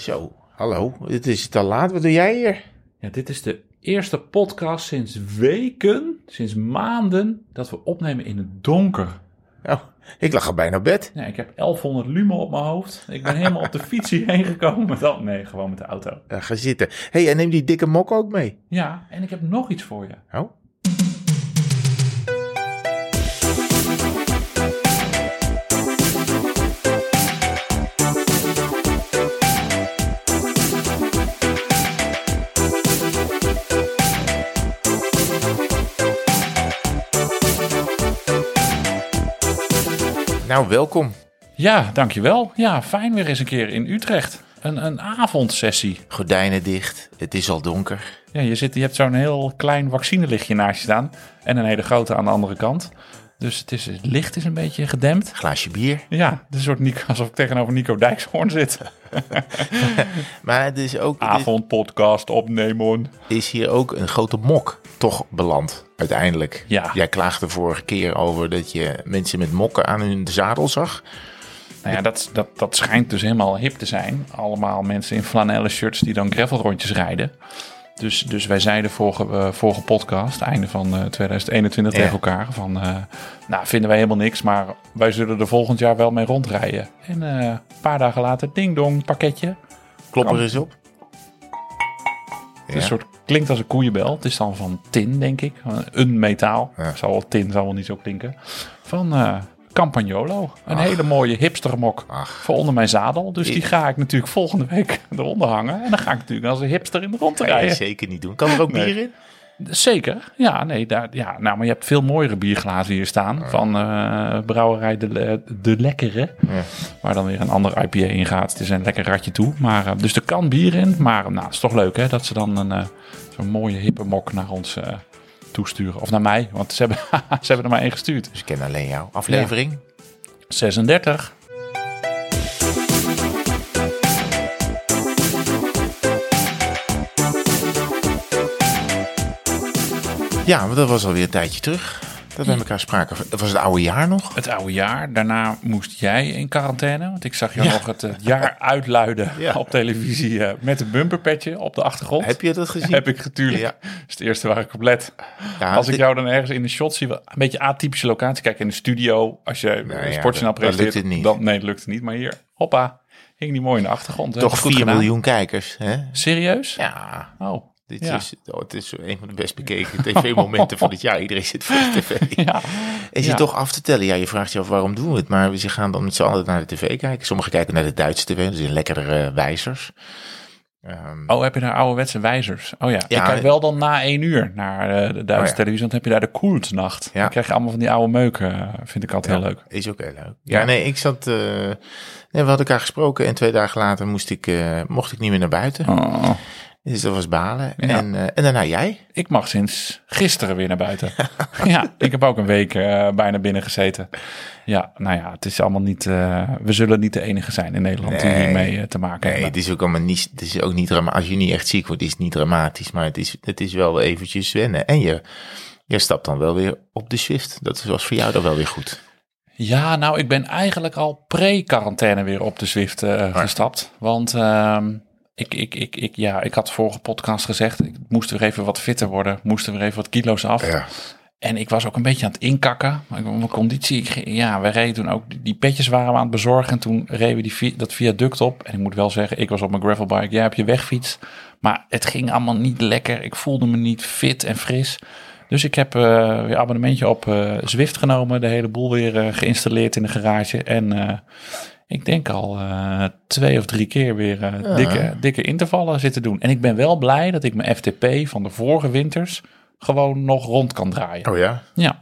Zo, hallo. Het is te laat. Wat doe jij hier? Ja, dit is de eerste podcast sinds weken, sinds maanden, dat we opnemen in het donker. Oh, ik lag al bijna op bed. Ja, ik heb 1100 lumen op mijn hoofd. Ik ben helemaal op de fiets hierheen gekomen. Dan, nee, gewoon met de auto. Ja, ga zitten. hey, en neem die dikke mok ook mee. Ja, en ik heb nog iets voor je. Oh. Nou, welkom. Ja, dankjewel. Ja, fijn weer eens een keer in Utrecht. Een, een avondsessie. Gordijnen dicht. Het is al donker. Ja, je, zit, je hebt zo'n heel klein vaccinelichtje naast je staan. En een hele grote aan de andere kant. Dus het, is, het licht is een beetje gedempt. Glaasje bier. Ja, het is een soort Nico, alsof ik tegenover Nico Dijkshoorn zit. Maar het is ook... Avondpodcast opnemen. is hier ook een grote mok toch beland, uiteindelijk. Ja. Jij klaagde vorige keer over dat je mensen met mokken aan hun zadel zag. Nou ja, dat, dat, dat schijnt dus helemaal hip te zijn. Allemaal mensen in flanellen shirts die dan gravelrondjes rijden. Dus, dus wij zeiden vorige, eh, vorige podcast, einde van eh, 2021 Ja. tegen elkaar, van eh, nou vinden wij helemaal niks, maar wij zullen er volgend jaar wel mee rondrijden. En eh, een paar dagen later, ding dong, pakketje. Klop er eens op. Het is een soort, klinkt als een koeienbel. Het is dan van tin, denk ik. Een metaal. Zal wel tin, zal wel niet zo klinken. Van eh Campagnolo. Een hele mooie hipstermok Ach. voor onder mijn zadel. Dus die ga ik natuurlijk volgende week eronder hangen. En dan ga ik natuurlijk als een hipster in de rond rijden. zeker niet doen. Kan er ook bier in? Zeker. Ja, nee, daar, ja, nou, maar je hebt veel mooiere bierglazen hier staan. Van eh, brouwerij de, de Lekkere. Ja. Waar dan weer een ander IPA in gaat. Het is een lekker ratje toe. Maar, eh, dus er kan bier in. Maar nou, het is toch leuk hè, dat ze dan een, eh, zo'n mooie hippe mok naar ons eh, toesturen. Of naar mij, want ze hebben, ze hebben er maar één gestuurd. Dus ik ken alleen jou. Aflevering? 36. Ja, maar dat was alweer een tijdje terug. Dat we elkaar spraken. Dat was het oude jaar nog. Het oude jaar. Daarna moest jij in quarantaine. Want ik zag je Ja. nog het jaar uitluiden Ja. op televisie eh, met een bumperpetje op de achtergrond. Heb je dat gezien? Heb ik natuurlijk. Ja. Dat is het eerste waar ik op let. Als ik jou dan ergens in de shot zie, een beetje atypische locatie. Kijk, in de studio, als je een sportjournaal presenteert, het niet. dan nee, dat lukt het niet. Maar hier, hoppa, hing die mooi in de achtergrond. Toch je goed 4 gedaan. miljoen kijkers. Hè? Serieus? Ja, Oh, dit Ja. is, oh, het is een van de best bekeken tv-momenten van het jaar. Iedereen zit voor de tv. ja. En Ja. toch af te tellen. Ja, je vraagt je af waarom doen we het. Maar ze gaan dan met z'n allen naar de tv kijken. Sommigen kijken naar de Duitse tv. Dat zijn lekkere eh, wijzers. Ehm, Oh, heb je daar ouderwetse wijzers? Oh ja, Ja, ik kijk wel dan na één uur naar eh, de Duitse Oh ja. televisie. Want dan heb je daar de Koeltnacht. Ja. Dan krijg je allemaal van die oude meuken. eh, Vind ik altijd heel leuk. Is ook heel leuk. Ja, nee, ik zat... eh, nee, we hadden elkaar gesproken. En twee dagen later moest ik, eh, mocht ik niet meer naar buiten. Oh. Dus dat was balen. Ja. En, eh, en daarna jij. Ik mag sinds gisteren weer naar buiten. ja, ik heb ook een week eh, bijna binnen gezeten. Ja, nou ja, het is allemaal niet... eh, we zullen niet de enige zijn in Nederland die Nee. hiermee eh, te maken Nee, hebben. het is ook allemaal niet, het is ook niet dramatisch. Als je niet echt ziek wordt, is het niet dramatisch. Maar het is, het is wel eventjes wennen. En je, je stapt dan wel weer op de Swift. Dat was voor jou dan wel weer goed. Ja, nou, ik ben eigenlijk al pre-quarantaine weer op de Zwift gestapt. Want ehm, ik, ik, ik, ik, ja, ik had vorige podcast gezegd, ik moest weer even wat fitter worden. Moest er weer even wat kilo's af. En ik was ook een beetje aan het inkakken. Mijn conditie, ik, ja, we reden toen ook, die petjes waren we aan het bezorgen. En toen reden we die, dat viaduct op. En ik moet wel zeggen, ik was op mijn gravelbike, jij hebt je wegfiets. Maar het ging allemaal niet lekker. Ik voelde me niet fit en fris. Dus ik heb eh, weer abonnementje op eh, Zwift genomen. De hele boel weer eh, geïnstalleerd in de garage. En ik denk al eh, twee of drie keer weer eh, dikke, dikke intervallen zitten doen. En ik ben wel blij dat ik mijn FTP van de vorige winters gewoon nog rond kan draaien. Oh ja? Ja,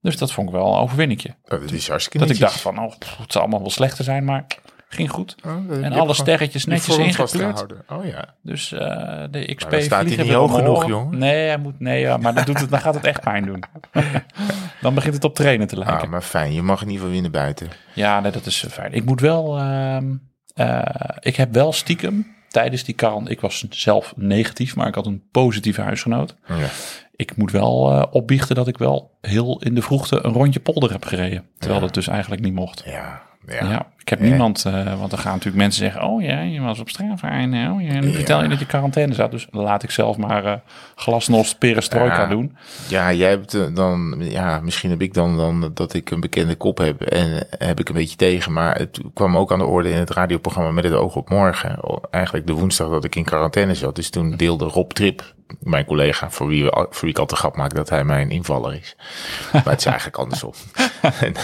dus dat vond ik wel een overwinningje. Oh, dat is hartstikke Dat ik dacht van, oh, het zal allemaal wel slechter zijn, maar ging goed. Oh, je En alle sterretjes netjes ingekleurd. houden. Oh ja. Dus eh, de XP dan staat hij niet hoog genoeg, jongen. Nee, hij moet, nee ja, maar dan, doet het, dan gaat het echt pijn doen. dan begint het op trainen te lijken. Ah, maar fijn. Je mag in ieder geval naar buiten. Ja, nee, dat is eh, fijn. Ik moet wel, ehm, eh, ik heb wel stiekem tijdens die quarantaine, ik was zelf negatief, maar ik had een positieve huisgenoot. Oh ja. Ik moet wel eh, opbiechten dat ik wel heel in de vroegte een rondje polder heb gereden. Terwijl Ja. dat dus eigenlijk niet mocht. Ja. Ja. Ja. Ik heb niemand, uh, want dan gaan natuurlijk mensen zeggen, oh ja, je was op Strava en oh ja, nu vertel je dat je quarantaine zat. Dus laat ik zelf maar uh, glasnost perestroika doen. Ja, jij hebt uh, dan, ja, misschien heb ik dan, dan dat ik een bekende kop heb en heb ik een beetje tegen. Maar het kwam ook aan de orde in het radioprogramma met het oog op morgen. Eigenlijk de woensdag dat ik in quarantaine zat. Dus toen deelde Rob Trip mijn collega, voor wie, we, voor wie ik altijd grap maak dat hij mijn invaller is. Maar het is eigenlijk andersom.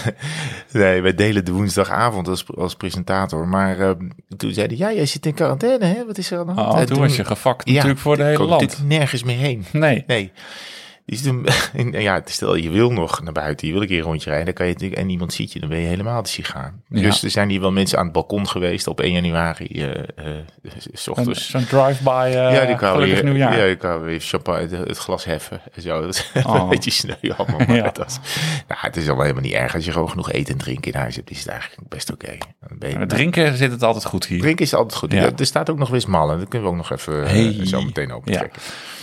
nee, wij delen de woensdagavond als, als presentator. Maar uh, toen zei hij, ja, jij zit in quarantaine, hè? Wat is er aan de hand? Oh, toen, toen was je gefakt ja, natuurlijk voor de hele land. nergens meer heen. Nee. Nee. Dus toen, ja, stel je wil nog naar buiten, je wil een keer een rondje rijden, dan kan je natuurlijk, en niemand ziet je, dan ben je helemaal de sigaar. Ja. Dus er zijn hier wel mensen aan het balkon geweest op 1 januari, uh, uh, s ochtends. Zo'n drive-by, uh, ja, die kwamen weer, nieuwjaar. Ja, die kwamen weer champagne, het, glas heffen en zo. Dat is oh. een beetje sneu allemaal. Maar ja. dat, nou, het is allemaal helemaal niet erg. Als je gewoon genoeg eten en drinken in huis hebt, is het eigenlijk best oké. Okay. Drinken zit het altijd goed hier. Drinken is altijd goed. Ja. Er staat ook nog Wismallen, dat kunnen we ook nog even hey. zo meteen open trekken.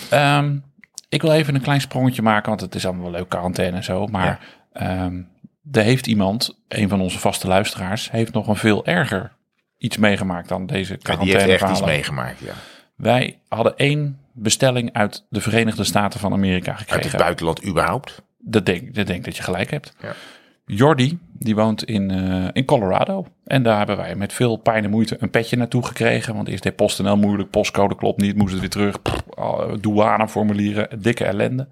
Ja. Um, ik wil even een klein sprongetje maken, want het is allemaal wel leuk quarantaine en zo. Maar ja. um, er heeft iemand, een van onze vaste luisteraars, heeft nog een veel erger iets meegemaakt dan deze quarantaine. Ja, die heeft echt iets meegemaakt, ja. Wij hadden één bestelling uit de Verenigde Staten van Amerika gekregen. Uit het buitenland überhaupt? Dat denk, dat denk dat je gelijk hebt. Ja. Jordi, die woont in, uh, in Colorado. En daar hebben wij met veel pijn en moeite een petje naartoe gekregen. Want eerst deed PostNL moeilijk, postcode klopt niet, moest het weer terug. Pff, douaneformulieren, dikke ellende.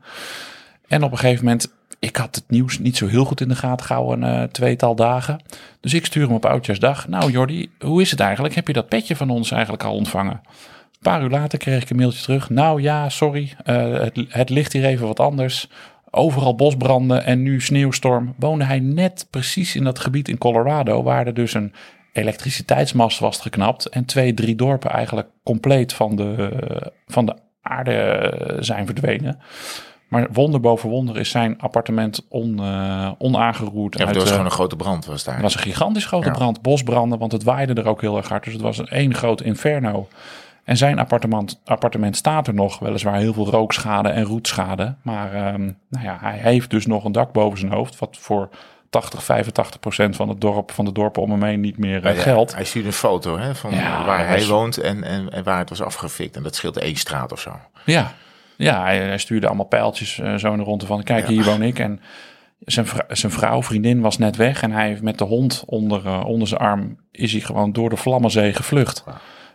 En op een gegeven moment, ik had het nieuws niet zo heel goed in de gaten gehouden, een uh, tweetal dagen. Dus ik stuur hem op Oudjaarsdag. Nou Jordi, hoe is het eigenlijk? Heb je dat petje van ons eigenlijk al ontvangen? Een paar uur later kreeg ik een mailtje terug. Nou ja, sorry, het, het ligt hier even wat anders overal bosbranden en nu sneeuwstorm, woonde hij net precies in dat gebied in Colorado, waar er dus een elektriciteitsmast was geknapt en twee, drie dorpen eigenlijk compleet van de, van de aarde zijn verdwenen. Maar wonder boven wonder is zijn appartement on, uh, onaangeroerd. Ja, het was gewoon een grote brand was daar. Het was een gigantisch grote ja. brand, bosbranden, want het waaide er ook heel erg hard. Dus het was een één groot inferno. En zijn appartement, appartement staat er nog, weliswaar heel veel rookschade en roetschade. Maar um, nou ja, hij heeft dus nog een dak boven zijn hoofd, wat voor 80, 85 procent van het dorp, van de dorpen om hem heen niet meer uh, ja, geldt. Hij stuurde een foto hè, van ja, waar hij, woont en, en, en, waar het was afgefikt. En dat scheelt één straat of zo. Ja, ja hij, hij stuurde allemaal pijltjes uh, zo in de ronde van, kijk, hier woon ik. En zijn, vrou, zijn vrouw, vriendin, was net weg. En hij heeft met de hond onder, uh, onder zijn arm, is hij gewoon door de Vlammenzee gevlucht.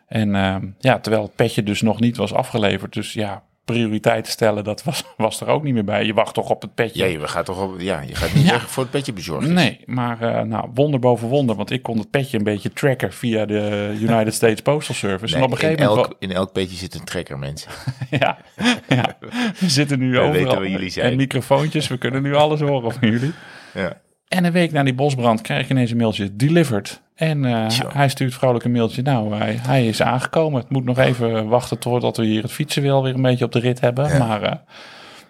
En uh, ja, terwijl het petje dus nog niet was afgeleverd. Dus ja, prioriteit stellen, dat was, was er ook niet meer bij. Je wacht toch op het petje. Ja, je gaat toch op, ja, je gaat niet ja. voor het petje bezorgen. Nee, maar uh, nou, wonder boven wonder. Want ik kon het petje een beetje tracken via de United States Postal Service. Nee, en op een gegeven in, moment... elk, in elk petje zit een tracker, mensen. ja, ja, we zitten nu overal. Weten jullie zijn. En microfoontjes, we kunnen nu alles horen van jullie. Ja. En een week na die bosbrand krijg ik ineens een mailtje, delivered. En uh, hij stuurt vrolijk een mailtje, nou, hij, hij, is aangekomen. Het moet nog even wachten totdat we hier het fietsen wel weer een beetje op de rit hebben. Ja. Maar uh,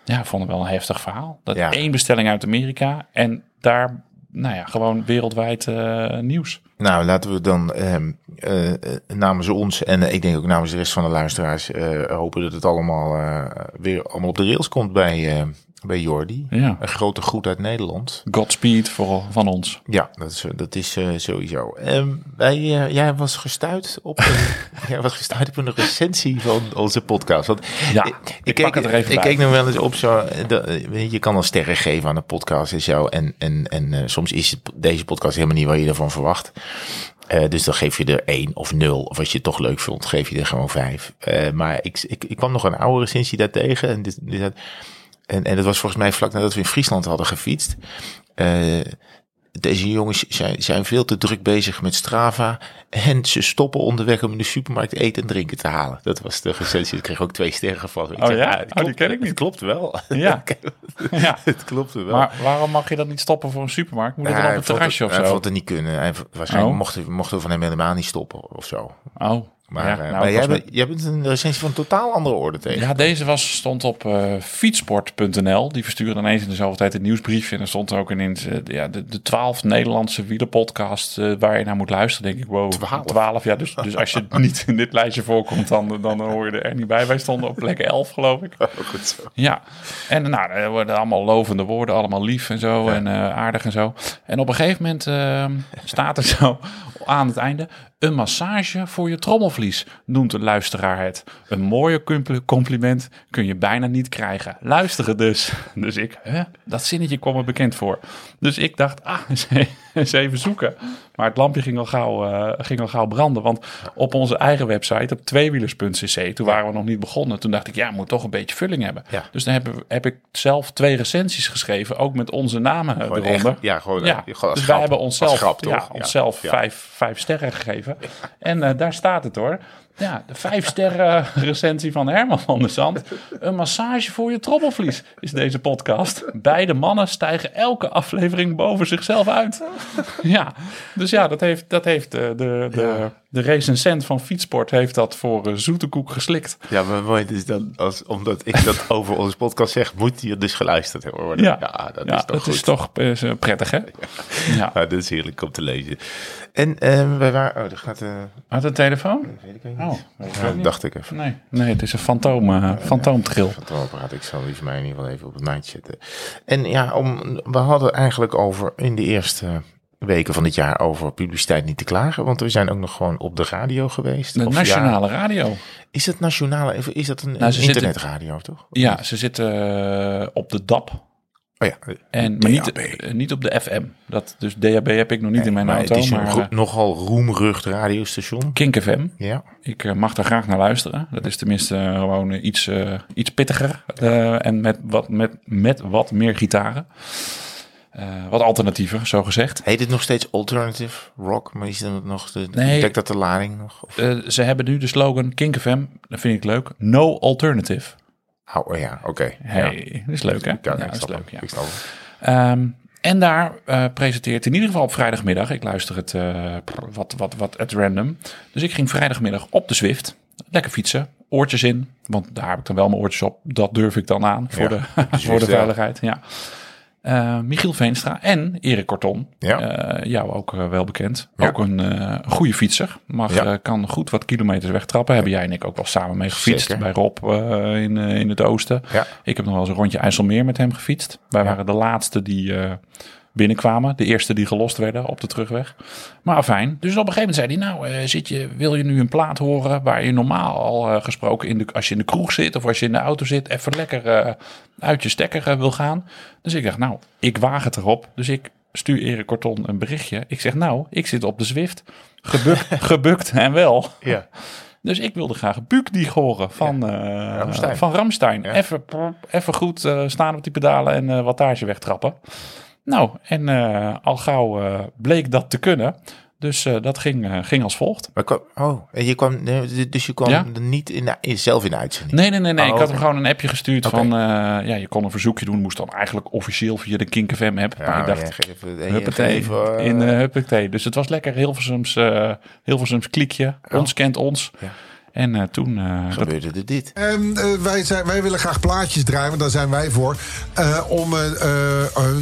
ja, ik vond het wel een heftig verhaal. Dat ja. één bestelling uit Amerika en daar, nou ja, gewoon wereldwijd uh, nieuws. Nou, laten we dan uh, namens ons en ik denk ook namens de rest van de luisteraars hopen dat het allemaal weer allemaal op de rails komt bij bij Jordi. Ja. Een grote groet uit Nederland. Godspeed voor, van ons. Ja, dat is, dat is uh, sowieso. Um, wij, uh, jij was gestuurd op een, jij was gestuurd op een recensie van onze podcast. Want ja, ik, ik, ik keek, er even ik keek nog wel eens op zo. De, je kan al sterren geven aan de podcast en zo. En, en, en uh, soms is het, deze podcast helemaal niet wat je ervan verwacht. Uh, dus dan geef je er één of nul. Of als je het toch leuk vond, geef je er gewoon vijf. Uh, maar ik, ik, ik kwam nog een oude recensie daartegen. En dit, dit, en, en dat was volgens mij vlak nadat we in Friesland hadden gefietst. Uh, deze jongens zijn, zijn veel te druk bezig met Strava. En ze stoppen onderweg om in de supermarkt eten en drinken te halen. Dat was de recensie. Ik kreeg ook twee sterren gevallen. Oh ja? Ah, klopt, die ken ik niet. Het klopt wel. Ja. ja. het klopt wel. Maar waarom mag je dat niet stoppen voor een supermarkt? Moet ja, dan op het terrasje of zo? Hij vond het niet kunnen. Hij, waarschijnlijk oh. mochten, mochten we van hem helemaal niet stoppen of zo. Oh. Maar, Ja, eh, nou, maar jij, bent, jij bent een recensie van totaal andere orde tegen. Ja, deze was, stond op eh, fietsport.nl. Die versturen ineens in de zoveel tijd een nieuwsbriefje. En er stond ook ineens eh, ja, de, twaalf Nederlandse wielerpodcasts eh, waar je naar moet luisteren. Denk ik, wow, Twaalf? twaalf. Ja, dus, dus als je niet in dit lijstje voorkomt, dan, dan hoor je er niet bij. Wij stonden op plek 11, geloof ik. Goed zo. Ja, en nou, er worden allemaal lovende woorden, allemaal lief en zo en aardig en zo. En op een gegeven moment eh, staat er zo aan het einde... Een massage voor je trommelvlies, noemt de luisteraar het. Een mooie compl- compliment kun je bijna niet krijgen. Luisteren dus. Dus ik, hè? dat zinnetje kwam me bekend voor. Dus ik dacht, ah, eens even zoeken. Maar het lampje ging al gauw, eh, ging al gauw branden. Want op onze eigen website, op tweewielers.cc, toen waren we nog niet begonnen. Toen dacht ik, ja, moet toch een beetje vulling hebben. Ja. Dus dan heb, heb ik zelf twee recensies geschreven, ook met onze namen eronder. echt- ja, gewoon, ja. eh, gewoon dus grap. wij hebben onszelf, grap, ja, onszelf. Vijf, vijf sterren gegeven. En eh, daar staat het hoor. Ja, de vijf sterren recensie van Herman van der Zand. Een massage voor je trommelvlies is deze podcast. Beide mannen stijgen elke aflevering boven zichzelf uit. Ja, dus ja, dat heeft, dat heeft eh, de, de. De recensent van Fietsport heeft dat voor eh, zoete koek geslikt. Ja, maar mooi is dan, als, omdat ik dat over onze podcast zeg, moet je dus geluisterd worden. Ja, dat ja, is toch dat is toch eh, prettig hè? Ja. Ja, dat is heerlijk om te lezen. En eh, wij waren... Oh, dat gaat... eh Had de telefoon? weet ik niet. Oh, weet ik Ja, ook niet. dacht ik even. Nee, nee, het is een fantoom, fantoomtril. Fantoomapparaat, ik zal die mij in ieder geval even op het maandje zetten. En ja, om, we hadden eigenlijk over in de eerste weken van dit jaar over publiciteit niet te klagen. Want we zijn ook nog gewoon op de radio geweest. De Of nationale radio. Is het nationale? Is dat een, Nou, een ze zitten- internetradio, toch? Ja, ze zitten eh, op de DAP. Oh ja, En, maar niet, eh, niet op de FM. Dat, dus DAB heb ik nog niet in mijn maar auto. het is een Maar eh, nogal roemrucht radiostation. Kink FM. Ja, Ik mag daar graag naar luisteren. Dat is tenminste gewoon iets, iets pittiger. en met wat, met, met wat meer gitaren. Eh, wat alternatiever, zo gezegd. heet het nog steeds alternative rock? Maar is dat nog de, Nee. dekt dat de lading nog? Of, Eh, ze hebben nu de slogan Kink FM. Dat vind ik leuk. No alternative. oh, oh ja, oké. Hey, Ja. dat is leuk hè? Ja, dat is leuk. Ja. Ik. Ehm, en daar eh, presenteert in ieder geval op vrijdagmiddag. Ik luister het wat, wat, wat at random. Dus ik ging vrijdagmiddag op de Zwift. Lekker fietsen. Oortjes in. Want daar heb ik dan wel mijn oortjes op. Dat durf ik dan aan. Voor, Ja, de, voor de veiligheid. Ja. Eh, Michiel Veenstra en Erik Korton. Ja. Eh, jou ook eh, wel bekend. Ja. Ook een goede fietser. Mag, Ja. kan goed wat kilometers wegtrappen. Hebben jij en ik ook wel samen mee gefietst. Zeker. Bij Rob in, in het oosten. Ik heb nog wel eens een rondje IJsselmeer met hem gefietst. Wij waren de laatste die binnenkwamen. De eerste die gelost werden op de terugweg. Maar fijn. Dus op een gegeven moment zei hij... Nou, eh, zit je, wil je nu een plaat horen... waar je normaal al eh, gesproken... In de, als je in de kroeg zit of als je in de auto zit... even lekker eh, uit je stekker wil gaan. Dus ik dacht, nou, ik waag het erop. Dus ik stuur Erik Korton een berichtje. Ik zeg, nou, ik zit op de Zwift. Gebukt, gebukt en wel. Ja. Dus ik wilde graag Bukdieg horen van, Ramstein. van Ramstein. Ja. Even, even goed staan op die pedalen en eh wattage wegtrappen. Nou, en eh, al gauw eh, bleek dat te kunnen. Dus eh, dat ging, ging als volgt. Maar kwam, oh, en je kwam, nee, dus je kwam Ja? er niet in, de- zelf in de uitzending? Nee, nee, nee. nee. Oh, ik had hem gewoon een appje gestuurd van... ja, je kon een verzoekje doen. Moest dan eigenlijk officieel via de Kink FM app. maar ik dacht, ja, even, Huppatee, even, in Huppatee. Dus het was lekker Hilversums, Hilversums kliekje. Ons kent ons. Ja. En eh, toen... eh, dat, gebeurde er dit. Ehm, eh, wij, zijn, wij willen graag plaatjes draaien, want daar zijn wij voor. Eh, om,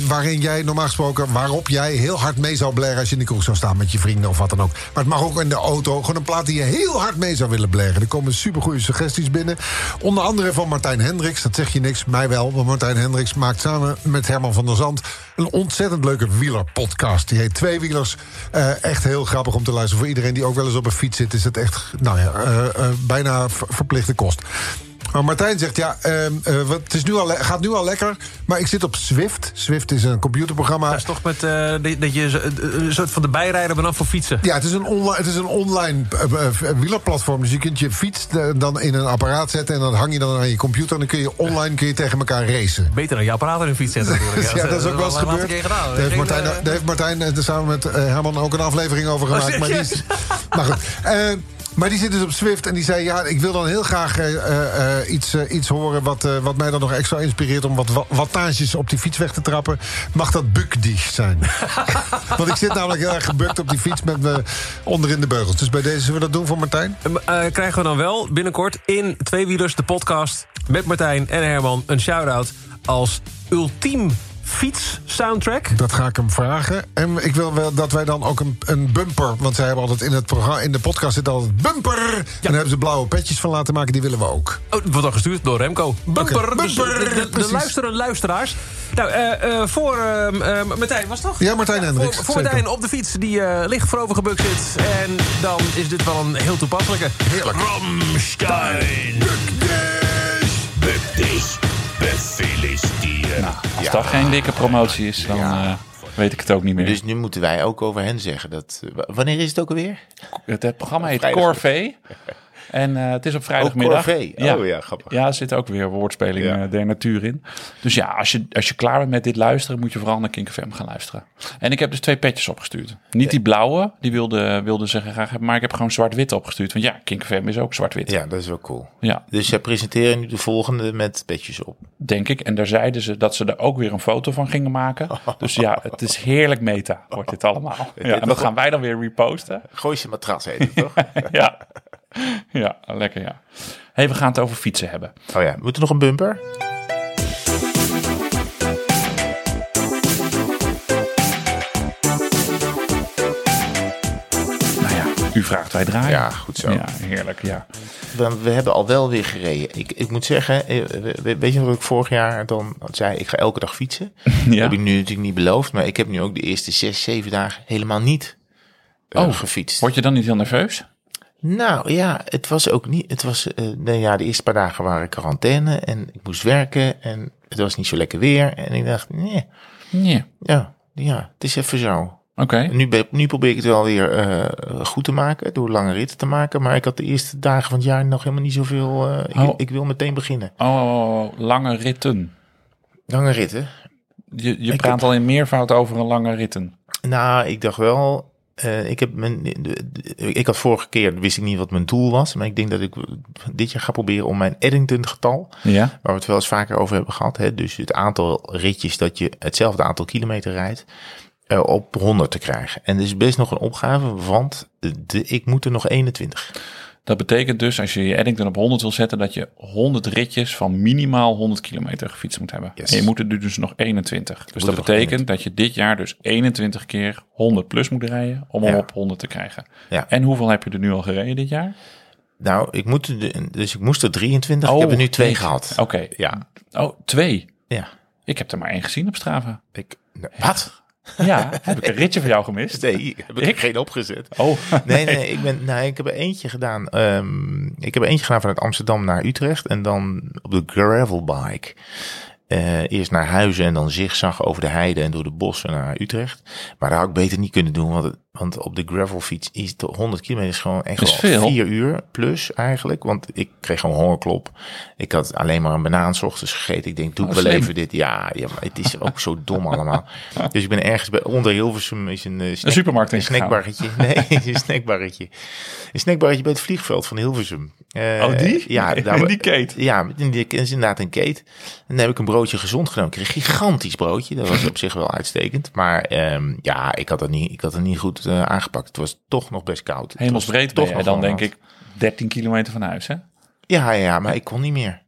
waarin jij normaal gesproken, waarop jij heel hard mee zou blaren als je in de kroeg zou staan met je vrienden of wat dan ook. Maar het mag ook in de auto. Gewoon een plaat die je heel hard mee zou willen blaren. Er komen supergoeie suggesties binnen. Onder andere van Martijn Hendricks. Dat zeg je niks, mij wel. Want Martijn Hendricks maakt samen met Herman van der Zand een ontzettend leuke wielerpodcast. Die heet Tweewielers. Eh echt heel grappig om te luisteren. Voor iedereen die ook wel eens op een fiets zit, is het echt, nou ja, eh, eh, bijna ver- verplichte kost. Maar Martijn zegt, ja, ehm, eh, het is nu al, gaat nu al lekker, maar ik zit op Zwift. Zwift is een computerprogramma. Dat is toch met eh, dat- je zo- een soort van de bijrijder bent af voor fietsen. Ja, het is een, onli- het is een online eh, eh, wielerplatform. Dus je kunt je fiets eh, dan in een apparaat zetten... en dan hang je dan aan je computer... en dan kun je online kun je tegen elkaar racen. Beter dan je apparaat in een fiets zetten. natuurlijk. Ja, dat is ook wel eens gebeurd. Daar heeft Martijn, eh, daar heeft Martijn eh, samen met eh, Herman ook een aflevering over gemaakt. Oh, maar, die is, maar goed. Maar die zit dus op Swift en die zei... ja, ik wil dan heel graag eh, eh, eh, iets, iets horen... Wat, wat mij dan nog extra inspireert om wat wa- wattages op die fiets weg te trappen. Mag dat bukdicht zijn? Want ik zit namelijk heel erg gebukt op die fiets... met me onderin de beugels. Dus bij deze zullen we dat doen voor Martijn? Krijgen we dan wel binnenkort in Tweewielers, de podcast... met Martijn en Herman een shout-out als ultiem fiets soundtrack. Dat ga ik hem vragen. En ik wil wel dat wij dan ook een, een bumper... want zij hebben altijd in, het programma, in de podcast zit altijd bumper... en daar hebben ze blauwe petjes van laten maken. Die willen we ook. Oh, wordt al gestuurd door Remco. Bumper. Dus bumper, de, de, luisteren luisteraars. Nou, eh, eh, voor ehm, ehm, Martijn was het toch? Ja, Martijn Hendricks, Voor, voor. Martijn op de fiets die eh, licht voorover gebukt zit. En dan is dit wel een heel toepasselijke. Heerlijk. Ramstein. Dir. Als dat geen dikke promotie is, dan eh, weet ik het ook niet meer. Dus nu moeten wij ook over hen zeggen. Dat, wanneer is het ook alweer? het, het programma heet. Corvée. En eh, het is op vrijdagmiddag. Corvée. Oh ja, grappig. Ja, er zit ook weer woordspeling Ja. eh, der natuur in. Dus ja, als je, als je klaar bent met dit luisteren, moet je vooral naar Kink FM gaan luisteren. En ik heb dus twee petjes opgestuurd. Niet die blauwe, die wilde, wilde ze graag hebben, maar ik heb gewoon zwart-wit opgestuurd. Want ja, Kink FM is ook zwart-wit. Ja. Ja, dat is wel cool. Dus zij presenteren nu de volgende met petjes op. denk ik. En daar zeiden ze dat ze er ook weer een foto van gingen maken. Dus ja, het is heerlijk meta, wordt dit allemaal. Ja, en dat gaan wij dan weer reposten. Gooi je matras heet het toch? Ja, ja lekker ja. hey, we gaan het over fietsen hebben. oh ja, moet er nog een bumper? Nou ja, u vraagt, wij draaien. Ja, goed zo. Ja, heerlijk, ja. We, we hebben al wel weer gereden. Ik, ik moet zeggen, eh, we- we- weet je wat ik vorig jaar dan zei? Ik ga elke dag fietsen. Dat Ja. heb ik nu natuurlijk niet beloofd. Maar ik heb nu ook de eerste zes, zeven dagen helemaal niet eh, Oh, gefietst. Word je dan niet heel nerveus? Nou ja, het was ook niet. Het was, eh ja, de eerste paar dagen waren ik quarantaine en ik moest werken en het was niet zo lekker weer. En ik dacht, nee, Nee. ja, ja, het is even zo. Oké. Nu, nu probeer ik het wel weer eh, goed te maken door lange ritten te maken. Maar ik had de eerste dagen van het jaar nog helemaal niet zoveel. eh, ik, Oh. ik wil meteen beginnen. Oh, lange ritten. Lange ritten. Je, je Ik praat heb- al in meervoud over een lange ritten. Nou, ik dacht wel. Eh, ik, heb mijn, ik had vorige keer, wist ik niet wat mijn doel was. Maar ik denk dat ik dit jaar ga proberen om mijn Eddington-getal. Ja. Waar we het wel eens vaker over hebben gehad. Hè? Dus het aantal ritjes dat je hetzelfde aantal kilometer rijdt. eh, op 100 te krijgen. En dat is best nog een opgave, want de, ik moet er nog 21. Dat betekent dus, als je je Eddington op 100 wil zetten, dat je 100 ritjes van minimaal 100 kilometer gefietst moet hebben. Yes. En je moet er dus nog 21. Dus dat betekent dat je dit jaar dus 21 keer 100 plus moet rijden om hem Ja. op 100 te krijgen. Ja. En hoeveel heb je er nu al gereden dit jaar? Nou, ik moet er, dus ik moest er 23. ik heb er nu twee niet. gehad. Oké. Ja, Oh, twee. ja. Ik heb er maar één gezien op Strava. Ik, nou, wat? Ja, heb ik een ritje voor jou gemist? Nee, heb ik, Ik? geen opgezet. Oh, Nee, nee, ik, ben, nou, ik heb er eentje gedaan. ehm, ik heb er eentje gedaan vanuit Amsterdam naar Utrecht. En dan op de gravelbike. Eh, eerst naar Huizen en dan zigzag over de heide en door de bossen naar Utrecht. Maar dat had ik beter niet kunnen doen. Want, het- want op de gravelfiets is de 100 kilometer is gewoon echt wel veel. vier uur plus eigenlijk. Want ik kreeg gewoon hongerklop. Ik had alleen maar een banaan ochtends gegeten. Ik denk, doe ik Oh, wel even dit. Ja, ja, maar het is ook zo dom allemaal. Dus ik ben ergens bij, onder Hilversum is een, eh, snack- supermarkt een snackbarretje. Nee, een snackbarretje. Een snackbarretje bij het vliegveld van Hilversum. Eh, Oh, die? Ja, In daar, die keet? Ja, in die, is inderdaad een keet. En dan heb ik een broodje gezond genomen. Ik kreeg een gigantisch broodje. Dat was op zich wel uitstekend. Maar ehm, ja, ik had dat niet, ik had het niet goed eh, aangepakt. Het was toch nog best koud. Hemelsbreed toch nog dan denk ik 13 kilometer van huis, hè? Ja, ja, maar ik kon niet meer.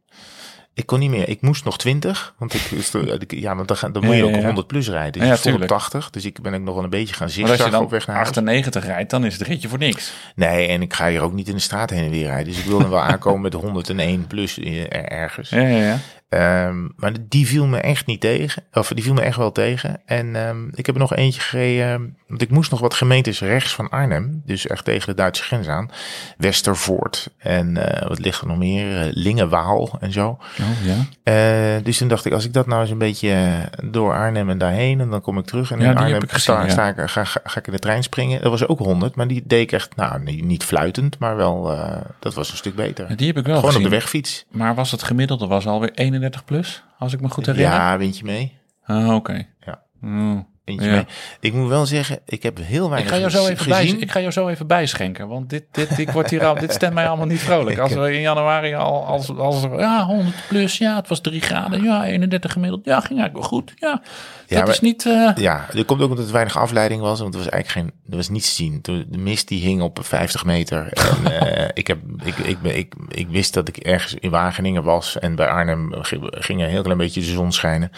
Ik kon niet meer. Ik moest nog 20. Want ik, ik- ja, want dan, dan moet Ja, je ja, ook ja. 100 plus rijden. Dus Ja, ik op tuurlijk. 80. Dus ik ben ook nog wel een beetje gaan Maar als je zigzaggen dan op weg naar huis. 98 rijdt, dan is het ritje voor niks. Nee, en ik ga hier ook niet in de straat heen en weer rijden. Dus ik wilde wel aankomen met de 101 plus eh, er- ergens. Ja, ja, ja. Ehm, maar die viel me echt niet tegen. Of die viel me echt wel tegen. En ehm, ik heb er nog eentje gereden. Want ik moest nog wat gemeentes rechts van Arnhem. Dus echt tegen de Duitse grens aan. Westervoort. En eh, wat ligt er nog meer? Eh, Lingewaal en zo. Oh, ja. Eh, dus toen dacht ik, als ik dat nou eens een beetje door Arnhem en daarheen. En dan kom ik terug. En Ja, in Arnhem ik gezien, sta, sta ga, ga, ga ik in de trein springen. Dat was ook 100. Maar die deed ik echt, nou niet, fluitend. Maar wel, dat was een stuk beter. Die heb ik wel Gewoon gezien. op de wegfiets. Maar was het gemiddelde was alweer 31 plus, als ik me goed herinner? Ja, windje mee. Ah, oké. Ja. Oh. Eentje Ja. mee. Ik moet wel zeggen, ik heb heel Ik weinig ga, jou zo even bij, gezien. ik ga jou zo even bijschenken, want dit, dit, ik word hier al, dit stemt mij allemaal niet vrolijk. Als we in januari al, als, als er, ja, 100 plus, ja, het was 3 graden, ja, 31 gemiddeld, ja, ging eigenlijk wel goed, ja. Ja, dat maar- is niet, eh, Ja, er komt ook omdat er weinig afleiding was, want er was eigenlijk geen, er was niets te zien. De mist die hing op 50 meter. En, eh, ik, heb, ik, ik, ben- ik, ik wist dat ik ergens in Wageningen was en bij Arnhem ging ging een heel klein beetje de zon schijnen.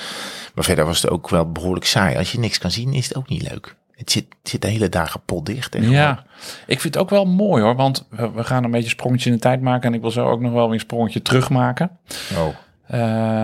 Maar verder was het ook wel behoorlijk saai. Als je niks kan zien, is het ook niet leuk. Het zit, het zit de hele dagen potdicht. ja. Ik vind het ook wel mooi hoor, want we, we gaan een beetje sprongetje in de tijd maken en ik wil zo ook nog wel weer een sprongetje terugmaken. Oh, eh,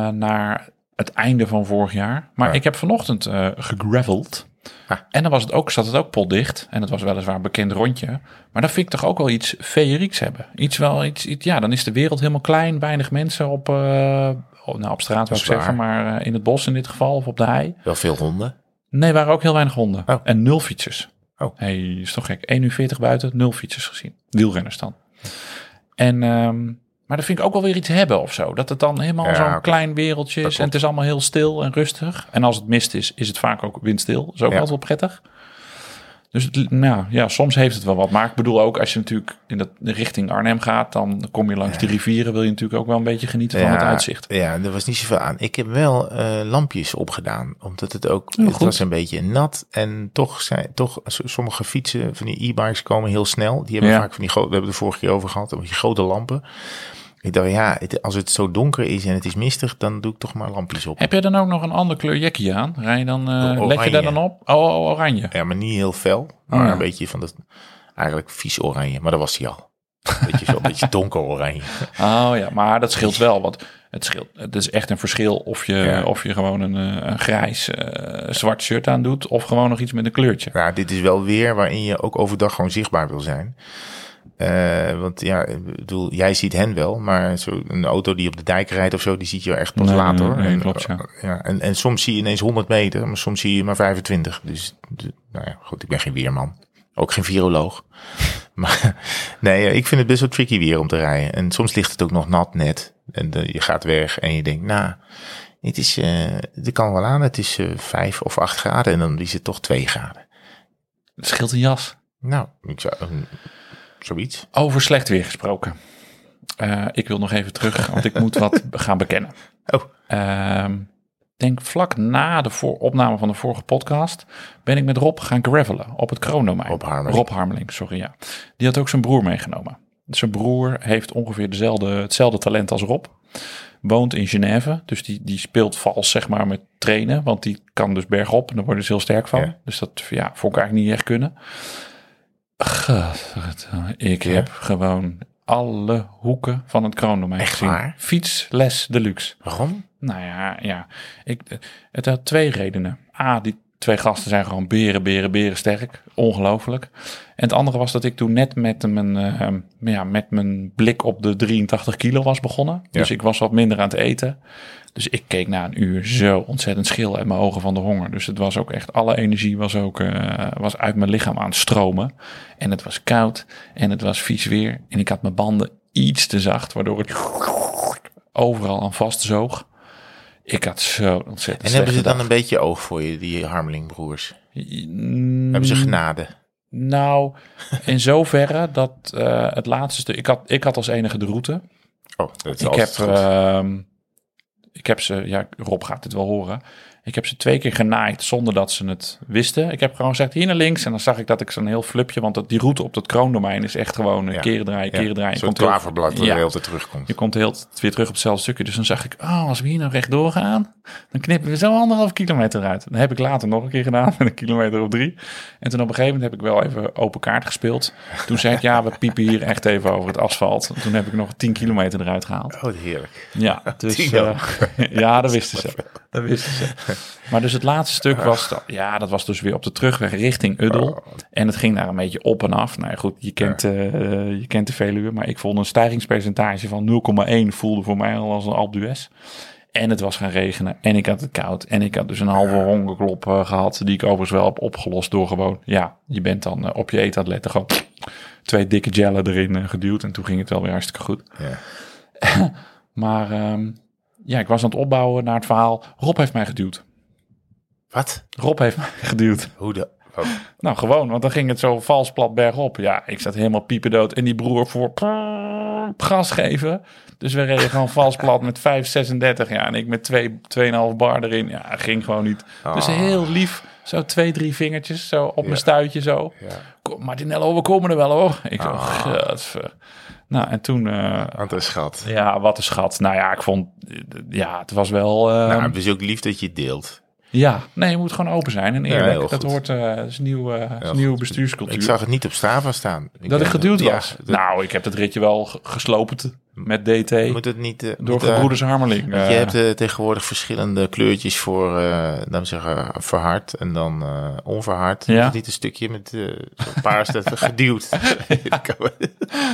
naar het einde van vorig jaar. Maar Ja. ik heb vanochtend eh gegraveld. Ah. En dan was het ook, zat het ook potdicht. En het was weliswaar een bekend rondje. Maar dan vind ik toch ook wel iets feerieks hebben. Iets wel, iets, iets, ja, dan is de wereld helemaal klein. Weinig mensen op, eh, op, nou, op straat, ik zeggen. Maar in het bos in dit geval, of op de hei. wel veel honden. Nee, waren ook heel weinig honden. Oh. En nul fietsers. Oh. hey, is toch gek. 1 uur 40 buiten, nul fietsers gezien. Wielrenners dan. En, ehm, maar dat vind ik ook wel weer iets hebben of zo. Dat het dan helemaal Ja, zo'n klein wereldje is. En het is allemaal heel stil en rustig. En als het mist is, is het vaak ook windstil. Dat is ook Ja. altijd wel prettig. Dus het, nou, ja, soms heeft het wel wat. Maar ik bedoel ook, als je natuurlijk in de richting Arnhem gaat... dan kom je langs die rivieren. Wil je natuurlijk ook wel een beetje genieten van het uitzicht. Ja, er was niet zoveel aan. Ik heb wel eh, lampjes opgedaan, omdat het ook, Oh, het was een beetje nat. En toch zijn, toch, sommige fietsen van die e-bikes komen heel snel. Die hebben Ja. vaak van die grote, we hebben de vorige keer over gehad, van die grote lampen. Ik dacht, ja, het- als het zo donker is en het is mistig, dan doe ik toch maar lampjes op. Heb je dan ook nog een ander kleur jekkie aan? Rij je dan, Oranje. let je daar dan op? Oh, oh, oranje. Ja, maar niet heel fel, maar Oh ja. een beetje van dat, eigenlijk vies oranje. Maar dat was hij al. Beetje zo, een beetje donker oranje. Oh ja, maar dat scheelt wel. Want het scheelt. Het is echt een verschil of je, Ja. of je gewoon een, eh, een grijs eh, zwart shirt aan doet. Of gewoon nog iets met een kleurtje. Ja, dit is wel weer waarin je ook overdag gewoon zichtbaar wil zijn. Eh, want ja, ik bedoel, jij ziet hen wel, maar zo een auto die op de dijk rijdt of zo, die ziet je echt pas Nee, later. nee, en, klopt, ja. ja, en, en soms zie je ineens 100 meter, maar soms zie je maar 25. Dus, nou ja, goed, ik ben geen weerman. Ook geen viroloog. Maar nee, ik vind het best wel tricky weer om te rijden. En soms ligt het ook nog nat net. En eh, je gaat weg en je denkt, nou, het is, eh het kan wel aan. Het is eh, vijf of acht graden en dan is het toch twee graden. Het scheelt een jas. Nou, ik zou, eh, zoiets. Over slecht weer gesproken. Eh, ik wil nog even terug, want ik moet wat gaan bekennen. Oh. Ehm, denk vlak na de voor opname van de vorige podcast ben ik met Rob gaan gravelen op het Kroondomein. Rob Harmeling. Rob Harmeling, sorry ja. Die had ook zijn broer meegenomen. Zijn broer heeft ongeveer dezelfde, hetzelfde talent als Rob. Woont in Genève, dus die, die speelt vals zeg maar met trainen. Want die kan dus bergop en daar worden ze heel sterk van. Ja. Dus dat ja, vond ik eigenlijk niet echt kunnen. Ik heb gewoon alle hoeken van het kroondomein Echt gezien. waar? Fietsles deluxe. Waarom? Nou ja, ja. Ik, het had twee redenen. A, die twee gasten zijn gewoon beren, beren, beren sterk. Ongelooflijk. En het andere was dat ik toen net met mijn, eh, ja, met mijn blik op de 83 kilo was begonnen. Ja. Dus ik was wat minder aan het eten. Dus ik keek na een uur zo ontzettend schil uit mijn ogen van de honger. Dus het was ook echt, alle energie was ook eh, was uit mijn lichaam aan het stromen. En het was koud en het was vies weer. En ik had mijn banden iets te zacht, waardoor het overal aan vastzoog. Ik had zo ontzettend En hebben ze dan een beetje oog voor je, die Harmeling-broers? Mm, Hebben ze genade? Nou, in zoverre dat eh, het laatste stuk... Ik had, ik had als enige de route. Oh, dat is Ik heb, goed. ehm, ik heb ze, ja, Rob gaat dit wel horen. Ik heb ze twee keer genaaid zonder dat ze het wisten. Ik heb gewoon gezegd hier naar links. En dan zag ik dat ik zo'n heel flupje, want dat, die route op dat kroondomein is echt gewoon een Ja. keren draaien, Ja, keren draaien. Zo'n heel- klaverblad dat Ja. tijd terugkomt. Je komt heel weer terug op hetzelfde stukje. Dus dan zag ik, oh, als we hier nou rechtdoor gaan, dan knippen we zo anderhalf kilometer eruit. Dat heb ik later nog een keer gedaan, met een kilometer of drie. En toen op een gegeven moment heb ik wel even open kaart gespeeld. Toen zei ik, ja, we piepen hier echt even over het asfalt. Toen heb ik nog 10 kilometer eruit gehaald. Oh, heerlijk. Ja, dus, Tien ook. ja, dat wisten ze. Dat wisten ze. Maar dus het laatste stuk was, ja, dat was dus weer op de terugweg richting Uddel. En het ging daar een beetje op en af. Nou ja, goed, je kent, eh, je kent de Veluwe, maar ik vond een stijgingspercentage van 0,1 voelde voor mij al als een Alpe d'Huez. En het was gaan regenen en ik had het koud. En ik had dus een halve hongerklop eh, gehad, die ik overigens wel heb opgelost door gewoon, ja, je bent dan op je eet letten gewoon twee dikke gellen erin geduwd. En toen ging het wel weer hartstikke goed. Ja. Maar ehm, ja, ik was aan het opbouwen naar het verhaal. Rob heeft mij geduwd. Wat? Rob heeft mij geduwd. Hoe de... oh. Nou, gewoon, want dan ging het zo vals plat bergop. Ja, ik zat helemaal piependood en die broer voor gas geven. Dus we reden gewoon vals plat met 5,36. Ja, en ik met 2, 2,5 bar erin. Ja, ging gewoon niet. Dus heel lief. Zo twee, drie vingertjes zo op mijn stuitje zo. Ja. Kom, Martinello, we komen er wel hoor. Ik zo, "Gadver." Nou, en toen... eh, Want een schat. ja, wat een schat. Nou ja, ik vond... Ja, het was wel... eh, Nou, het is ook lief dat je het deelt. ja, nee, je moet gewoon open zijn en eerlijk. dat hoort... eh dat is nieuw, eh, dat is nieuwe bestuurscultuur. Ik zag het niet op Strava staan. dat ik geduwd ja, was. dat- nou, ik heb het ritje wel ge- geslopen met DT. Moet het niet... eh, door eh, gebroeders Harmeling. want eh, je hebt tegenwoordig verschillende kleurtjes voor, we zeggen, verhard en dan onverhard. Ja. Niet een stukje met paars dat we geduwd.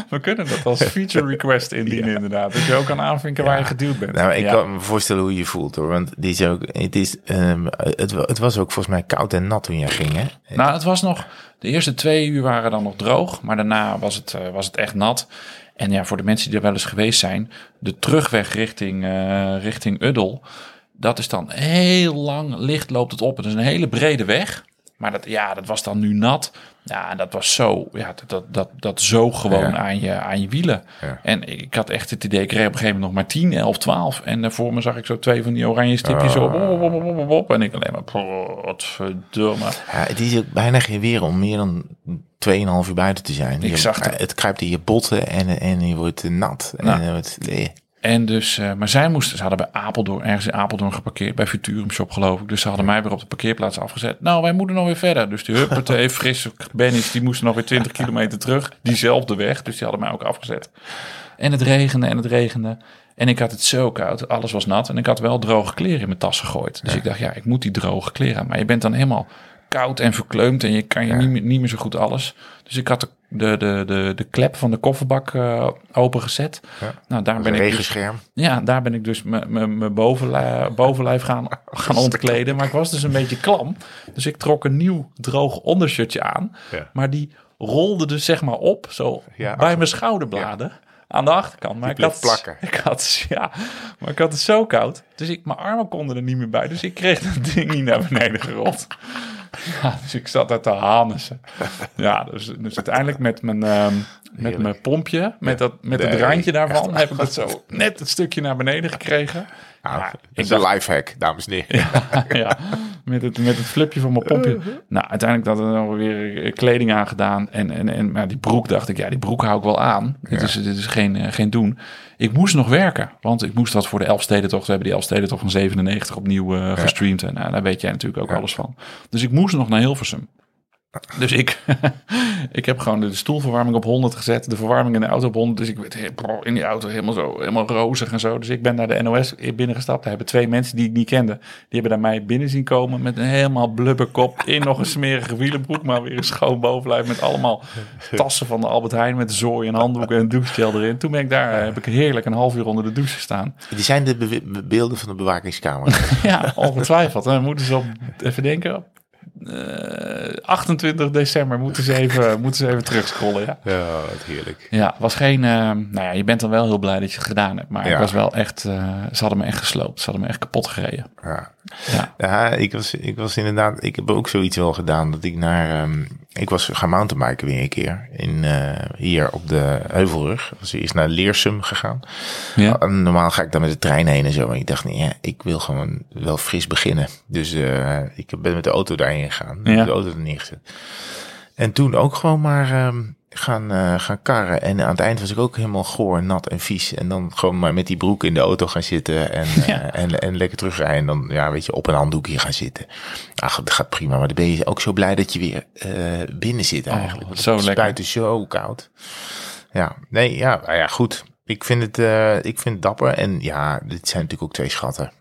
we kunnen dat als feature request indienen inderdaad. Dat je ook kan aanvinken waar je geduwd bent. Nou, ik kan me voorstellen hoe je je voelt hoor. Want die is ook, het, is, ehm, het, het was ook volgens mij koud en nat toen jij ging, hè? Nou, het was nog. De eerste twee uur waren dan nog droog, maar daarna was het, was het echt nat. En ja, voor de mensen die er wel eens geweest zijn, de terugweg richting, eh, richting Uddel, dat is dan heel lang licht loopt het op. Het is een hele brede weg. Maar dat, ja, dat was dan nu nat. Ja, en dat was zo, ja, dat, dat, dat, dat zoog gewoon Ja. aan, je, aan je wielen. Ja. En ik had echt het idee, ik reed op een gegeven moment nog maar 10, 11, 12. En eh, voor me zag ik zo twee van die oranje stipjes zo op, op, op, op, op, op, op. En ik alleen maar, wat verdomme. Ja, het is ook bijna geen weer om meer dan 2,5 uur buiten te zijn. Ik Je- zag het. Het kruipt in je botten en, en je wordt nat. Nou. En, het, eh, En dus, eh, maar zij moesten, ze hadden bij Apeldoorn, ergens in Apeldoorn geparkeerd, bij Futurum Shop geloof ik. Dus ze hadden mij weer op de parkeerplaats afgezet. Nou, wij moeten nog weer verder. Dus die huppatee, frisse Benny's, die moesten nog weer 20 kilometer terug. Diezelfde weg, dus die hadden mij ook afgezet. En het regende en het regende. En ik had het zo koud, alles was nat. En ik had wel droge kleren in mijn tas gegooid. Dus ik dacht, ja, ik moet die droge kleren aan. Maar je bent dan helemaal koud en verkleumd en je kan je niet, meer, niet meer zo goed alles. Dus ik had de, de, de, de, de klep van de kofferbak eh opengezet. Nou, daar ben ik dus- regenscherm. ja, daar ben ik dus mijn- bovenlijf, bovenlijf gaan, gaan ontkleden. Maar ik was dus een beetje klam. Dus ik trok een nieuw droog ondershirtje aan. Ja. Maar die rolde dus zeg maar op, zo Ja, bij mijn schouderbladen. Aan de achterkant. Maar ik had, plakken. Ik had, ja, maar ik had het zo koud. Dus ik, mijn armen konden er niet meer bij. Dus ik kreeg dat ding niet naar beneden gerold. Ja, dus ik zat daar te hanissen. Ja, dus, dus uiteindelijk met mijn, ehm, met mijn pompje, met, dat, met het randje daarvan, heb ik dat zo net het stukje naar beneden gekregen. Nou, Ja, dat ik is dacht- een lifehack, dames en heren. ja, met het, met het flipje van mijn pompje. Nou, uiteindelijk had ik dan weer eh, kleding aangedaan. En, en, en maar die broek dacht ik, ja, die broek hou ik wel aan. Dit is, dit is geen, eh, geen doen. Ik moest nog werken, want ik moest wat voor de Elfstedentocht. We hebben die Elfstedentocht van 97 opnieuw eh, gestreamd. En nou, daar weet jij natuurlijk ook alles van. Dus ik moest nog naar Hilversum. Dus ik, ik heb gewoon de stoelverwarming op 100 gezet. De verwarming in de auto op 100. Dus ik werd in die auto helemaal zo, helemaal rozig en zo. Dus ik ben naar de NOS binnengestapt. Daar hebben twee mensen die ik niet kende. Die hebben daar mij binnen zien komen met een helemaal blubberkop. In nog een smerige wielenbroek, maar weer een schoon bovenlijf. Met allemaal tassen van de Albert Heijn met zooi en handdoeken en douchegel erin. Toen ben ik daar, heb ik heerlijk een half uur onder de douche gestaan. Die zijn de be- beelden van de bewakingskamer. Ja, ongetwijfeld. Dan moeten ze op, even denken, eh, 28 december moeten ze even, moeten ze even terugscrollen. Ja, ja, wat heerlijk. ja was geen. eh, nou ja, je bent dan wel heel blij dat je het gedaan hebt. Maar ik was wel echt. eh, ze hadden me echt gesloopt. Ze hadden me echt kapot gereden. Ja. Ja. Ja, ik was, ik was inderdaad, ik heb ook zoiets wel gedaan dat ik naar, ehm, ik was gaan mountainbiken weer een keer in, eh, hier op de Heuvelrug. Was eerst naar Leersum gegaan. Ja. En normaal ga ik dan met de trein heen en zo. En ik dacht, nee, ja, ik wil gewoon wel fris beginnen. Dus eh, ik ben met de auto daarheen gegaan. Ja. De auto er neergezet. En toen ook gewoon maar ehm, gaan, eh, gaan karren. En aan het eind was ik ook helemaal goor, nat en vies. En dan gewoon maar met die broek in de auto gaan zitten. En, eh, en, en lekker terugrijden. En dan, ja, weet je, op een handdoekje gaan zitten. Ach, dat gaat prima. Maar dan ben je ook zo blij dat je weer eh, binnen zit eigenlijk. Want zo het lekker. buiten zo koud. Ja, nee, ja, nou ja, goed. Ik vind het, ik vind het dapper. En ja, dit zijn natuurlijk ook twee schatten.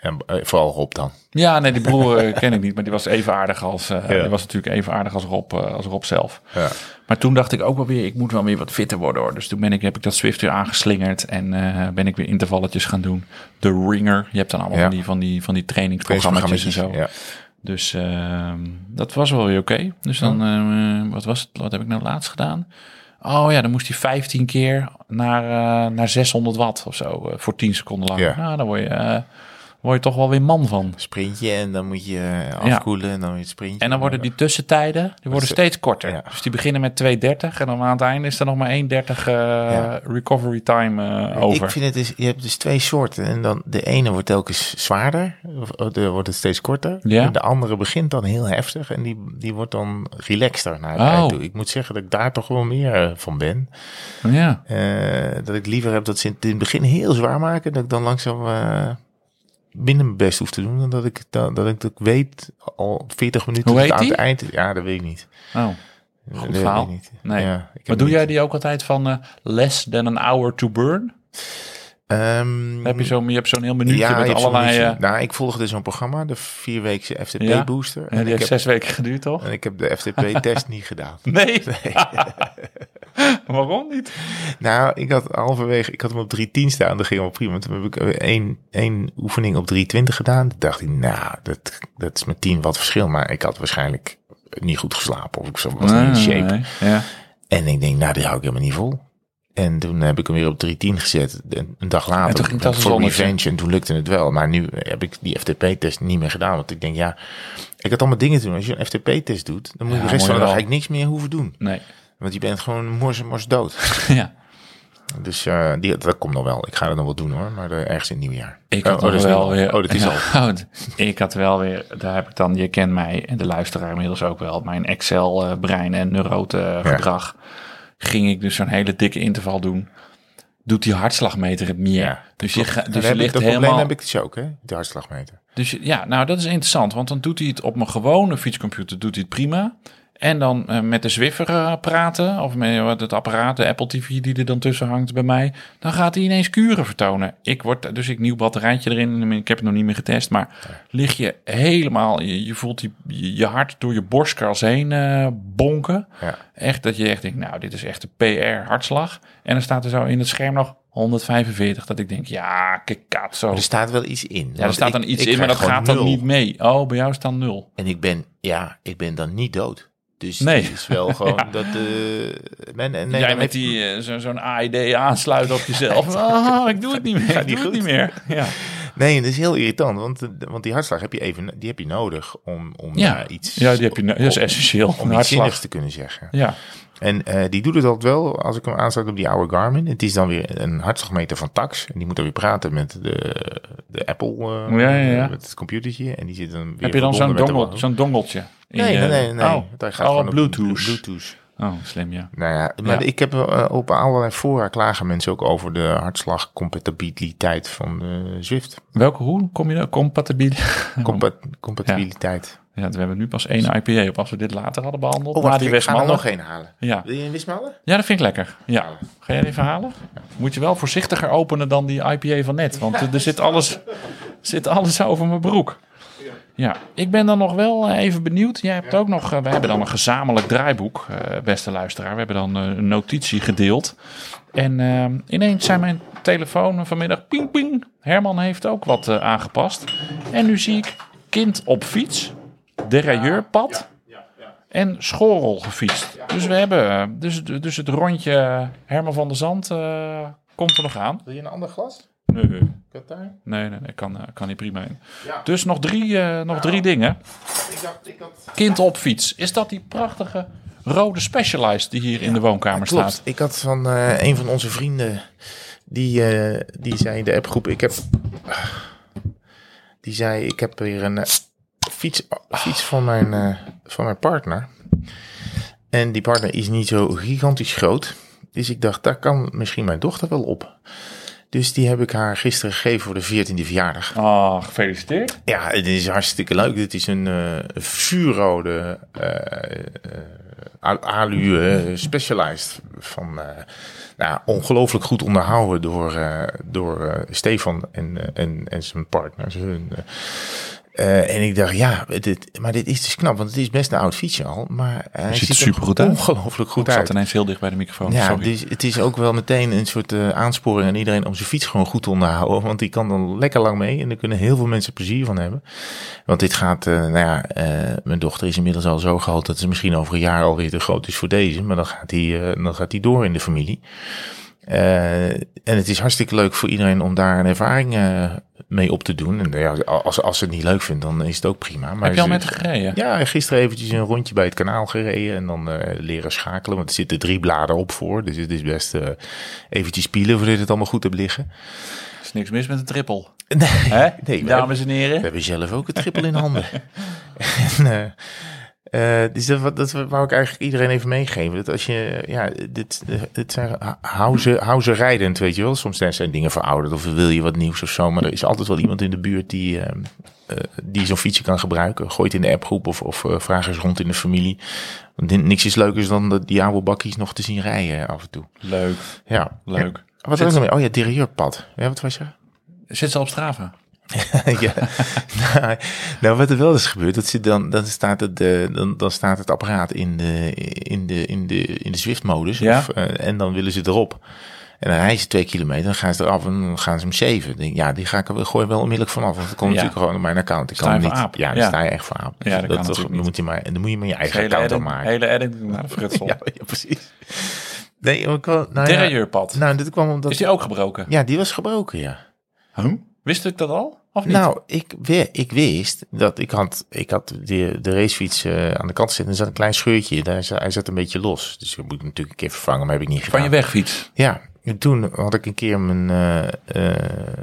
En eh, vooral Rob dan. Ja, nee, die broer eh, ken ik niet. Maar die was even aardig als. Ja. Die was natuurlijk even aardig als Rob, als Rob zelf. Ja. Maar toen dacht ik ook wel weer, ik moet wel weer wat fitter worden hoor. Dus toen ben ik, heb ik dat Swift weer aangeslingerd en ben ik weer intervalletjes gaan doen. De Ringer, je hebt dan allemaal Ja. van die, van die, van die trainingsprogramma's en zo. Ja. Dus ehm, dat was wel weer oké. Dus dan, wat was het, wat heb ik nou laatst gedaan? Oh ja, dan moest hij 15 keer naar, naar 600 watt of zo, voor 10 seconden lang. Ja. Nou, dan word je, word je toch wel weer man van. Sprintje en dan moet je eh, afkoelen en dan weer sprintje. En dan worden die tussentijden die worden steeds korter. Ja. Dus die beginnen met 2.30 en dan aan het einde is er nog maar 1.30 eh, recovery time eh, over. Ik vind het dus, je hebt dus twee soorten. En dan de ene wordt telkens zwaarder, de wordt het steeds korter. Ja. En de andere begint dan heel heftig en die, die wordt dan relaxter naar het Oh. toe. Ik moet zeggen dat ik daar toch wel meer eh, van ben. Ja. Eh, dat ik liever heb dat ze in het begin heel zwaar maken, dat ik dan langzaam eh minder mijn best hoef te doen. Dan dat ik, dat, dat ik, dat ik weet al 40 minuten Hoe heet aan het eind. Ja, dat weet ik niet. Oh. Goed verhaal. ik niet. Nee. Ja, Maar doe niet- jij die ook altijd van eh, less than an hour to burn? Ehm, Heb je, zo, je hebt zo'n heel minuutje ja, met allerlei... eh, nou, ik volgde zo'n programma, de vierweekse FTP Ja? booster. ja, En, die heeft zes weken geduurd, toch? en ik heb de FTP-test niet gedaan. Nee. Waarom niet? Nou, ik had halverwege, ik had hem op 3.10 staan, dat ging wel prima. Toen heb ik eh, één, één oefening op 3.20 gedaan. Toen dacht ik, nou, dat, dat is met 10 wat verschil. Maar ik had waarschijnlijk niet goed geslapen of ik was niet in shape. Nee, Ja. En ik denk, nou, die hou ik helemaal niet vol. En toen heb ik hem weer op 3.10 gezet. Een, dag later. En toen ging als een. En toen lukte het wel. Maar nu heb ik die FTP-test niet meer gedaan. Want ik denk, ja, ik had allemaal dingen te doen. Als je een FTP-test doet, dan moet je Ja, de rest van de dag eigenlijk niks meer hoeven doen. Nee. Want je bent gewoon mors en mors dood. Ja. Dus eh, die, dat komt nog wel. Ik ga dat nog wel doen hoor. Maar eh, ergens in het nieuwe jaar. Ik Oh, had oh, nu wel weer... Oh, dat is ja, al. oh, ik had wel weer... Daar heb ik dan... Je kent mij en de luisteraar inmiddels ook wel. Mijn Excel-brein en neurote gedrag. Ging ik dus zo'n hele dikke interval doen. Doet die hartslagmeter het meer. Ja. Dus je, ga- dus je heb ik, ligt dat probleem helemaal... heb ik dus ook, hè? De hartslagmeter. Dus ja, nou dat is interessant, want dan doet hij het op mijn gewone fietscomputer doet hij het prima. En dan eh, met de Zwiffer eh, praten, of met wat het apparaat, de Apple TV die er dan tussen hangt bij mij, dan gaat hij ineens kuren vertonen. Ik word, dus ik nieuw batterijtje erin, ik heb het nog niet meer getest, maar lig je helemaal, je, je voelt die, je hart door je borstkras heen eh, bonken. Ja. Echt dat je echt denkt, nou dit is echt de PR-hartslag. En dan staat er zo in het scherm nog 145, dat ik denk, ja, kijk, zo. Er staat wel iets in. Ja, er staat dan iets in, maar dat gaat dan dan niet mee. Oh, bij jou staat nul. En ik ben, ja, ik ben dan niet dood. Dus Nee. het is wel gewoon Ja. dat de... men, en nee, Jij met die, eh, zo- zo'n AID aansluiten op jezelf. Oh, ik doe het niet meer. Gaat Ik het goed. niet meer. Ja, Nee, dat is heel irritant, want, de- want die hartslag heb je even, die heb je nodig om, om ja. eh, iets... ja die heb je, dat is om- essentieel. Om Een iets hartslag. zinnigs te kunnen zeggen. Ja, En eh, die doet het altijd wel als ik hem aansluit op die oude Garmin. Het is dan weer een hartslagmeter van Tax. En die moet dan weer praten met de, de Apple, eh, Ja, ja, ja. met het computertje. En die zit dan weer heb je dan zo'n dongeltje? Nee, je- nee, nee. nee. Oh, Daar gaat oh, op Bluetooth. Bluetooth. Oh, slim, ja. Nou ja, maar Ja. ik heb eh, op allerlei fora klagen mensen ook over de hartslagcompatibiliteit van de Zwift. Welke, hoe kom je daar? Compatibiel? Compa- compatibiliteit. Ja, we hebben nu pas één IPA op. Als we dit later hadden behandeld. Oh, wacht, die ik ga er Westmalle. nog één halen. Ja. Wil je een Wismalle? ja, dat vind ik lekker. Ja. Ga jij die verhalen? Moet je wel voorzichtiger openen dan die IPA van net. Want er zit alles, zit alles over mijn broek. Ja, ik ben dan nog wel eh, even benieuwd. Jij hebt ook nog, eh, we hebben dan een gezamenlijk draaiboek, eh, beste luisteraar. We hebben dan eh, een notitie gedeeld. En eh, ineens zijn mijn telefoon vanmiddag ping ping. Herman heeft ook wat eh, aangepast. En nu zie ik kind op fiets, derailleurpad en schorrel gefietst. Dus we hebben, dus, dus het rondje Herman van der Zand eh, komt er nog aan. Wil je een ander glas? Nee. Qatar? Nee, nee, nee, kan, eh, kan niet prima in. Dus nog drie, eh, nog drie dingen. Ik dacht, ik had... Kind op fiets. Is dat die prachtige rode Specialized die hier in de woonkamer Klopt. staat? Ik had van eh, een van onze vrienden, die, eh, die zei in de appgroep, ik heb, die zei, ik heb weer een fiets, fiets van, mijn, eh, van mijn partner. En die partner is niet zo gigantisch groot. Dus ik dacht, daar kan misschien mijn dochter wel op. Dus die heb ik haar gisteren gegeven voor de 14e verjaardag. Ah, gefeliciteerd. Ja, het is hartstikke leuk. Dit is een eh vuurrode eh, al- alu Specialized van nou, ongelooflijk goed onderhouden door, door Stefan en, en, en zijn partner. Hun, eh, en ik dacht, ja, dit, maar dit is dus knap, want het is best een oud fietsje al. Maar hij ziet er er supergoed uit. Ongelooflijk goed Ik uit. zat ineens heel dicht bij de microfoon. Ja, Sorry. dus het is ook wel meteen een soort eh, aansporing aan iedereen om zijn fiets gewoon goed te onderhouden. Want die kan dan lekker lang mee en daar kunnen heel veel mensen plezier van hebben. Want dit gaat, eh, nou ja, mijn dochter is inmiddels al zo groot dat ze misschien over een jaar alweer te groot is voor deze. Maar dan gaat die, dan gaat die door in de familie. Eh, en het is hartstikke leuk voor iedereen om daar een ervaring eh, mee op te doen. En ja, als, als ze het niet leuk vindt, dan is het ook prima. Maar Heb je al met gereden? Ja, gisteren eventjes een rondje bij het kanaal gereden en dan eh, leren schakelen. Want er zitten drie bladen op voor. Dus het is best eventjes spielen voordat je het allemaal goed hebt liggen. Er is niks mis met een trippel. Nee, we, Dames en we heren. hebben zelf ook een trippel in handen. en, eh, dus dat, dat wou ik eigenlijk iedereen even meegeven. Dat als je, ja, dit, dit zijn, hou ze, hou ze rijdend, weet je wel. Soms zijn dingen verouderd of wil je wat nieuws of zo. Maar er is altijd wel iemand in de buurt die, eh, eh, die zo'n fietsje kan gebruiken. Gooi het in de appgroep of, of vraag eens rond in de familie. Want niks is leukers dan die oude bakkies nog te zien rijden af en toe. Leuk, Ja, leuk. Wat was er nog meer? Oh ja, derieurpad. Ja, wat was je? Zit ze op Strava? ja. nou, nou, wat er wel is gebeurd, dat zit dan, dan, staat het, eh, dan, dan staat het apparaat in de, in de, in de, in de Zwift-modus. Ja. Eh, en dan willen ze erop. En dan rijden ze twee kilometer, dan gaan ze eraf en dan gaan ze hem zeven. Denk ja, die ga ik er gooi wel onmiddellijk vanaf. Want het komt Ja. natuurlijk gewoon op mijn account. Ik Sta kan hem niet. aap? Ja, dan Ja. sta je echt voor aap. Ja, dat natuurlijk dan moet je maar, en dan moet je maar je eigen Hele account edit, aanmaken. hele edit naar de frutsel. Ja, ja, precies. Nee, ik wel, nou nou, dit kwam omdat... Is die ook gebroken? Ja, die was gebroken, ja. Huh? Wist ik dat al? Of niet? Nou, ik, ik wist dat ik had, ik had de, de racefiets eh, aan de kant zitten. Er zat een klein scheurtje. Daar, zat- hij zat een beetje los. Dus ik moet hem natuurlijk een keer vervangen, maar heb ik niet gedaan. Van je wegfiets. Ja, en toen had ik een keer mijn, eh, eh,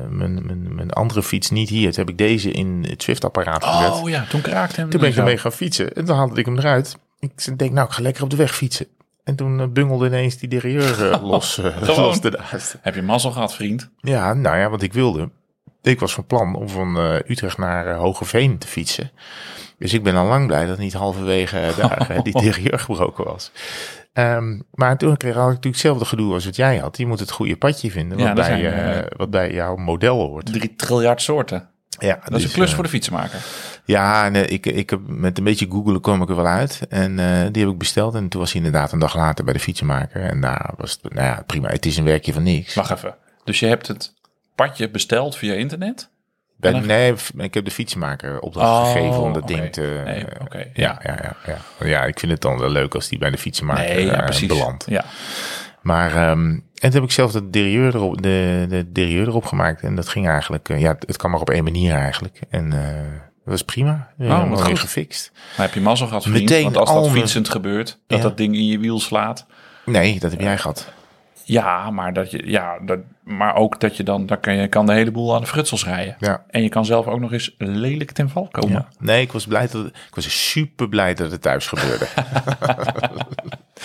mijn, mijn, mijn andere fiets niet hier. Toen heb ik deze in het Zwift-apparaat gezet. Oh ja, toen kraakte hem. toen ben ik ermee gaan fietsen. En toen haalde ik hem eruit. Ik denk, nou, ik ga lekker op de weg fietsen. En toen bungelde ineens die derailleur eh, los, los ernaast. Heb je mazzel gehad, vriend? Ja, nou ja, wat ik wilde. Ik was van plan om van eh, Utrecht naar eh, Hogeveen te fietsen. Dus ik ben al lang blij dat niet halverwege daar eh, die derailleur gebroken was. Ehm, maar toen kreeg ik natuurlijk hetzelfde gedoe als wat jij had. Je moet het goede padje vinden wat, Ja, bij, zijn, wat bij jouw model hoort. Drie triljard soorten. Ja, Dat is een klus voor de fietsenmaker. Ja, en, ik, ik heb met een beetje googelen kwam ik er wel uit. En die heb ik besteld. En toen was hij inderdaad een dag later bij de fietsenmaker. En daar was het, nou ja, prima. Het is een werkje van niks. Wacht even. Dus je hebt het padje besteld via internet? Bij- En dan- nee, ik heb de fietsenmaker opdracht Oh, gegeven om dat ding te... Nee, oké, ja. ja. Ja, ja, ja, ja. ik vind het dan wel leuk als die bij de fietsenmaker Nee, ja, eh, belandt. Ja. Maar ehm, en toen heb ik zelf de derailleur erop, de, de derailleur erop gemaakt. En dat ging eigenlijk... eh, ja, het, kan maar op één manier eigenlijk. En eh, dat was prima. Oh, Helemaal weer goed. gefixt. Maar heb je mazzel gehad, vriend? Meteen Want als al dat fietsend gebeurt, dat Ja. dat ding in je wiel slaat. Nee, dat heb jij gehad. Ja, maar, dat je, ja dat, maar ook dat je dan, dan kan je kan de hele boel aan de frutsels rijden. Ja. En je kan zelf ook nog eens lelijk ten val komen. Ja. Nee, ik was blij dat ik was super blij dat het thuis gebeurde.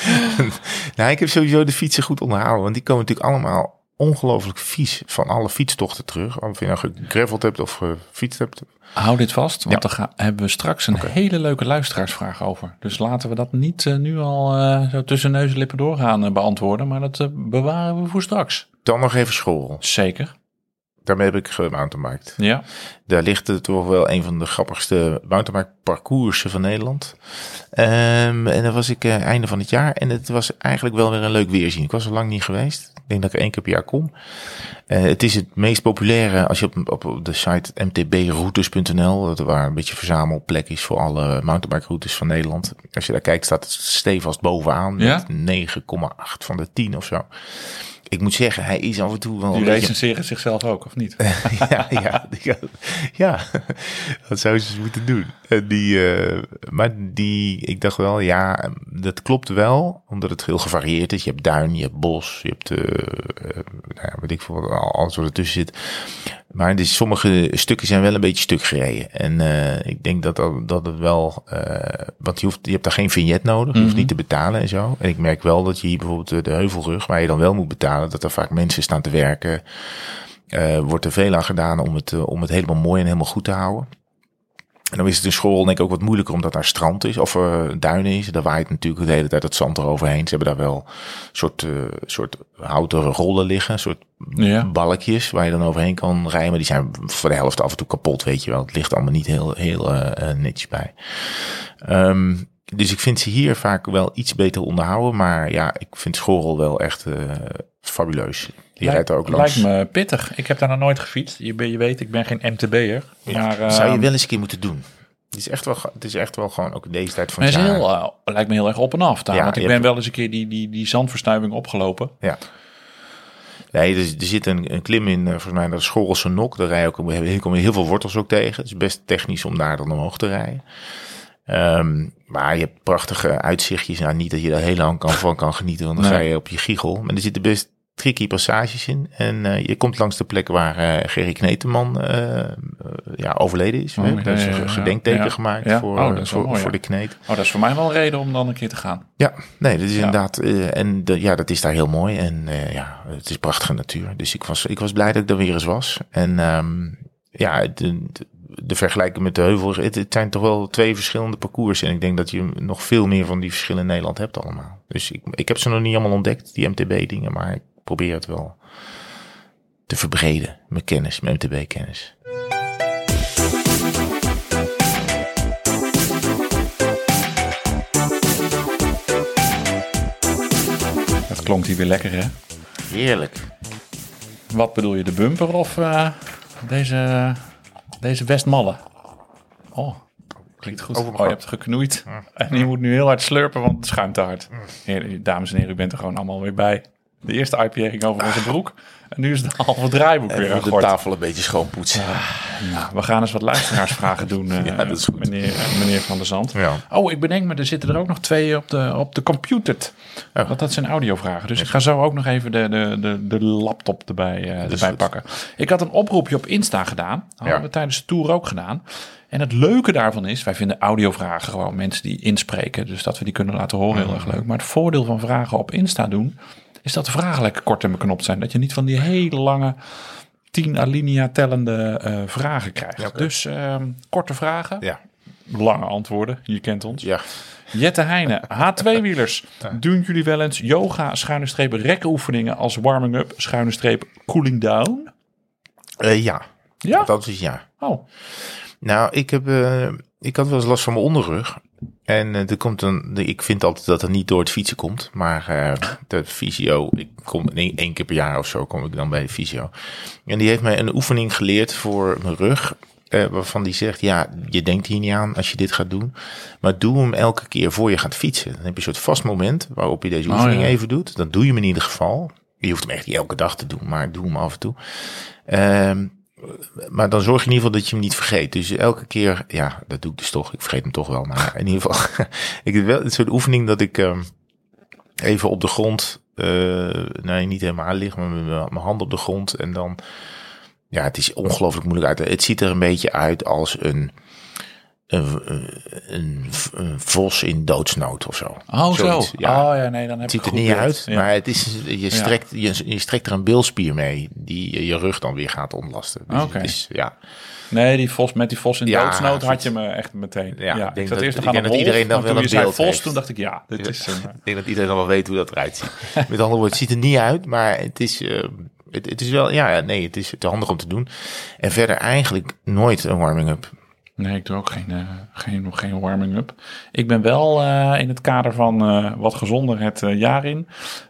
nou, ik heb sowieso de fietsen goed onderhouden, want die komen natuurlijk allemaal ongelooflijk vies van alle fietstochten terug. Of je nou gegraveld hebt of gefietst hebt. Hou dit vast, want Ja. daar gaan, hebben we straks een hele leuke luisteraarsvraag over. Dus laten we dat niet eh, nu al eh, zo tussen neus en lippen doorgaan eh, beantwoorden, maar dat bewaren we voor straks. Dan nog even school. Zeker. Daarmee heb ik gemountainbiked. Ja. Daar ligt het toch wel een van de grappigste mountainbike parcoursen van Nederland. Ehm, en dan was ik eh, einde van het jaar. En het was eigenlijk wel weer een leuk weerzien. Ik was er lang niet geweest. Ik denk dat ik één keer per jaar kom. Eh, het is het meest populaire als je op, op de site mtbroutes.nl, dat waar een beetje verzamelplek is voor alle mountainbike routes van Nederland. Als je daar kijkt, staat het stevast bovenaan. Ja? Met 9,8 van de 10 of zo. Ik moet zeggen, hij is af en toe wel Die recenseren zichzelf ook, of niet? ja, ja, ja, ja, dat zou ze moeten doen. En die, eh, maar die, ik dacht wel, ja, dat klopt wel, omdat het heel gevarieerd is. Je hebt duin, je hebt bos, je hebt, eh, eh, nou ja, weet ik veel, wat, al- alles wat ertussen zit. Maar dus sommige stukken zijn wel een beetje stuk gereden. En eh, ik denk dat, dat, dat het wel, eh, want je, hoeft, je hebt daar geen vignet nodig, je hoeft niet te betalen en zo. En ik merk wel dat je hier bijvoorbeeld eh, de heuvelrug, waar je dan wel moet betalen, dat er vaak mensen staan te werken. Eh, wordt er veel aan gedaan om het, om het helemaal mooi en helemaal goed te houden. En dan is het in school denk ik ook wat moeilijker omdat daar strand is of eh duinen is. Daar waait natuurlijk de hele tijd het zand eroverheen. Ze hebben daar wel een soort, eh, soort houten rollen liggen, een soort Ja. balkjes waar je dan overheen kan rijden. Maar die zijn voor de helft af en toe kapot, weet je wel. Het ligt allemaal niet heel, heel eh, eh, netjes bij. Ehm, dus ik vind ze hier vaak wel iets beter onderhouden. Maar ja, ik vind Schorrel wel echt fabuleus. Die rijdt er ook langs. Lijkt me pittig. Ik heb daar nog nooit gefietst. Je, je weet, ik ben geen MTB'er. Maar Zou je wel eens een keer moeten doen. Het is echt wel, het is echt wel gewoon ook deze tijd van het jaar. heel, eh, lijkt me heel erg op en af. Daar, Ja, want ik je ben hebt- wel eens een keer die, die, die zandverstuiving opgelopen. Ja. Nee, er, er zit een, een klim in, eh, volgens mij, dat is Schorrelse Nok. Daar rij je ook, kom je heel veel wortels ook tegen. Het is best technisch om daar dan omhoog te rijden. Ehm, maar je hebt prachtige uitzichtjes. Nou, niet dat je daar heel lang kan, van kan genieten, want dan Nee. ga je op je giegel. Maar er zitten best tricky passages in. En eh, je komt langs de plek waar eh Gerry Kneteman eh, ja, overleden is. Oh, Daar is een ja. gemaakt Ja. gemaakt Ja. voor, Oh, voor, mooi, voor de kneet. Oh, dat is voor mij wel een reden om dan een keer te gaan. Ja, nee, dat is inderdaad. en de, ja, dat is daar heel mooi. En ja, het is prachtige natuur. Dus ik was, ik was blij dat ik er weer eens was. En ehm, ja, de, de, de vergelijking met de heuvel, het, het zijn toch wel twee verschillende parcours. En ik denk dat je nog veel meer van die verschillen in Nederland hebt allemaal. Dus ik, ik heb ze nog niet allemaal ontdekt, die MTB-dingen. Maar ik probeer het wel te verbreden, mijn kennis, mijn MTB-kennis. Dat klonk hier weer lekker, hè? Heerlijk. Wat bedoel je, de bumper of eh, deze, deze Westmalle? Oh, klinkt goed. Oh, je hebt geknoeid. En je moet nu heel hard slurpen, want het schuimt te hard. Heer, dames en heren, u bent er gewoon allemaal weer bij. De eerste IPA ging over onze broek. En nu is het halve draaiboek weer Even de tafel een beetje schoonpoetsen. Nou, we gaan eens wat luisteraarsvragen doen, eh, Ja, dat is goed. Meneer, meneer Van der Zand. Ja. Oh, ik bedenk me, er zitten er ook nog twee op de, op de computer. Oh. Want dat zijn audiovragen. Dus ik ga zo ook nog even de, de, de, de laptop erbij, eh, erbij pakken. Ik had een oproepje op Insta gedaan. Dat hadden Ja. we tijdens de tour ook gedaan. En het leuke daarvan is, wij vinden audiovragen gewoon mensen die inspreken. Dus dat we die kunnen laten horen heel erg leuk. Maar het voordeel van vragen op Insta doen, is dat de vragen lekker kort en beknopt zijn. Dat je niet van die hele lange, tien alinea tellende eh, vragen krijgt. Ja. Dus ehm, korte vragen, Ja, lange antwoorden. Je kent ons. ja. Jette Heijnen, H2-wielers. Doen jullie wel eens yoga, schuine streep, rekoefeningen als warming-up, schuine streep, cooling down? Eh, ja, Ja? dat is ja. Oh, Nou, ik heb, eh, ik had wel eens last van mijn onderrug. En eh, er komt een, ik vind altijd dat het niet door het fietsen komt. Maar eh, de fysio, ik kom één, keer per jaar of zo kom ik dan bij de fysio. En die heeft mij een oefening geleerd voor mijn rug. eh, waarvan die zegt, ja, je denkt hier niet aan als je dit gaat doen. Maar doe hem elke keer voor je gaat fietsen. Dan heb je een soort vast moment waarop je deze Oh, oefening ja. even doet. Dan doe je hem in ieder geval. Je hoeft hem echt niet elke dag te doen, maar doe hem af en toe. Ehm, maar dan zorg je in ieder geval dat je hem niet vergeet. Dus elke keer, ja, dat doe ik dus toch. Ik vergeet hem toch wel. Maar in ieder geval, ik heb wel een soort oefening dat ik ehm, even op de grond, eh nee, niet helemaal lig, maar met mijn hand op de grond. En dan, ja, het is ongelooflijk moeilijk uit. Het ziet er een beetje uit als een, een, een, een vos in doodsnood of zo. oh zo. Ja. Oh ja, nee, dan heb Het ziet er niet beeld. uit, Ja. maar het is, je, strekt, je, je strekt er een bilspier mee die je- rug dan weer gaat ontlasten. Dus is, ja, Nee, die vos, met die vos in Ja, doodsnood had je me echt meteen. Ja, Ja, ik denk zat dat- eerst ik denk dat iedereen dan wel een zei beeld vos, heeft. toen dacht ik ja, dit is een... Ik denk dat iedereen al wel weet hoe dat eruit ziet. Met andere woorden, het ziet er niet uit, maar het is, eh, het, het is wel, ja, nee, het is te handig om te doen. En verder eigenlijk nooit een warming-up. Nee, ik doe ook geen, eh, geen, geen warming-up. Ik ben wel eh, in het kader van eh, wat gezonder het jaar in,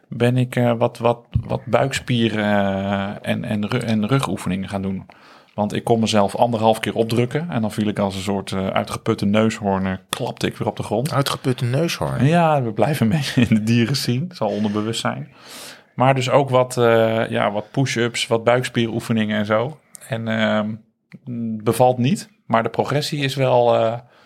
ben ik wat, wat, wat buikspieren en, en, en rugoefeningen gaan doen. Want ik kon mezelf anderhalf keer opdrukken en dan viel ik als een soort uitgeputte neushoorn, klapte ik weer op de grond. Uitgeputte neushoorn. Ja, we blijven beetje in de dieren zien. Het zal onderbewust zijn. Maar dus ook wat, ja, wat push-ups, wat buikspieroefeningen en zo. En ehm, bevalt niet. Maar de progressie is wel...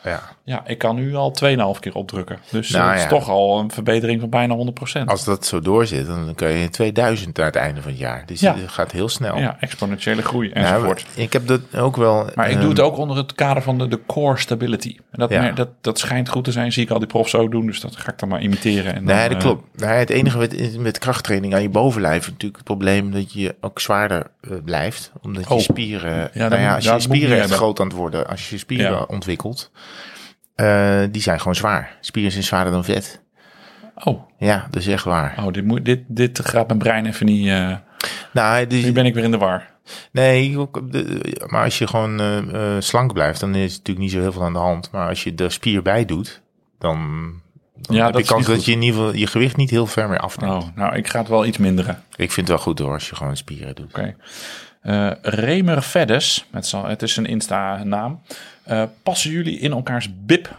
eh, Ja. ja, ik kan nu al 2,5 keer opdrukken. Dus eh, Nou het is ja. toch al een verbetering van bijna 100%. Als dat zo doorzit, dan kan je in 2000 aan het einde van het jaar. Dus Ja. het gaat heel snel. Ja, exponentiële groei Ja, enzovoort. ik heb dat ook wel. Maar ik ehm, doe het ook onder het kader van de, de core stability. En dat, Ja. dat, dat schijnt goed te zijn. Zie ik al die profs ook doen. Dus dat ga ik dan maar imiteren. En Nee, dan, dat eh, klopt. Nee, het enige met, met krachttraining aan je bovenlijf is natuurlijk het probleem dat je ook zwaarder eh, blijft. Omdat je Oh. spieren, Ja, nou dat ja, als je dat spieren echt groot aan het worden, als je je spieren ontwikkelt, eh, die zijn gewoon zwaar. Spieren zijn zwaarder dan vet. Oh, Ja, dat is echt waar. oh dit, moet, dit, dit gaat mijn brein even niet... eh, Nou, nu ben ik weer in de war. nee, maar als je gewoon eh, slank blijft, dan is natuurlijk niet zo heel veel aan de hand. Maar als je de spier bij doet, dan, dan Ja, heb dat je kans dat je in ieder geval je gewicht niet heel ver meer afneemt. Oh, nou, ik ga het wel iets minderen. Ik vind het wel goed hoor, als je gewoon spieren doet. Oké. Remer z'n- het is een Insta-naam. Eh, passen jullie in elkaars bib?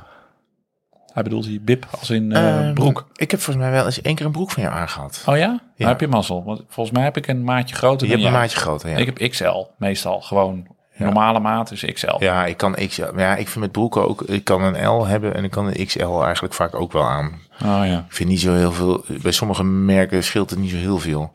Hij bedoelt hier bib als in eh, Ehm, broek. Ik heb volgens mij wel eens één keer een broek van jou aangehad. Oh ja? Ja. heb je mazzel. Want volgens mij heb ik een maatje groter Je hebt een maatje groter, ja. Ik heb XL meestal. Gewoon normale maat is XL. Ja, ik kan XL. Ja, ik vind met broeken ook. Ik kan een L hebben en ik kan een XL eigenlijk vaak ook wel aan. Oh ja. Ik vind niet zo heel veel. Bij sommige merken scheelt het niet zo heel veel.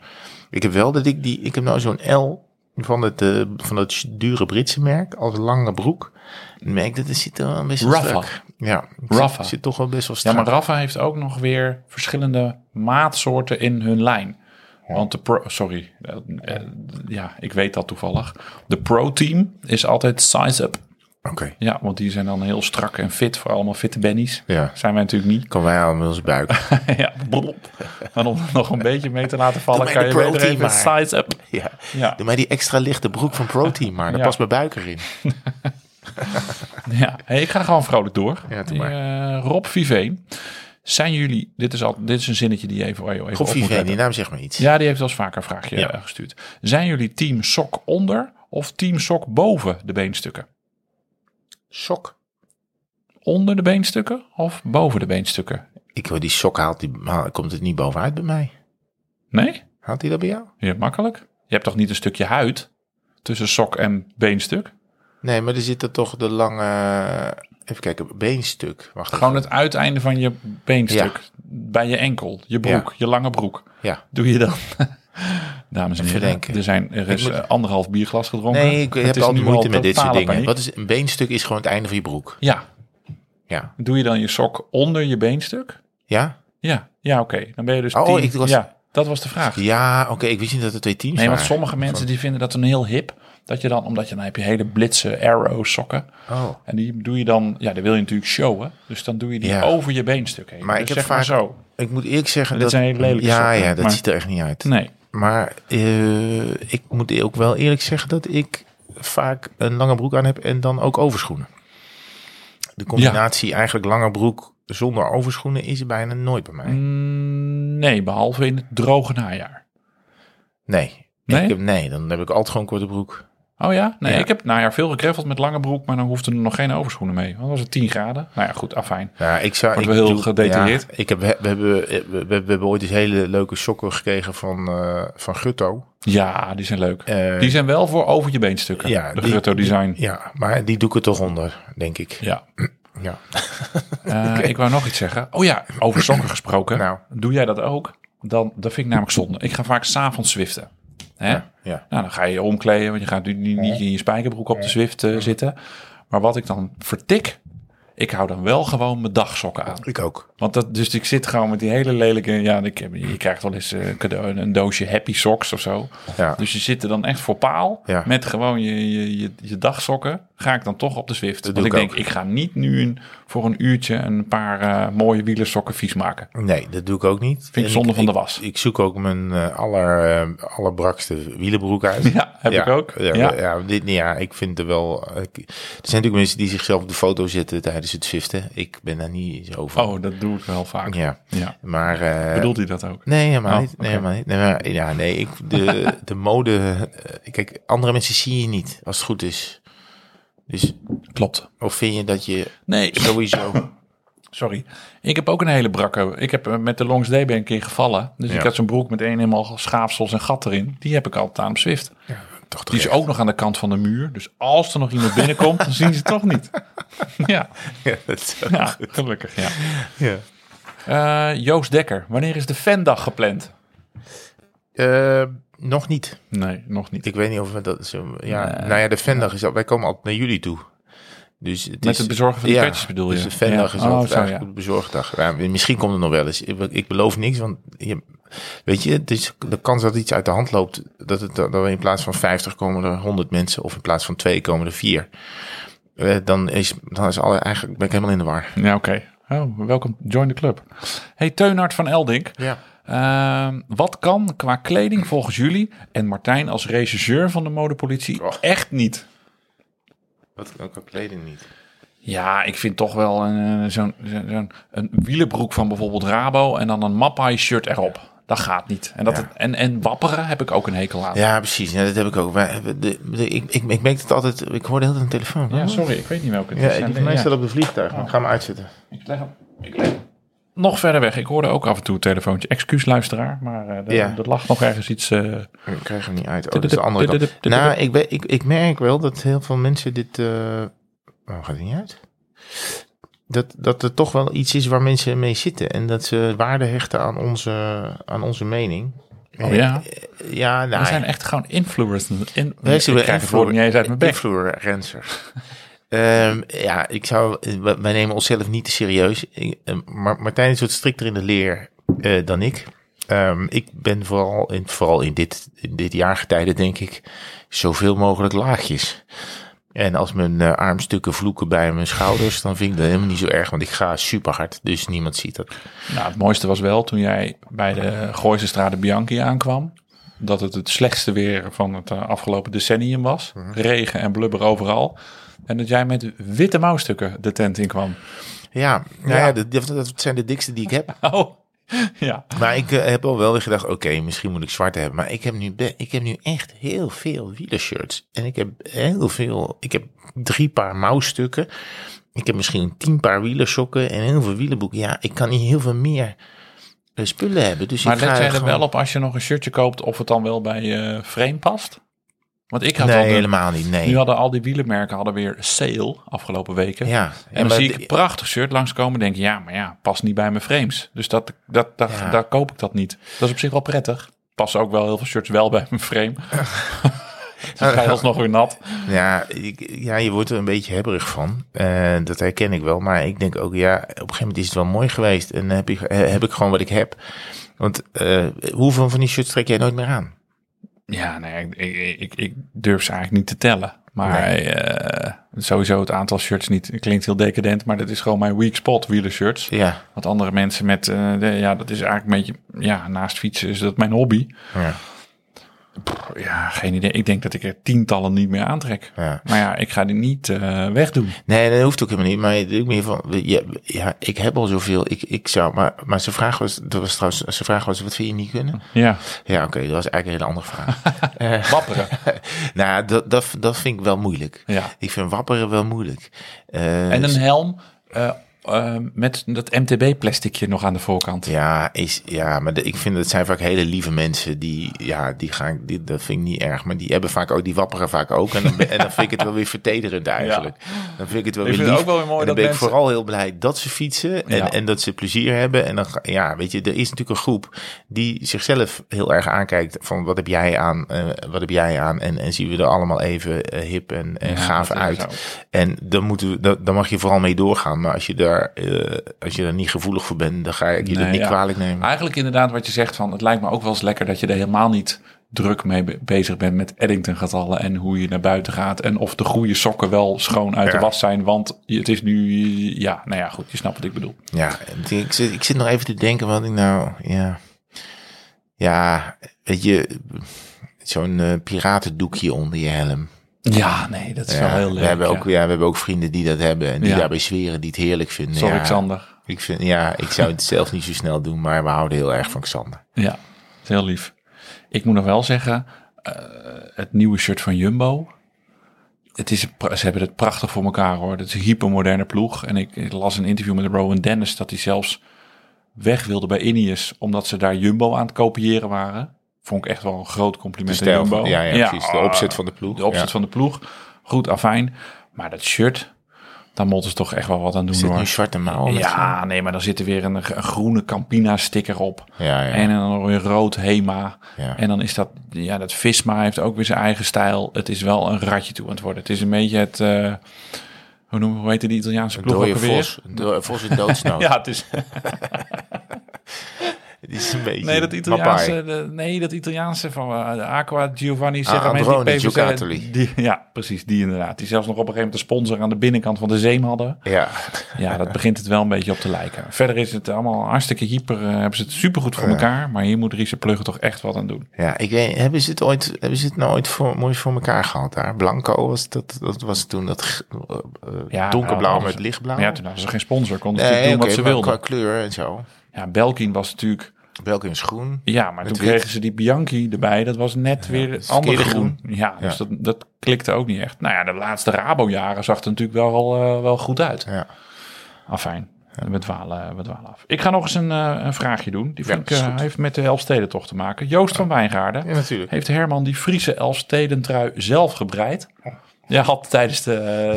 Ik heb wel dat ik die. Ik heb nou zo'n L van het, eh, van het dure Britse merk als lange broek. Ik merk dat het zit er wel best wel Rafa. strak. Ja, Rafa. Zit, zit toch wel best wel Ja, strak. maar Rafa heeft ook nog weer verschillende maatsoorten in hun lijn. Want de Pro... Sorry. eh, eh, Ja, ik weet dat toevallig. De Pro Team is altijd size up. Oké. Ja, want die zijn dan heel strak en fit voor allemaal fitte bennies. Ja. Zijn wij natuurlijk niet. Kan wij aan onze buik. ja, blop. En om nog een beetje mee te laten vallen, kan je beter even Team size up. ja. Ja. Doe mij die extra lichte broek van Protein maar. Daar Ja. past mijn buik erin. Ja, hey, ik ga gewoon vrolijk door. Ja, doe maar. Eh, Rob Viveen. Zijn jullie, dit is, al, dit is een zinnetje die je even, waar je even Goh, op moet Vivien, die naam zegt maar iets. Ja, die heeft wel eens vaker een vraagje Ja. eh, gestuurd. Zijn jullie team sok onder of team sok boven de beenstukken? Sok. Onder de beenstukken of boven de beenstukken? Ik hoor die sok haalt, die, komt het niet bovenuit bij mij. Nee? Haalt hij dat bij jou? Ja, makkelijk. Je hebt toch niet een stukje huid tussen sok en beenstuk? Nee, maar er zit er toch de lange, even kijken, beenstuk. Wacht Gewoon even. het uiteinde van je beenstuk. Bij je enkel, je broek, Ja. je lange broek. Ja. Doe je dan? Dames en heren, er, zijn, er is moet- eh, anderhalf bierglas gedronken. Nee, ik Het heb is altijd moeite al met dit soort dingen. paniek. Wat is een beenstuk is gewoon het einde van je broek. Ja, Ja. doe je dan je sok onder je beenstuk? Ja? Ja, ja oké. Dan ben je dus Oh, ik was- Ja, dat was de vraag. Ja, oké. ik wist niet dat er twee teams Nee, want waren. sommige mensen die vinden dat een heel hip. Dat je dan, omdat je dan heb je hele blitse arrow sokken. Oh. En die doe je dan, ja, die wil je natuurlijk showen. Dus dan doe je die Ja. over je beenstuk heen. Maar Dus ik heb zeg maar vaak- zo. Ik moet eerlijk zeggen dat... zijn hele lelijke Ja, sokken, ja, dat maar- ziet er echt niet uit. Nee. Maar eh, ik moet ook wel eerlijk zeggen dat ik vaak een lange broek aan heb en dan ook overschoenen. De combinatie eigenlijk lange broek zonder overschoenen is bijna nooit bij mij. Mm, nee, behalve in het droge najaar. Nee. Nee? Ik heb, nee, dan heb ik altijd gewoon korte broek. Oh ja? Nee, Ja. ik heb veel gegreffeld met lange broek, maar dan hoefde er nog geen overschoenen mee. Want dan was het 10 graden. Nou ja, goed, afijn. Ja, ik zou. Wordt ik wel heel doe- gedetailleerd. Ja, ik heb, we, hebben, we, we, we hebben ooit eens hele leuke sokken gekregen van, eh, van Gutto. Ja, die zijn leuk. Eh, die zijn wel voor over je beenstukken. ja, de die- Grutto design. Ja, maar die doe ik er toch onder, denk ik. Ja. Ja. Eh, Ik wou nog iets zeggen. Oh ja, over sokken gesproken. Nou. Doe jij dat ook? Dan, dat vind ik namelijk zonde. Ik ga vaak s'avonds zwiften. Hè? Ja, ja. Nou, dan ga je je omkleden, want je gaat nu niet, niet in je spijkerbroek op de Zwift eh, zitten. Maar wat ik dan vertik, ik hou dan wel gewoon mijn dagsokken aan. Ik ook. Want dat, dus ik zit gewoon met die hele lelijke, ja, ik heb, je krijgt wel eens eh, cadeau, een doosje Happy Socks of zo. Ja. Dus je zit er dan echt voor paal Ja. met gewoon je, je, je, je dagsokken. Ga ik dan toch op de Zwift. Dat Want ik denk, ik ga niet nu een, voor een uurtje een paar eh, mooie wielersokken vies maken. Nee, dat doe ik ook niet. Vind ik zonde van de was. Ik zoek ook mijn eh, aller, allerbrakste wielenbroek uit. Ja, heb ik ook. Ja, Ja. ja. dit, ja, ik vind er wel... ik- er zijn natuurlijk mensen die zichzelf op de foto zetten tijdens het zwiften. Ik ben daar niet zo van. Oh, dat doe ik wel vaak. Ja, Ja. maar... eh, Bedoelt hij dat ook? Nee, helemaal Oh, niet. Nee, helemaal niet. Nee, maar, ja, nee, ik, de, de mode... eh, Kijk, andere mensen zie je niet, als het goed is. Dus, Klopt. of vind je dat je Nee, sowieso... sorry. Ik heb ook een hele brakke. Ik heb eh, met de Longs Day ben ik een keer gevallen. Dus Ja. ik had zo'n broek met een helemaal schaafsels en gat erin. Die heb ik altijd aan op Zwift. Toch Die is ook nog aan de kant van de muur. Dus als er nog iemand binnenkomt, dan zien ze het toch niet. Ja, Ja, dat is zo. ja gelukkig. Ja. Ja. Eh, Joost Dekker, wanneer is de fandag gepland? Eh, nog niet. Nee, nog niet. Ik weet niet of we dat zo. Ja, nou ja, de fandag is al. Wij komen altijd naar jullie toe. Dus het Met is, het bezorgen van de ja, bedoel je? Dus de fandag Ja. is Oh, zo, ja. bezorgdag. Ja, misschien komt het nog wel eens. Ik, ik beloof niks, want je, weet je, het is de kans dat iets uit de hand loopt, dat het dat in plaats van 50 komen er 100 mensen, of in plaats van twee komen er vier. Eh, dan is, dan is alle, eigenlijk ben ik helemaal in de war. Ja, oké. Oh, welkom. Join the club. Hey, Teunhard van Eldink. Ja. Ehm, wat kan qua kleding volgens jullie en Martijn als regisseur van de modepolitie Oh. echt niet? Wat ook kleding niet. Ja, ik vind toch wel een, eh, zo'n een wielenbroek van bijvoorbeeld Rabo en dan een Mappai shirt erop. Dat gaat niet. En, dat Ja. het, en, en wapperen heb ik ook een hekel aan. Ja, precies. Ja, dat heb ik ook. Wij, de, de, ik, ik, ik merk het altijd. Ik hoor de hele tijd een telefoon. Ja, sorry, ik weet niet welke het Ja, is. die van mij staat op de vliegtuig. maar Ik ga hem uitzetten. Ik leg hem. Nog verder weg. Ik hoorde ook af en toe een telefoontje. Excuus luisteraar, maar eh er, Ja. er lag nog ergens iets... eh, Ik krijg hem niet uit. Oh, dat is de andere kant. Nou, ik, ben, ik, ik merk wel dat heel veel mensen dit... eh oh, gaat het niet uit? Dat, dat er toch wel iets is waar mensen mee zitten. En dat ze waarde hechten aan onze, aan onze mening. Oh ja? Eh, Ja, nou, we zijn echt gewoon influencers. In, Wij ik zijn krijg Ehm, ja, ik zou, wij nemen onszelf niet te serieus. Eh, maar Martijn is wat strikter in de leer eh, dan ik. Ehm, ik ben vooral in, vooral in dit, in dit jaargetijde, denk ik, zoveel mogelijk laagjes. En als mijn eh, armstukken vloeken bij mijn schouders, dan vind ik dat helemaal niet zo erg, want ik ga super hard, dus niemand ziet dat. Nou, het mooiste was wel toen jij bij de Gooise Strade Bianchi aankwam. Dat het het slechtste weer van het afgelopen decennium was. Regen en blubber overal. En dat jij met witte mouwstukken de tent in kwam. Ja, nou ja, dat, zijn de dikste die ik heb. Oh, ja. Maar ik eh, heb al wel weer gedacht, oké, misschien moet ik zwart hebben. Maar ik heb nu, ik heb nu echt heel veel wielershirts. En ik heb heel veel, ik heb drie paar mouwstukken. Ik heb misschien tien paar wielersokken en heel veel wielerboeken. Ja, ik kan niet heel veel meer eh, spullen hebben. Dus Maar ik let jij er gewoon- wel op als je nog een shirtje koopt of het dan wel bij je frame past? Want ik had Nee, de- helemaal niet. Nee. Nu hadden al die wielermerken hadden weer sale afgelopen weken. ja, En dan zie ik een prachtig shirt langskomen en denk je, ja, maar ja, past niet bij mijn frames. Dus dat, dat, dat, Ja. daar koop ik dat niet. Dat is op zich wel prettig. Passen ook wel heel veel shirts wel bij mijn frame. dus ga je alsnog weer nat. Ja, ik, ja, je wordt er een beetje hebberig van. Eh, dat herken ik wel. Maar ik denk ook, ja, op een gegeven moment is het wel mooi geweest. En dan heb ik, heb ik gewoon wat ik heb. Want eh, hoeveel van die shirts trek jij nooit meer aan? Ja, nee, ik, ik, ik, durf ze eigenlijk niet te tellen. Maar eh, sowieso het aantal shirts niet. Het klinkt heel decadent, maar dat is gewoon mijn weak spot, wielershirts. Ja, Wat andere mensen met, eh, de- ja, dat is eigenlijk een beetje, ja, naast fietsen is dat mijn hobby. ja, Ja, geen idee. Ik denk dat ik er tientallen niet meer aantrek. ja. Maar ja, ik ga die niet eh, wegdoen. Nee, dat hoeft ook helemaal niet. Maar doet meer van, ja, ja, ik heb al zoveel. Ik, ik zou, maar, maar zijn vraag was, dat was trouwens, zijn vraag was, wat vind je niet kunnen? Ja, Ja, oké, dat was eigenlijk een hele andere vraag. Eh, wapperen. nou, dat, dat, dat vind ik wel moeilijk. Ja. Ik vind wapperen wel moeilijk. Eh, En een helm eh, met dat MTB-plasticje nog aan de voorkant. Ja, is, ja maar de- ik vind dat zijn vaak hele lieve mensen die, ja, die gaan, die, dat vind ik niet erg, maar die hebben vaak ook, die wapperen vaak ook. En dan, ben- en dan vind ik het wel weer vertederend eigenlijk. Dan vind ik het wel Ik weer lief. ook wel weer mooi en dan dat ben ik mensen- vooral heel blij dat ze fietsen en, Ja. en dat ze plezier hebben. En dan, ja, weet je, er is natuurlijk een groep die zichzelf heel erg aankijkt van wat heb jij aan, eh, wat heb jij aan. En, en zien we er allemaal even eh, hip en, en Ja, gaaf uit. En dan, moeten we, dan, dan mag je vooral mee doorgaan. Maar als je daar, eh, als je daar niet gevoelig voor bent, dan ga ik je dat Nee, niet ja. kwalijk nemen. Eigenlijk inderdaad wat je zegt van, het lijkt me ook wel eens lekker dat je er helemaal niet druk mee be- bezig bent met Eddington getallen en hoe je naar buiten gaat en of de goede sokken wel schoon uit de was zijn, want het is nu, ja, nou ja, goed, je snapt wat ik bedoel. Ja, ik zit, ik zit nog even te denken wat ik nou, ja, ja, weet je, zo'n eh, piratendoekje onder je helm. Ja, nee, dat is Ja, wel heel leuk. we, hebben ook, ja, we hebben ook vrienden die dat hebben en die daarbij zweren, die het heerlijk vinden. Sorry, Xander. Ik vind, ja, ik zou het zelf niet zo snel doen, maar we houden heel erg van Xander. Ja, heel lief. Ik moet nog wel zeggen, eh, het nieuwe shirt van Jumbo. Het is, ze hebben het prachtig voor elkaar hoor. Het is een hypermoderne ploeg. En ik, ik las een interview met Rowan Dennis dat hij zelfs weg wilde bij Ineos. Omdat ze daar Jumbo aan het kopiëren waren. Vond ik echt wel een groot De compliment stijl Jumbo. van, ja, ja, precies. De opzet van de ploeg. De opzet van de ploeg. Goed, afijn. Maar dat shirt, daar moeten ze toch echt wel wat aan doen nu zwarte met Ja, nee, maar dan zit er weer een, een groene Campina sticker op. Ja, ja. En dan weer rood Hema. Ja. En dan is dat, ja, dat Visma heeft ook weer zijn eigen stijl. Het is wel een ratje toe aan het worden. Het is een beetje het, eh, hoe noemen hoe heet die Italiaanse ploeg ook vos. Een vos in doodsnood. Ja, het is, Het is een beetje nee, dat Italiaanse, de- nee, dat Italiaanse van de Aqua Giovanni Ah, Androni Giocattoli. Die, ja, precies, die inderdaad. Die zelfs nog op een gegeven moment de sponsor aan de binnenkant van de zeem hadden. Ja, Ja, dat begint het wel een beetje op te lijken. Verder is het allemaal hartstikke hyper. eh, hebben ze het supergoed voor elkaar. Maar hier moet Riese Pluggen toch echt wat aan doen. ja, ik weet, hebben ze het ooit, hebben ze het nou ooit voor, mooi voor elkaar gehad daar? Blanco was dat, dat was toen dat eh, Ja, donkerblauw nou, met lichtblauw. Maar ja, toen hadden ze geen sponsor. Konden ze nee, doen wat ze maar wilden. qua kleur en zo. Ja, Belkin was natuurlijk... Welke in schoen? Ja, maar toen wit. kregen ze die Bianchi erbij. Dat was net weer ander verkeerde groen. Ja, dus Ja. Dat, dat klikte ook niet echt. Nou ja, de laatste Rabo-jaren zag het er natuurlijk wel, eh, wel goed uit. Ja. Afijn. we dwalen, we dwalen af. Ik ga nog eens een, eh, een vraagje doen. Die Ja, vind ik, is eh, heeft met de Elfstedentocht te maken. Joost van Wijngaarden. Ja, natuurlijk. Heeft Herman die Friese Elfstedentrui zelf gebreid? Ja, had tijdens de,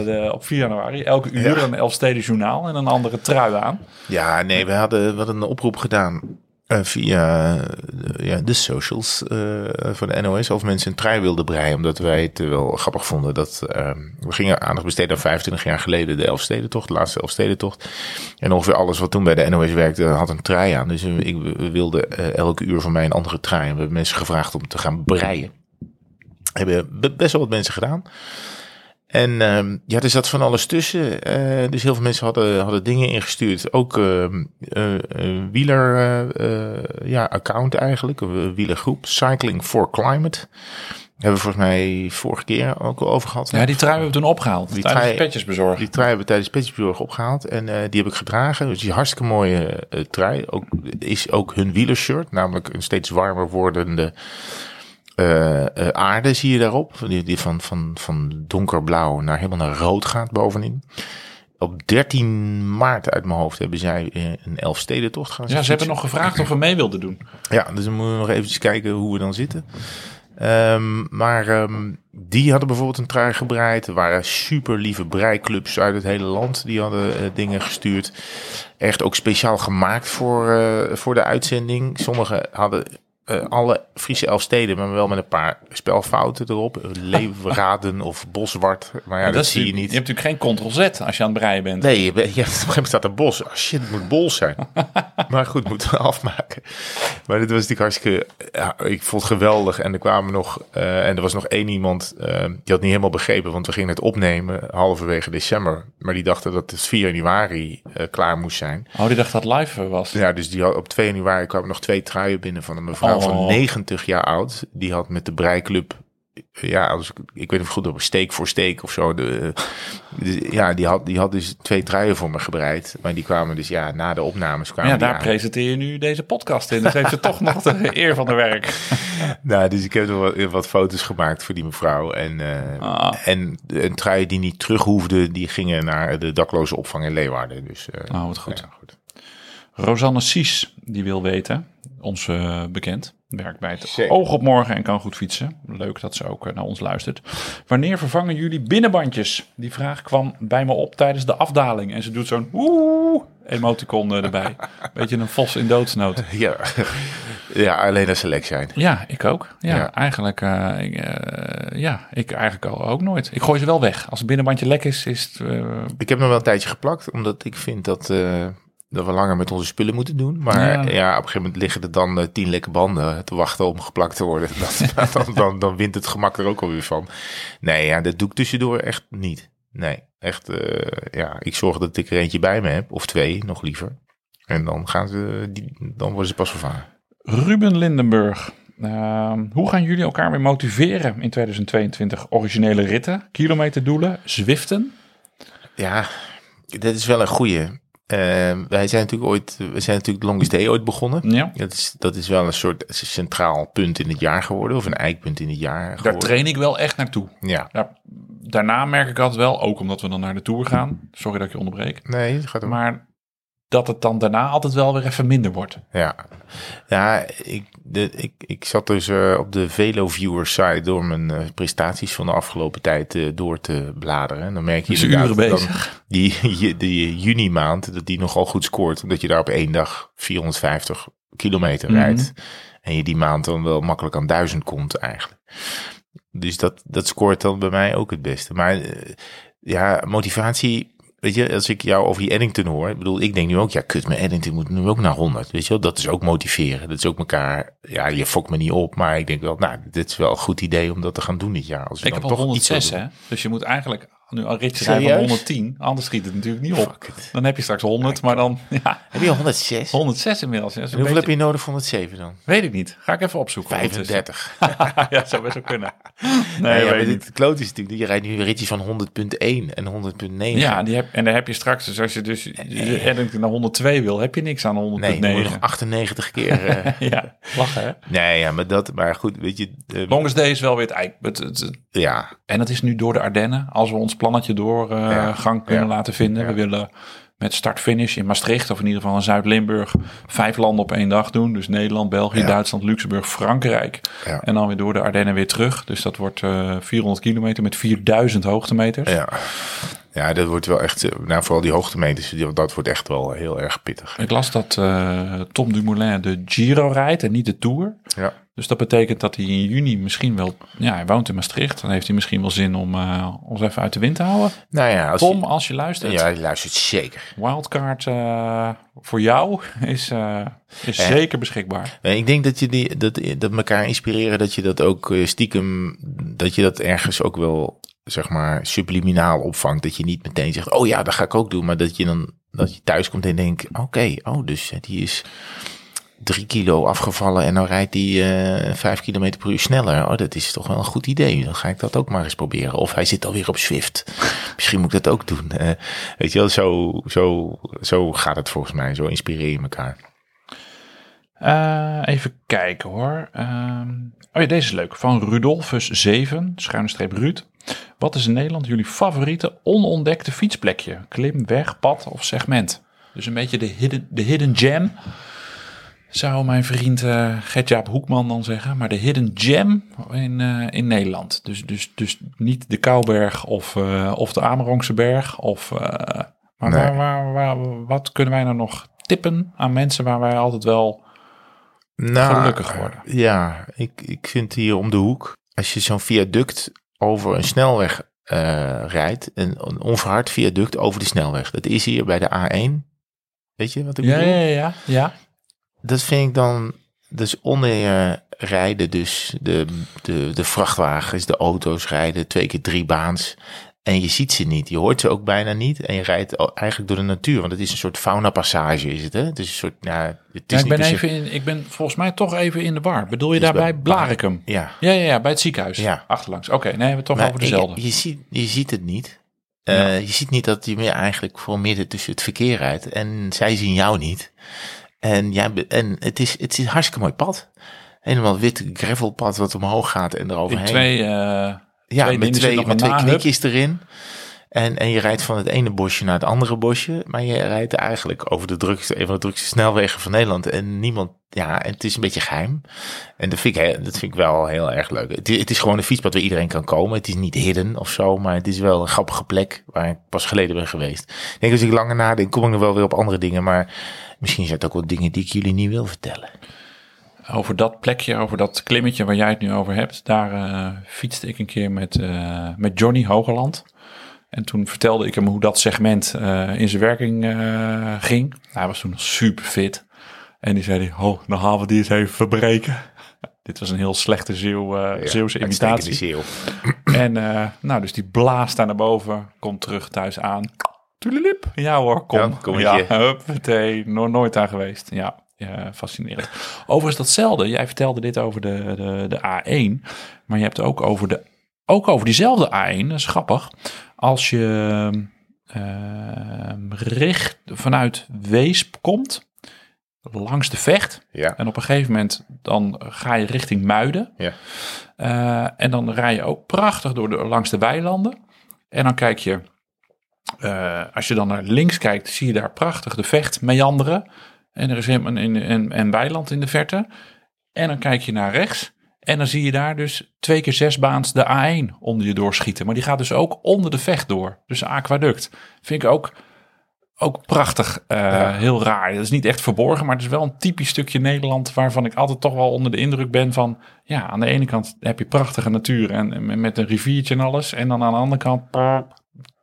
de, op 4 januari elke uur Ja. een Elfsteden journaal en een andere trui aan. Ja, nee, we hadden, we hadden een oproep gedaan eh, via eh, ja, de socials eh, voor de NOS of mensen een trui wilden breien. Omdat wij het wel grappig vonden dat eh, we gingen aandacht besteden aan 25 jaar geleden de Elfstedentocht, de laatste Elfstedentocht. En ongeveer alles wat toen bij de NOS werkte had een trui aan. Dus ik, we wilden eh, elke uur van mij een andere trui. En we hebben mensen gevraagd om te gaan breien. Hebben be- best wel wat mensen gedaan. En ehm, ja, er zat van alles tussen. Eh, dus heel veel mensen hadden, hadden dingen ingestuurd. Ook ehm, eh, een wieler eh, eh, ja, account eigenlijk. Een wielergroep. Cycling for Climate. Hebben we volgens mij vorige keer ook al over gehad. Ja, die trui hebben we toen opgehaald. Die tijdens trui- petjes bezorgen. Die trui hebben we tijdens Pittsburgh opgehaald. En die heb ik gedragen. Dus die hartstikke mooie trui. Ook, is ook hun wielershirt. Namelijk een steeds warmer wordende eh, eh, aarde zie je daarop. Die, die van, van, van donkerblauw naar helemaal naar rood gaat bovenin. Op 13 maart uit mijn hoofd hebben zij eh, een Elfstedentocht gaan Ja, ze hebben nog gevraagd of we mee wilden doen. ja, dus dan moeten we nog eventjes kijken hoe we dan zitten. Ehm, maar ehm, die hadden bijvoorbeeld een trui gebreid. Er waren super lieve breiklubs uit het hele land. Die hadden dingen gestuurd. Echt ook speciaal gemaakt voor, eh, voor de uitzending. Sommigen hadden eh, alle Friese Elfsteden, maar wel met een paar spelfouten erop. Leeuwraden of Boswart. Maar ja, dat, zie je niet. Je hebt natuurlijk geen ctrl-z als je aan het breien bent. Nee, je, hebt, op een gegeven moment staat er bos. Oh shit, het moet bol zijn. maar goed, moeten we afmaken. Maar dit was natuurlijk hartstikke... Ja, ik vond het geweldig. En er kwamen nog... eh, en er was nog één iemand... eh, die had niet helemaal begrepen. Want we gingen het opnemen halverwege december. Maar die dachten dat het 4 januari eh, klaar moest zijn. Oh, die dacht dat het live was. Ja, dus die had, op 2 januari kwamen nog twee truien binnen van een mevrouw van Oh. 90 jaar oud. Die had met de breiklub, ja, als ik, ik weet niet of goed op steek voor steek of zo. De, de- ja, die had, die had dus twee truien voor me gebreid. Maar die kwamen dus ja, na de opnames kwamen Ja, daar aan. presenteer je nu deze podcast in. Dus heeft ze toch nog de eer van de werk. Nou, dus ik heb er wat, wat foto's gemaakt voor die mevrouw. En, Ah. en een trui die niet terug hoefde, die gingen naar de dakloze opvang in Leeuwarden. Dus, eh, Oh, wat goed. ja, goed. Rosanne Sies, die wil weten, ons eh, bekend, werkt bij het Zeker. Oog op Morgen en kan goed fietsen. Leuk dat ze ook eh, naar ons luistert. Wanneer vervangen jullie binnenbandjes? Die vraag kwam bij me op tijdens de afdaling. En ze doet zo'n woe emoticon erbij. Beetje een vos in doodsnood. Ja. ja, alleen als ze lek zijn. Ja, ik ook. Ja, Ja. eigenlijk, eh, ik, ja, ik eigenlijk al- ook nooit. Ik gooi ze wel weg. Als het binnenbandje lek is, is het... Ik heb nog wel een tijdje geplakt, omdat ik vind dat, dat we langer met onze spullen moeten doen. Maar Ja. ja, op een gegeven moment liggen er dan eh, tien lekke banden te wachten om geplakt te worden. Dat, dan, dan, dan wint het gemak er ook alweer van. Nee, ja, dat doe ik tussendoor echt niet. Nee, echt, eh, ja, ik zorg dat ik er eentje bij me heb, of twee, nog liever. En dan gaan ze, die, dan worden ze pas vervangen. Ruben Lindenburg. Ehm, hoe gaan jullie elkaar weer motiveren in 2022? Originele ritten, kilometerdoelen, zwiften? Ja, dat is wel een goeie. Eh, wij zijn natuurlijk ooit, we zijn natuurlijk Longest Day ooit begonnen. Ja. Dat is, dat is wel een soort centraal punt in het jaar geworden, of een eikpunt in het jaar Daar geworden. train ik wel echt naartoe. Ja, Ja, daarna merk ik altijd wel, ook omdat we dan naar de Tour gaan. Sorry dat ik je onderbreek. nee, het gaat om. Maar dat het dan daarna altijd wel weer even minder wordt. Ja, ja ik, de, ik, ik zat dus eh, op de VeloViewer site door mijn eh, prestaties van de afgelopen tijd eh, door te bladeren. En dan merk je Dus inderdaad bezig. die, die juni maand, dat die nogal goed scoort. Omdat je daar op één dag 450 kilometer Mhm. rijdt. En je die maand dan wel makkelijk aan 1000 komt eigenlijk. Dus dat, dat scoort dan bij mij ook het beste. Maar ja, motivatie... Weet je, als ik jou over die Eddington hoor, ik bedoel, ik denk nu ook, ja, kut, mijn Eddington moet nu ook naar 100. Weet je wel, dat is ook motiveren. Dat is ook elkaar, ja, je fokt me niet op, maar ik denk wel, nou, dit is wel een goed idee om dat te gaan doen dit jaar. Als Ik dan heb al toch iets wil 106 doen. hè. Dus je moet eigenlijk nu al ritje rijden van Serieus? 110. Anders schiet het natuurlijk niet op. Dan heb je straks 100, maar dan ja, Heb je al 106? 106 inmiddels. Ja, dat hoeveel heb je nodig voor 107 dan? Weet ik niet. Ga ik even opzoeken. ondertussen. 35. ja, zou best wel kunnen. Nee, Nee, ja, weet niet. het kloot is natuurlijk, je rijdt nu een ritje van 100.1 en 100.9. Ja, die heb, en dan heb je straks, dus als je dus de Eddington naar 102 wil, heb je niks aan 100.9. nee, dan moet je nog 98 keer. eh, ja, lachen hè. nee, ja, maar dat, maar goed, weet je. eh, Longest Day is wel weer het eik. Het, het- het- ja, en het is nu door de Ardennen. Als we ons plannetje door eh, kunnen laten vinden. We willen met start-finish in Maastricht of in ieder geval in Zuid-Limburg. Vijf landen op één dag doen. Dus Nederland, België, Ja. Duitsland, Luxemburg, Frankrijk. Ja. En dan weer door de Ardennen weer terug. Dus dat wordt eh 400 kilometer met 4000 hoogtemeters. Ja. ja, dat wordt wel echt, eh, nou vooral die hoogtemeters, dat wordt echt wel heel erg pittig. Ik las dat eh, Tom Dumoulin de Giro rijdt en niet de Tour. Ja. Dus dat betekent dat hij in juni misschien wel... Ja, hij woont in Maastricht. Dan heeft hij misschien wel zin om eh, ons even uit de wind te houden. Nou ja, als Tom, je, als je luistert. ja, je luistert zeker. Wildcard eh, voor jou is, eh, is zeker beschikbaar. Ik denk dat je die, dat, dat elkaar inspireren, dat je dat ook stiekem, dat je dat ergens ook wel, zeg maar, subliminaal opvangt. Dat je niet meteen zegt, oh ja, dat ga ik ook doen. Maar dat je dan, dat je thuis komt en denkt, oké, oh, dus die is drie kilo afgevallen en dan rijdt die eh vijf kilometer per uur sneller. Oh, dat is toch wel een goed idee. Dan ga ik dat ook maar eens proberen. Of hij zit alweer op Swift. Misschien moet ik dat ook doen. Eh, weet je wel, zo, zo, zo gaat het volgens mij. Zo inspireer je elkaar. Eh, even kijken hoor. Ehm, oh ja, deze is leuk. Van Rudolfus 7, schuine streep Ruud. Wat is in Nederland jullie favoriete onontdekte fietsplekje? Klim, weg, pad of segment? Dus een beetje de hidden, de hidden gem. Zou mijn vriend eh Gertjaap Hoekman dan zeggen. Maar de hidden gem in, eh, in Nederland. Dus, dus, dus niet de Kouberg of, eh, of de Amerongse berg. Of, maar Nee. waar, waar, waar, wat kunnen wij nou nog tippen aan mensen waar wij altijd wel Nou, gelukkig worden. Ja, ik, ik vind hier om de hoek, als je zo'n viaduct over een snelweg rijdt, een, een onverhard viaduct over de snelweg. Dat is hier bij de A1. Weet je wat ik Ja, bedoel? ja, ja, ja. Dat vind ik dan, dus onder je rijden dus de, de, de vrachtwagens, de auto's rijden twee keer drie baans. En je ziet ze niet, je hoort ze ook bijna niet. En je rijdt eigenlijk door de natuur, want het is een soort faunapassage is het hè. Het is een soort, ja, het is Ja, ik, ben even in, ik ben volgens mij toch even in de war. Bedoel je daarbij bij- Blarikum? Ja, Ja, ja, ja, bij het ziekenhuis. Ja. Achterlangs. Oké, nee, we hebben het toch Maar over dezelfde. Je, je, ziet, je ziet het niet. Eh, Je ziet niet dat je meer eigenlijk voor midden tussen het verkeer rijdt. En zij zien jou niet. En, be- en het, is, het is een hartstikke mooi pad. Helemaal wit gravelpad wat omhoog gaat en eroverheen. twee, eh, ja, twee met dingen twee, met twee knikjes erin. En, en je rijdt van het ene bosje naar het andere bosje. Maar je rijdt eigenlijk over de drukste, een van de drukste snelwegen van Nederland. En niemand, ja, en het is een beetje geheim. En dat vind ik, dat vind ik wel heel erg leuk. Het is gewoon een fietspad waar iedereen kan komen. Het is niet hidden of zo, maar het is wel een grappige plek waar ik pas geleden ben geweest. Ik denk als ik langer nadenk, kom ik nog wel weer op andere dingen. Maar misschien zijn het ook wel dingen die ik jullie niet wil vertellen. over dat plekje, over dat klimmetje waar jij het nu over hebt. Daar eh, fietste ik een keer met, eh, met Johnny Hogeland. En toen vertelde ik hem hoe dat segment eh, in zijn werking ging. Hij was toen super fit. En die zei, hij, oh, dan gaan we die eens even verbreken. Dit was een heel slechte Zeeuw, Zeeuwse imitatie. Zeeuw. En nou, dus die blaast daar naar boven, komt terug thuis aan. Toedelip. Ja hoor, kom. Ja, kom ja, huppatee, no, nooit aan geweest. Ja, ja, fascinerend. Overigens datzelfde. Jij vertelde dit over de, de, de A1. Maar je hebt ook over, de, ook over diezelfde A1. Dat is grappig. Als je eh, richt vanuit Weesp komt, langs de vecht. Ja, En op een gegeven moment dan ga je richting Muiden. ja. Eh, en dan rij je ook prachtig door de, langs de weilanden. En dan kijk je, eh, als je dan naar links kijkt, zie je daar prachtig de vecht meanderen. En er is een, een, een weiland in de verte. En dan kijk je naar rechts. En dan zie je daar dus twee keer zes baans de A1 onder je doorschieten. Maar die gaat dus ook onder de vecht door. Dus een aquaduct. Vind ik ook, ook prachtig. eh, Heel raar. Dat is niet echt verborgen, maar het is wel een typisch stukje Nederland... waarvan ik altijd toch wel onder de indruk ben van... ja, aan de ene kant heb je prachtige natuur en, en met een riviertje en alles. En dan aan de andere kant...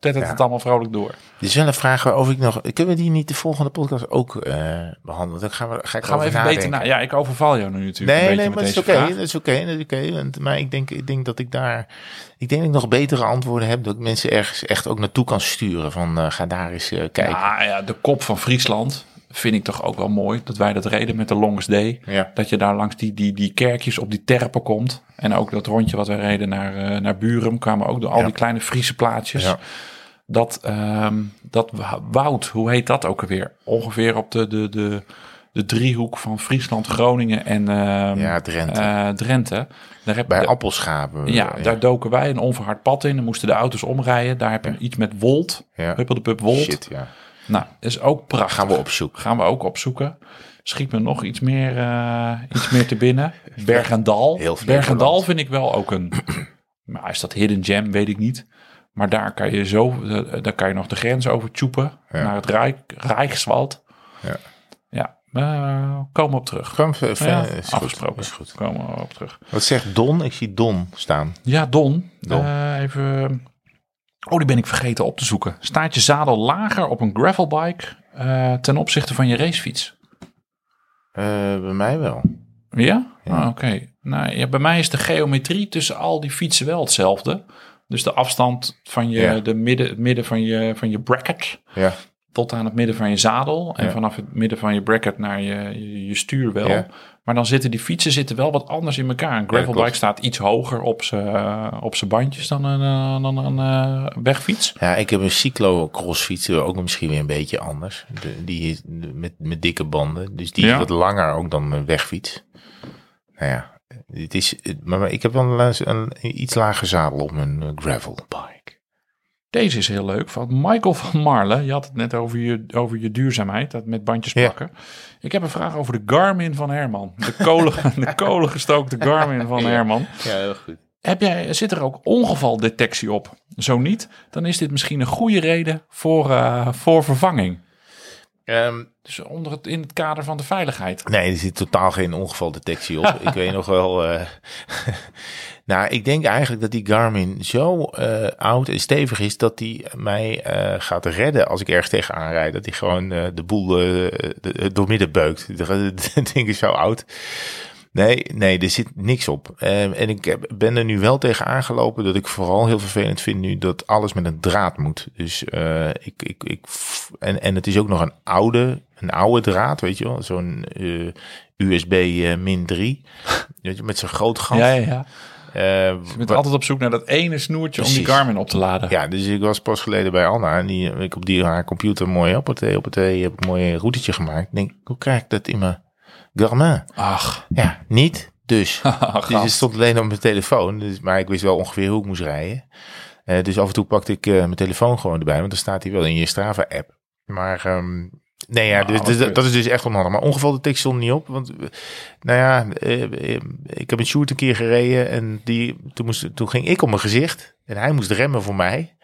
tettert het allemaal vrolijk door. Dit is wel een vraag waarover ik nog... Kunnen we die niet de volgende podcast ook eh, behandelen? Dan gaan we, ga ik Gaan we even nadenken. beter na. Ja, ik overval jou nu natuurlijk. een Nee, beetje nee, maar dat is oké. Dat is oké. dat is oké. want- Maar ik denk, ik denk dat ik daar... Ik denk dat ik nog betere antwoorden heb. Dat ik mensen ergens echt ook naartoe kan sturen. Van eh, ga daar eens eh, kijken. Ja, ja, de kop van Friesland vind ik toch ook wel mooi. Dat wij dat reden met de Longest Day. Ja. Dat je daar langs die, die, die kerkjes op die terpen komt. En ook dat rondje wat wij reden naar, eh, naar Burum. Kwamen ook door al Ja. die kleine Friese plaatsjes. Ja. Dat, ehm, dat woud, hoe heet dat ook alweer? Ongeveer op de, de, de, de driehoek van Friesland, Groningen en ehm, Ja, Drenthe. eh, Drenthe. Daar heb, Bij de- appelschapen. ja, daar doken wij een onverhard pad in. Dan moesten de auto's omrijden. Daar heb je iets met Wold. Ja. Huppel de Pup Wold. Shit, ja. Nou, is ook prachtig. Gaan we opzoeken. Gaan we ook opzoeken. Schiet me nog iets meer, eh, iets meer te binnen. Bergendal. Heel veel Bergendal vind ik wel ook een... Maar is dat hidden gem, weet ik niet. Maar daar kan je zo, eh, daar kan je nog de grens over tjoepen Ja. naar het Rijk, Rijkswald. Ja. Ja, eh, komen we op terug. Ver- Ja, is goed, afgesproken. is goed. Komen we op terug. Wat zegt Don? Ik zie Don staan. Ja, Don. Don. Even. Oh, die ben ik vergeten op te zoeken. Staat je zadel lager op een gravelbike eh, ten opzichte van je racefiets? Eh, bij mij wel. Ja? Ja. Ah, Oké. Nou, ja, bij mij is de geometrie tussen al die fietsen wel hetzelfde. Dus de afstand van je, Ja. de midden, het midden van je, van je bracket Ja, tot aan het midden van je zadel. En Ja. vanaf het midden van je bracket naar je, je, je stuur wel. Ja. Maar dan zitten die fietsen zitten wel wat anders in elkaar. Een gravelbike staat iets hoger op zijn eh, bandjes dan een, eh, dan een eh, wegfiets. ja ik heb een cyclocrossfiets, ook misschien weer een beetje anders. De, die is met, met dikke banden. Dus die is wat langer ook dan een wegfiets. Nou ja, het is, maar ik heb wel een, een, iets lager zadel op mijn gravelbike. Deze is heel leuk. Van Michael van Marle. Je had het net over je, over je duurzaamheid. Dat met bandjes Ja. plakken. Ik heb een vraag over de Garmin van Herman. De kolen, de kolen gestookte Garmin van. Herman. Ja, heel goed. Heb jij, zit er ook ongevaldetectie op? Zo niet, dan is dit misschien een goede reden voor, eh, voor vervanging. Ehm, Dus onder het, in het kader van de veiligheid. Nee, er zit totaal geen ongevaldetectie op. ik weet nog wel. eh, nou, ik denk eigenlijk dat die Garmin zo eh, oud en stevig is dat die mij eh, gaat redden als ik ergens tegenaan rijd. Dat die gewoon de boel de- doormidden beukt. Het ding is zo oud. Nee, nee, er zit niks op. Ehm, en ik ben er nu wel tegen aangelopen dat ik vooral heel vervelend vind nu dat alles met een draad moet. Dus eh, ik, ik, ik, en, en het is ook nog een oude, een oude draad, weet je wel, zo'n eh, USB eh, min 3, weet je, met zo'n groot gat. Ja, ja, ja. Eh, Je bent altijd op zoek naar dat ene snoertje om die. Garmin op te laden. ja, dus ik was pas geleden bij Anna en die, ik op die haar computer mooi op het op het heb ik een mooi routetje gemaakt. Ik denk, hoe krijg ik dat in mijn Garmin? Ach, Ja, niet. Dus. Ach, dus het stond alleen op mijn telefoon. Dus, maar ik wist wel ongeveer hoe ik moest rijden. Eh, dus af en toe pakte ik eh, mijn telefoon gewoon erbij. Want dan staat hij wel in je Strava-app. Maar ehm, nee, ja, Nou, dus, dus, dat is dus echt onhandig. Maar ongevaldetectie stond niet op. Want, nou ja, eh, ik heb een shoot een keer gereden. En die, toen, moest, toen ging ik op mijn gezicht. En hij moest remmen voor mij.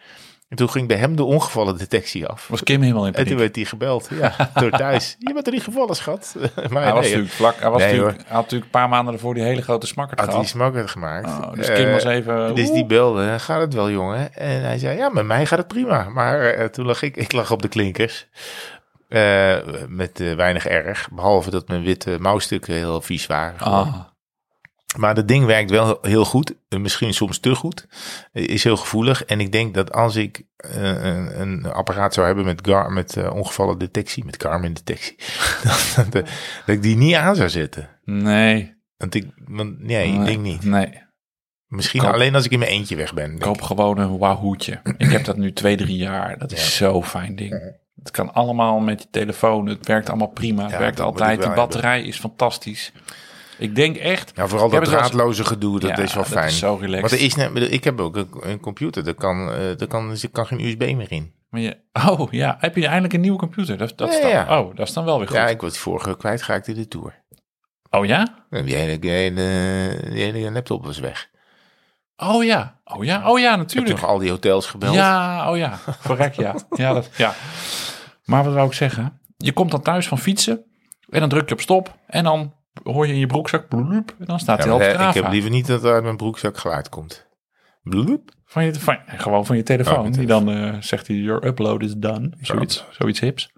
En toen ging bij hem de ongevallendetectie af. was Kim helemaal in En toen paniek. werd hij gebeld. Ja, door thuis. Je bent er niet gevallen, schat. maar Hij was, nee, natuurlijk vlak, hij, was Nee, natuurlijk, hij had natuurlijk een paar maanden ervoor die hele grote smakker had hij gehad. smakker gemaakt. Oh, dus Kim Eh, was even... Dus die belde, gaat het wel jongen? En hij zei, ja, met mij gaat het prima. Maar eh, toen lag ik, ik lag op de klinkers. Eh, met weinig erg. Behalve dat mijn witte mouwstukken heel vies waren. Ah, Maar dat ding werkt wel heel goed. Eh, Misschien soms te goed. Eh, Is heel gevoelig. En ik denk dat als ik eh, een, een apparaat zou hebben met, Gar, met eh, ongevallen detectie, met Garmin detectie, dat, dat, dat ik die niet aan zou zetten. nee. Want ik, want, nee, ik denk niet. Nee. Misschien Koop- alleen als ik in mijn eentje weg ben. Koop gewoon een Wahoo'tje. Ik heb dat nu twee, drie jaar. Dat is zo'n fijn ding. Het kan allemaal met je telefoon. Het werkt allemaal prima. Het Ja, werkt altijd. ik De batterij is fantastisch. Ik denk echt... Ja, vooral Ik dat draadloze gedoe, dat Ja, is wel dat fijn. is zo relaxed. Want er is net, ik heb ook een, een computer, daar kan, eh, daar kan, er kan geen USB meer in. Maar je, oh ja, heb je eindelijk een nieuwe computer? Dat, dat Ja, is dan, ja. Oh, dat is dan wel weer goed. Ja, ik was die vorige kwijtgeraakt in de Tour. Oh ja? En Die hele, die, hele, die hele laptop was weg. Oh ja. Oh ja, oh ja, Ik heb natuurlijk. nog al die hotels gebeld. Ja, oh ja. Verrek, ja. Ja, dat, ja. Maar wat wou ik zeggen? Je komt dan thuis van fietsen en dan druk je op stop en dan hoor je in je broekzak bloep en dan staat Ja, hij al op eh, ik heb liever niet dat er uit mijn broekzak geluid komt. Bloep. Van je, van, gewoon van je telefoon. Oh, die dan eh, zegt hij, your upload is done. Zoiets, zoiets hips.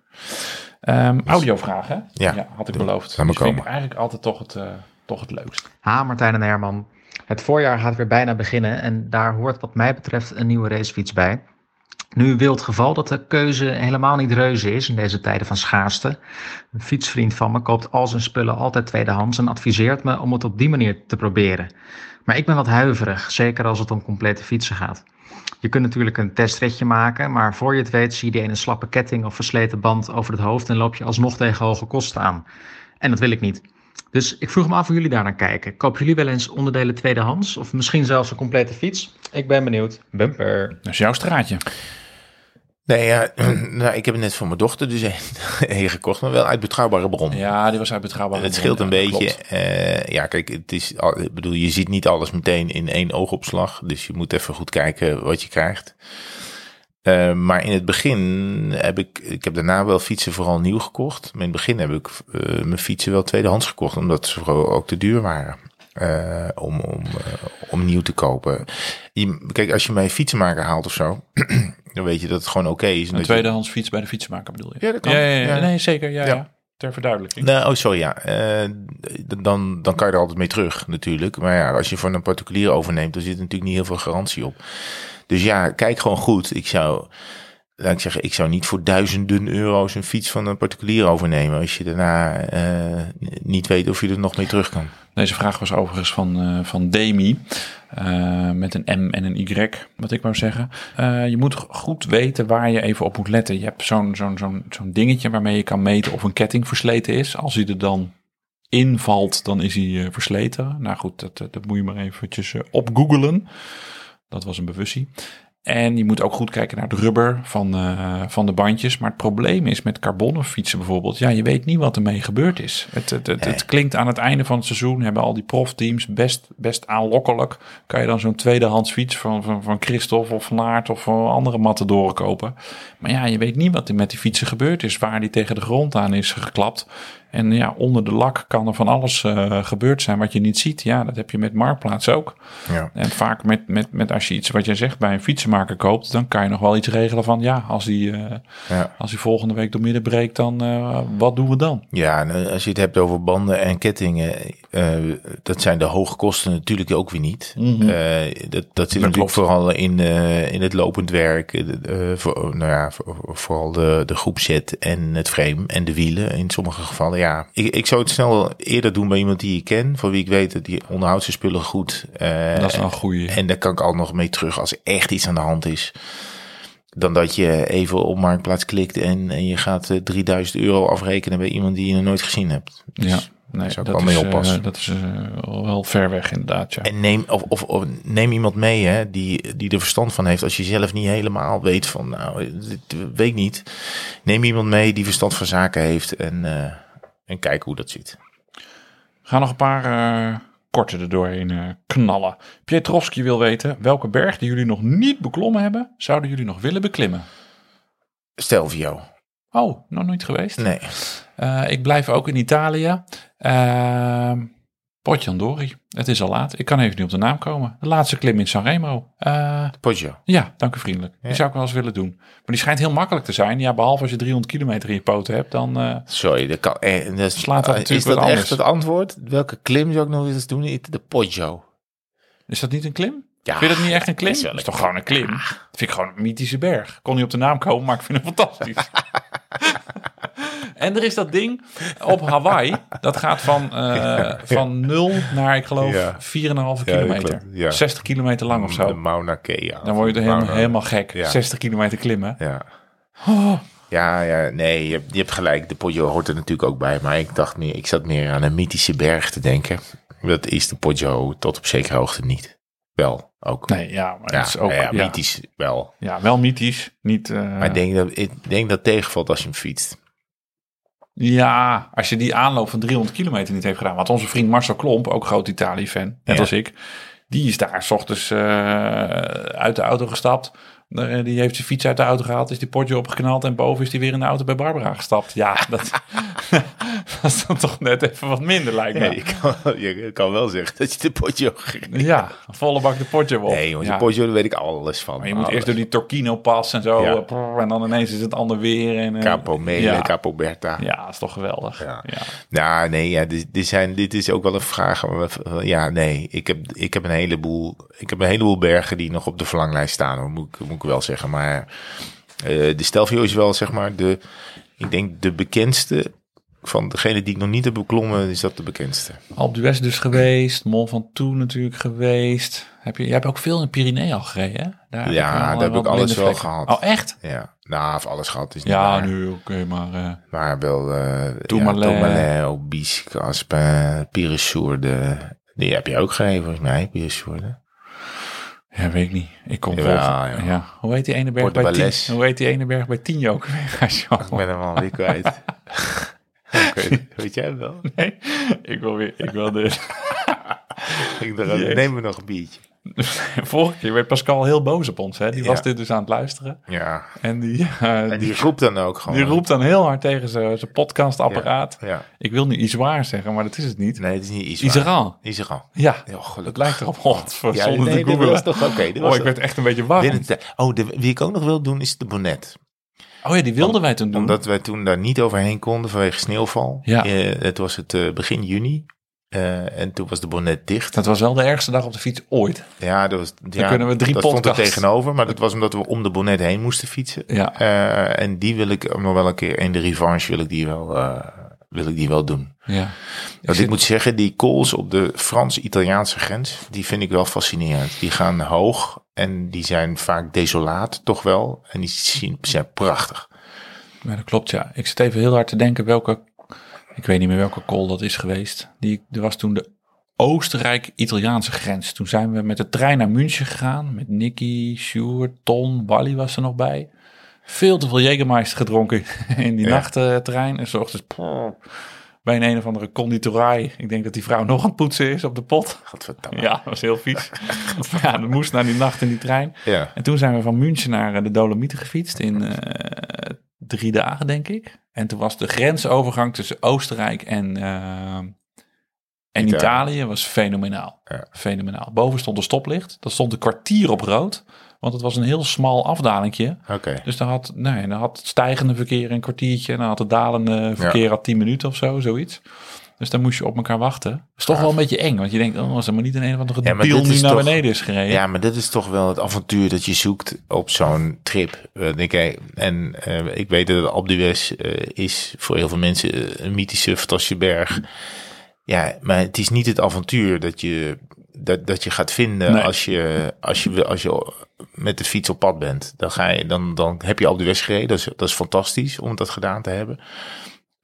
Ehm audiovragen. Ja, had ik beloofd. Me Dus vind ik eigenlijk altijd toch het, eh, toch het leukst. Ha, Martijn en Herman. Het voorjaar gaat weer bijna beginnen en daar hoort wat mij betreft een nieuwe racefiets bij. Nu wil het geval dat de keuze helemaal niet reuze is in deze tijden van schaarste. Een fietsvriend van me koopt al zijn spullen altijd tweedehands en adviseert me om het op die manier te proberen. Maar ik ben wat huiverig, zeker als het om complete fietsen gaat. Je kunt natuurlijk een testritje maken, maar voor je het weet zie je die ene slappe ketting of versleten band over het hoofd en loop je alsnog tegen hoge kosten aan. En dat wil ik niet. Dus ik vroeg me af hoe jullie daar naar kijken. Kopen jullie wel eens onderdelen tweedehands of misschien zelfs een complete fiets? Ik ben benieuwd. Bumper. Dat is jouw straatje. Nee, ja, nou, ik heb het net voor mijn dochter dus een, gekocht, maar wel uit betrouwbare bron. Ja, die was uit betrouwbaar. Het scheelt een beetje. Eh, ja, kijk, het is, al- ik bedoel, je ziet niet alles meteen in één oogopslag. Dus je moet even goed kijken wat je krijgt. Eh, maar in het begin heb ik, ik heb daarna wel fietsen vooral nieuw gekocht. Maar in het begin heb ik eh, mijn fietsen wel tweedehands gekocht, omdat ze vooral ook te duur waren. eh, om, om, om nieuw te kopen. Je, kijk, als je mij een fietsenmaker haalt of zo, dan weet je dat het gewoon oké is. en Een je- tweedehands fiets bij de fietsmaker bedoel je? Ja, dat kan. Ja, ja. Nee, zeker. Ja, Ja. Ter verduidelijking. Nee, oh, sorry, ja. Dan, dan kan je er altijd mee terug, natuurlijk. Maar ja, als je van een particulier overneemt, dan zit er natuurlijk niet heel veel garantie op. Dus ja, kijk gewoon goed. Ik zou, laat ik zeggen, ik zou niet voor duizenden euro's een fiets van een particulier overnemen. Als je daarna eh, niet weet of je er nog mee terug kan. Deze vraag was overigens van, eh, van Demi. eh, met een M en een Y, wat ik wou zeggen. Je moet goed weten waar je even op moet letten. Je hebt zo'n zo'n zo'n zo'n dingetje waarmee je kan meten of een ketting versleten is. Als hij er dan invalt, dan is hij versleten. Nou goed, dat, dat moet je maar eventjes op googlen. Dat was een bewustie. En je moet ook goed kijken naar het rubber van, eh, van de bandjes. Maar het probleem is met carbonnen fietsen bijvoorbeeld. Ja, je weet niet wat ermee gebeurd is. Het, het, het, het klinkt aan het einde van het seizoen. Hebben al die profteams best, best aanlokkelijk. Kan je dan zo'n tweedehands fiets van, van, van Christophe of Van Aert of van andere matadoren kopen. Maar ja, je weet niet wat er met die fietsen gebeurd is. Waar die tegen de grond aan is geklapt. En ja, onder de lak kan er van alles eh, gebeurd zijn wat je niet ziet. Ja, dat heb je met Marktplaats ook. Ja. En vaak met, met, met als je iets wat jij zegt bij een fietsenmaker koopt, dan kan je nog wel iets regelen van ja, als die, eh, Ja. als die volgende week door midden breekt, dan eh, wat doen we dan? Ja, en als je het hebt over banden en kettingen, dat zijn de hoge kosten natuurlijk ook weer niet. Eh, dat, dat zit natuurlijk klopt. vooral in, in het lopend werk, voor, nou ja, voor- vooral de, de groepset en het frame en de wielen in sommige gevallen. Ja, ik, ik zou het snel eerder doen bij iemand die ik ken, van wie ik weet dat die onderhoudt zijn spullen goed. eh, Dat is wel een goeie. En daar kan ik al nog mee terug als er echt iets aan de hand is. Dan dat je even op Marktplaats klikt en, en je gaat eh, 3000 euro afrekenen bij iemand die je nog nooit gezien hebt. Dus- ja, nee, zou ik dat wel mee is, eh, dat is eh, wel ver weg inderdaad, ja. En neem, of, of, of neem iemand mee hè, die, die er verstand van heeft. Als je zelf niet helemaal weet van, nou, dit weet ik niet. Neem iemand mee die verstand van zaken heeft en, eh, en kijk hoe dat zit. Ga nog een paar eh, korte er doorheen eh, knallen. Pietrowski wil weten, welke berg die jullie nog niet beklommen hebben, zouden jullie nog willen beklimmen? Stelvio. Oh, nog nooit geweest? Nee. Eh, ik blijf ook in Italië. Potjandori. Het is al laat. Ik kan even niet op de naam komen. De laatste klim in Sanremo. Eh, Poggio. ja, dank u vriendelijk. Die zou ik wel eens willen doen. Maar die schijnt heel makkelijk te zijn. Ja, behalve als je 300 kilometer in je poten hebt, dan... eh, Sorry, dat kan, eh, dat is, Slaat dat natuurlijk is dat echt anders. het antwoord? Welke klim zou ik nog eens doen? De Poggio. is dat niet een klim? Ja, vind je dat niet echt een klim? is Dat is, toch gewoon een klim? Dat vind ik gewoon een mythische berg. Kon niet op de naam komen, maar ik vind hem fantastisch. en er is dat ding op Hawaii. Dat gaat van, eh, van 0 naar, ik geloof, Ja. 4,5 dat kilometer. klopt, ja. 60 kilometer lang of De zo. Mauna Kea. Dan word je er helemaal, gek. Ja. 60 kilometer klimmen. Ja. Oh, Ja, ja, nee, je hebt, je hebt gelijk. De Poggio hoort er natuurlijk ook bij. Maar ik dacht meer, ik zat meer aan een mythische berg te denken. Dat is de Poggio tot op zekere hoogte niet. Wel, ook. nee, ja, maar ja, het is ook ja, ja, mythisch wel. ja, wel mythisch. Niet, eh, Maar ik denk dat, ik denk dat het tegenvalt als je hem fietst. Ja, als je die aanloop van 300 kilometer niet heeft gedaan. Want onze vriend Marcel Klomp, ook groot Italië-fan, net Ja. als ik. Die is daar s ochtends eh, uit de auto gestapt. Eh, Die heeft zijn fiets uit de auto gehaald, is die potje opgeknald en boven is hij weer in de auto bij Barbara gestapt. Ja, dat, dat is dan toch net even wat minder lijkt me. Ja, je, kan, je kan wel zeggen dat je de Poggio... Ja, volle bak de potje op. Nee, ja. de daar weet ik alles van. Maar je moet Alles. eerst door die Torquino-pas en zo. Ja. eh, prrr, en dan ineens is het ander weer. En, eh, Capo Mele, ja. Capo Berta. Ja, dat is toch geweldig. Ja. Nou, nee, ja, dit, dit, zijn, dit is ook wel een vraag. Ja, nee, ik heb, ik heb een heleboel, ik heb een heleboel bergen die nog op de verlanglijst staan, hoor, moet, ik, moet ik wel zeggen. Maar eh, de Stelvio is wel, zeg maar, de, ik denk de bekendste van degene die ik nog niet heb beklommen, is dat de bekendste. Alpe d'Huez dus geweest, Mont Ventoux natuurlijk geweest. Heb je, je hebt ook veel in Pyrenee al gereden, hè? Daar heb Ja, wel, daar eh, heb wat ik alles wel vlekken. gehad. Oh, echt? Ja, nou, of alles gehad is niet Ja, waar. nu oké, maar... eh, Maar wel eh Tourmalet. Ja, Obisque, Aspen, Piresourde. Die heb je ook gegeven volgens mij, Piresourde. Ja, weet ik niet. Ik kom volgen. ja. Ja. Hoe heet die ene berg bij tien? Hoe heet die ene berg bij tien ook? weer? Ik ben hem alweer kwijt. Weet jij wel? nee, ik wil weer. Ik wil de Ik dacht, neem me nog een biertje. vorige keer werd Pascal heel boos op ons. Hè? Die Ja. was dit dus aan het luisteren Ja. en die, eh, En die roept dan ook gewoon. die roept dan heel hard tegen zijn podcastapparaat. Ja. Ik wil nu iets waar zeggen, maar dat is het niet. Nee, het is niet iets. Israël. Israël. Ja, Ja, gelukkig. het lijkt erop. Oh, Ja, zonder nee, te googlen. was toch oké. Oh, ik werd echt een beetje warm. De- Oh, de, wie ik ook nog wil doen is de bonnet. Oh ja, die wilden wij toen doen. Omdat wij toen daar niet overheen konden vanwege sneeuwval. Ja. Eh, het was het eh, begin juni. Eh, en toen was de bonnet dicht. Dat was wel de ergste dag op de fiets ooit. Ja, dat was, ja, kunnen we drie dat stond er tegenover. Maar dat was omdat we om de bonnet heen moesten fietsen. Ja. En die wil ik nog wel een keer, in de revanche wil ik die wel, wil ik die wel doen. Ja. Want ik moet zeggen, die calls op de Frans-Italiaanse grens, die vind ik wel fascinerend. Die gaan hoog en die zijn vaak desolaat, toch wel. En die zien, zijn prachtig. Ja, dat klopt, ja. Ik zit even heel hard te denken welke... Ik weet niet meer welke call dat is geweest. Die, er was toen de Oostenrijk-Italiaanse grens. Toen zijn we met de trein naar München gegaan. Met Nicky, Sjoerd, Ton, Wally was er nog bij. Veel te veel Jägermeister gedronken in die Ja. nachttrein. En s ochtends bij een een of andere conditorij. Ik denk dat die vrouw nog aan het poetsen is op de pot. Godverdamme. Ja, dat was heel vies. maar ja, dat moest naar die nacht in die trein. Ja. En toen zijn we van München naar eh, de Dolomieten gefietst in eh, drie dagen, denk ik. En toen was de grensovergang tussen Oostenrijk en, eh, en Italië. Italië was fenomenaal. Ja. Fenomenaal. Boven stond een stoplicht. Dat stond een kwartier op rood. Want het was een heel smal afdalingje. Oké. Dus dan had, nee, dan had het stijgende verkeer een kwartiertje. En dan had het dalende verkeer had tien minuten of zo, zoiets. Dus dan moest je op elkaar wachten. Dat is toch wel een beetje eng. Want je denkt, oh, als er maar niet een een of andere Ja, deal dit nu naar toch- beneden is gereden. Ja, maar dit is toch wel het avontuur dat je zoekt op zo'n trip. Eh, denk ik, en eh, ik weet dat Alpe d'Huez eh, is voor heel veel mensen eh, een mythische, fantastische berg. Ja, maar het is niet het avontuur dat je, dat, dat je gaat vinden Nee. als, je, als, je, als je met de fiets op pad bent. Dan, ga je, dan, dan heb je Alpe d'Huez gereden. Dat is, dat is fantastisch om dat gedaan te hebben.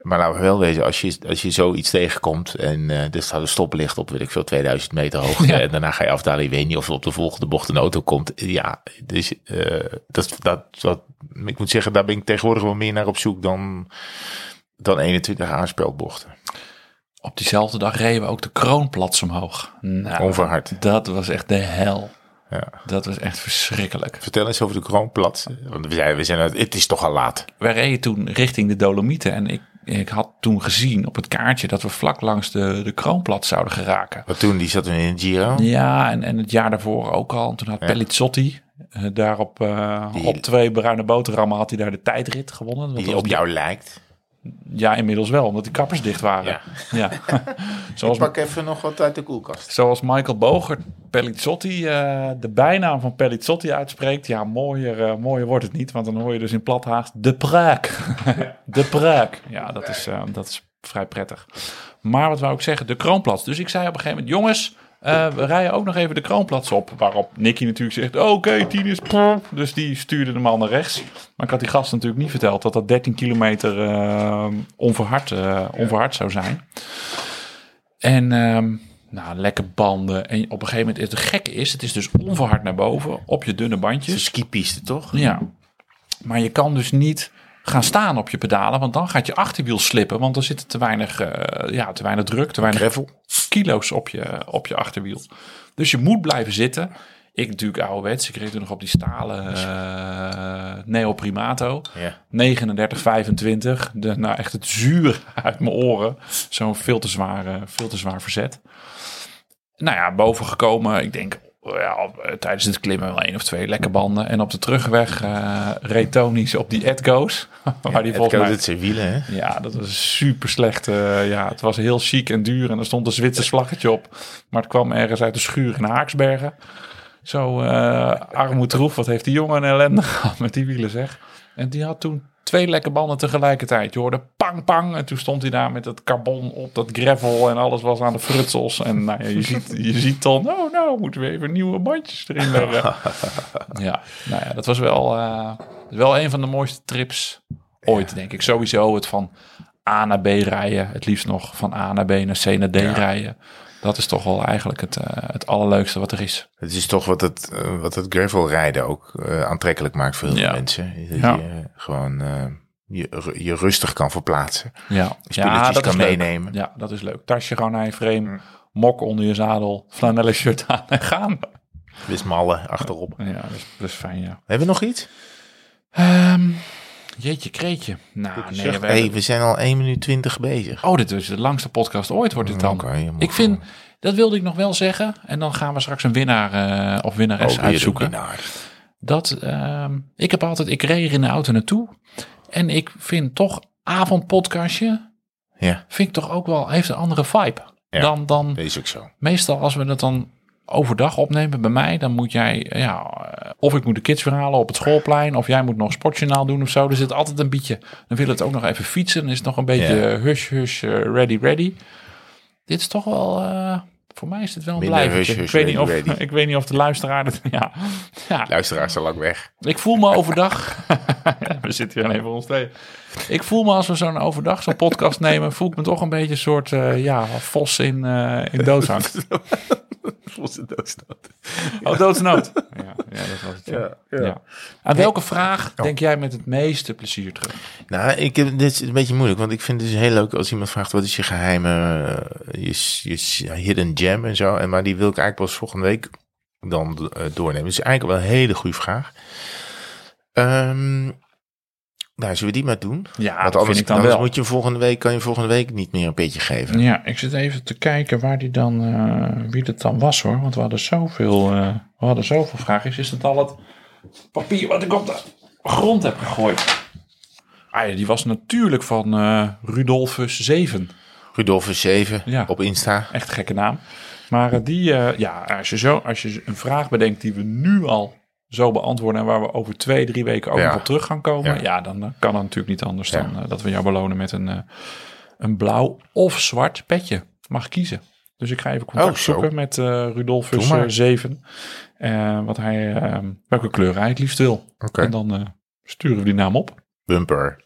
Maar laten we wel wezen, als je, als je zoiets tegenkomt en eh er staat een stoplicht op, weet ik veel, 2000 meter hoogte. Ja. En daarna ga je afdalen, je weet niet of er op de volgende bocht een auto komt. Ja, dus eh, dat, dat, dat, ik moet zeggen, daar ben ik tegenwoordig wel meer naar op zoek dan, dan 21 aanspelbochten. Op diezelfde dag reden we ook de kroonplats omhoog. Nou, Onverhard. Dat was echt de hel. Ja. Dat was echt verschrikkelijk. Vertel eens over de kroonplaats. Want we zijn, we zijn, het is toch al laat. Wij reden toen richting de Dolomieten. En ik, ik had toen gezien op het kaartje dat we vlak langs de, de kroonplaats zouden geraken. Wat toen, die zat in de Giro. Ja, en, en het jaar daarvoor ook al. En toen had Ja. Pellizzotti eh, daar op, eh, Die- op twee bruine boterhammen had hij daar de tijdrit gewonnen. Dat Die op jou lijkt. Ja, inmiddels wel, omdat die kappers dicht waren. Ja. Ja. zoals, Pak even nog wat uit de koelkast. zoals Michael Bogert Pellizzotti, eh, de bijnaam van Pellizzotti uitspreekt. Ja, mooier, eh, mooier wordt het niet, want dan hoor je dus in plathaast de pruik. de pruik. Ja, dat is, eh, dat is vrij prettig. Maar wat wou ik zeggen, de kroonplaats. Dus ik zei op een gegeven moment, jongens, eh, we rijden ook nog even de kroonplaats op. Waarop Nicky natuurlijk zegt, oké, tien is... Dus die stuurde de man naar rechts. Maar ik had die gast natuurlijk niet verteld dat dat 13 kilometer eh, onverhard, eh, onverhard zou zijn. En ehm, nou, lekker banden. En op een gegeven moment, het gekke is, het is dus onverhard naar boven op je dunne bandjes. skipiste, toch? Ja. Maar je kan dus niet gaan staan op je pedalen, want dan gaat je achterwiel slippen, want er zit te weinig, eh, ja, te weinig druk, te weinig Gravel. kilo's op je, op je achterwiel. Dus je moet blijven zitten. Ik natuurlijk ouderwets. Ik reed toen nog op die stalen eh Neo Primato. Ja. 39, 25. De, nou, echt het zuur uit mijn oren. Zo'n veel, te zwaar, veel te zwaar verzet. Nou ja, boven gekomen. Ik denk ja, eh, tijdens het klimmen wel één of twee lekke banden. En op de terugweg eh reed Tony's op die Edgo's. waar die Het volgens mij... het zijn wielen, hè? Ja, dat was super slecht. eh, ja, het was heel chic en duur en er stond een Zwitsers vlaggetje op. Maar het kwam ergens uit de schuur in Haaksbergen. Zo eh armoedroef, wat heeft die jongen een ellende gehad met die wielen zeg. En die had toen twee lekke banden tegelijkertijd. Je hoorde pang pang en toen stond hij daar met dat carbon op dat gravel en alles was aan de frutsels. En nou ja, je ziet, je ziet dan, oh nou moeten we even nieuwe bandjes erin leggen. Ja, nou ja, dat was wel, eh, wel een van de mooiste trips ooit, denk ik. Sowieso het van A naar B rijden. Het liefst nog van A naar B naar C naar D rijden. Dat is toch wel eigenlijk het, eh, het allerleukste wat er is. Het is toch wat het, eh, wat het gravel rijden ook eh, aantrekkelijk maakt voor heel Ja. veel mensen. Dat Ja. je gewoon je, je rustig kan verplaatsen. Ja, Spulletjes dat kan is leuk. meenemen. Ja, dat is leuk. Tasje gewoon naar je frame, mok onder je zadel, flanellen shirt aan en gaan. Dus mallen achterop. Ja, dat is, dat is fijn, ja. Hebben we nog iets? Ehm, jeetje, kreetje. Nou, nee, we hey, hebben- we zijn al 1 minuut 20 bezig. Oh, dit is de langste podcast ooit, wordt dit dan. Ik vind, dat wilde ik nog wel zeggen. En dan gaan we straks een winnaar eh, of winnares Oh, uitzoeken. winnaar. Dat, ehm, ik heb altijd, ik reed in de auto naartoe. En ik vind toch, avondpodcastje, Ja, vind ik toch ook wel, heeft een andere vibe. Ja. Dan, dan is ook zo. meestal als we dat dan overdag opnemen bij mij, dan moet jij, ja, eh, of ik moet de kids weer halen op het schoolplein, of jij moet nog sportjournaal doen of zo. Er zit altijd een beetje, dan wil het ook nog even fietsen, dan is het nog een beetje Ja. hush, hush, eh, ready, ready. Dit is toch wel, eh, voor mij is dit wel een hush, Ik weet niet of, ready, ik weet niet of de luisteraar het, ja, ja. Luisteraars al lang weg. Ik voel me overdag. We zitten hier alleen voor ons twee. Ik voel me als we zo'n overdag zo'n podcast nemen, voel ik me toch een beetje een soort eh, ja, vos in, eh in doodsangst. Volgens de doodstoot. Oh, doodsnood. Ja, ja, dat was het. Ja, ja. Aan welke vraag denk jij met het meeste plezier terug? Nou, ik heb, dit is een beetje moeilijk, want ik vind het dus heel leuk als iemand vraagt wat is je geheime, eh, je, je hidden gem en zo. En maar die wil ik eigenlijk pas volgende week dan doornemen. Dus eigenlijk wel een hele goede vraag. Ehm, nou, zullen we die maar doen? Ja, Want dat anders, vind ik dan anders wel. moet je volgende week, kan je volgende week niet meer een beetje geven. Ja, ik zit even te kijken waar die dan, eh, wie dat dan was hoor. Want we hadden zoveel, eh, we hadden zoveel vragen. Is het al het papier wat ik op de grond heb gegooid? Ah ja, die was natuurlijk van eh Rudolfus 7. Rudolfus 7 Ja. op Insta. Echt gekke naam. Maar die, ja, als je, zo, als je een vraag bedenkt die we nu al zo beantwoorden en waar we over twee, drie weken ook nog op terug gaan komen, Ja. dan eh, kan het natuurlijk niet anders dan eh, dat we jou belonen met een, eh, een blauw of zwart petje. Mag kiezen. Dus ik ga even contact Oh, zo. zoeken met eh Rudolfus Doe maar. eh, 7. eh, wat hij, welke kleur hij het liefst wil. Oké. En dan sturen we die naam op. Bumper.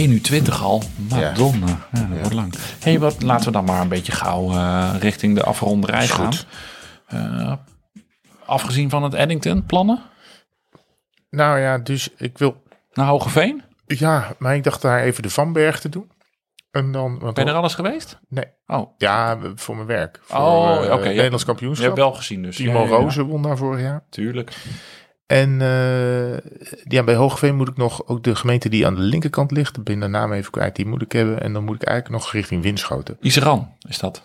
1 uur 20 al. Madonna. Ja, dat wordt lang. hey, wat, laten we dan maar een beetje gauw eh, richting de afronderij gaan. Eh, afgezien van het Eddington, plannen? Nou ja, dus ik wil... Naar Hogeveen? Ja, maar ik dacht daar even de Vanberg te doen. En dan... Want Ben je er alles geweest? Nee. Oh, Ja, voor mijn werk. Voor Oh, eh, oké, ja. Nederlands je kampioenschap. hebt wel gezien dus. Timo Ja, ja, ja. Rozen won daar vorig jaar. Tuurlijk. En eh, ja, bij Hoogveen moet ik nog ook de gemeente die aan de linkerkant ligt. Ik ben de naam even kwijt, die moet ik hebben. En dan moet ik eigenlijk nog richting Winschoten. Iseran is dat.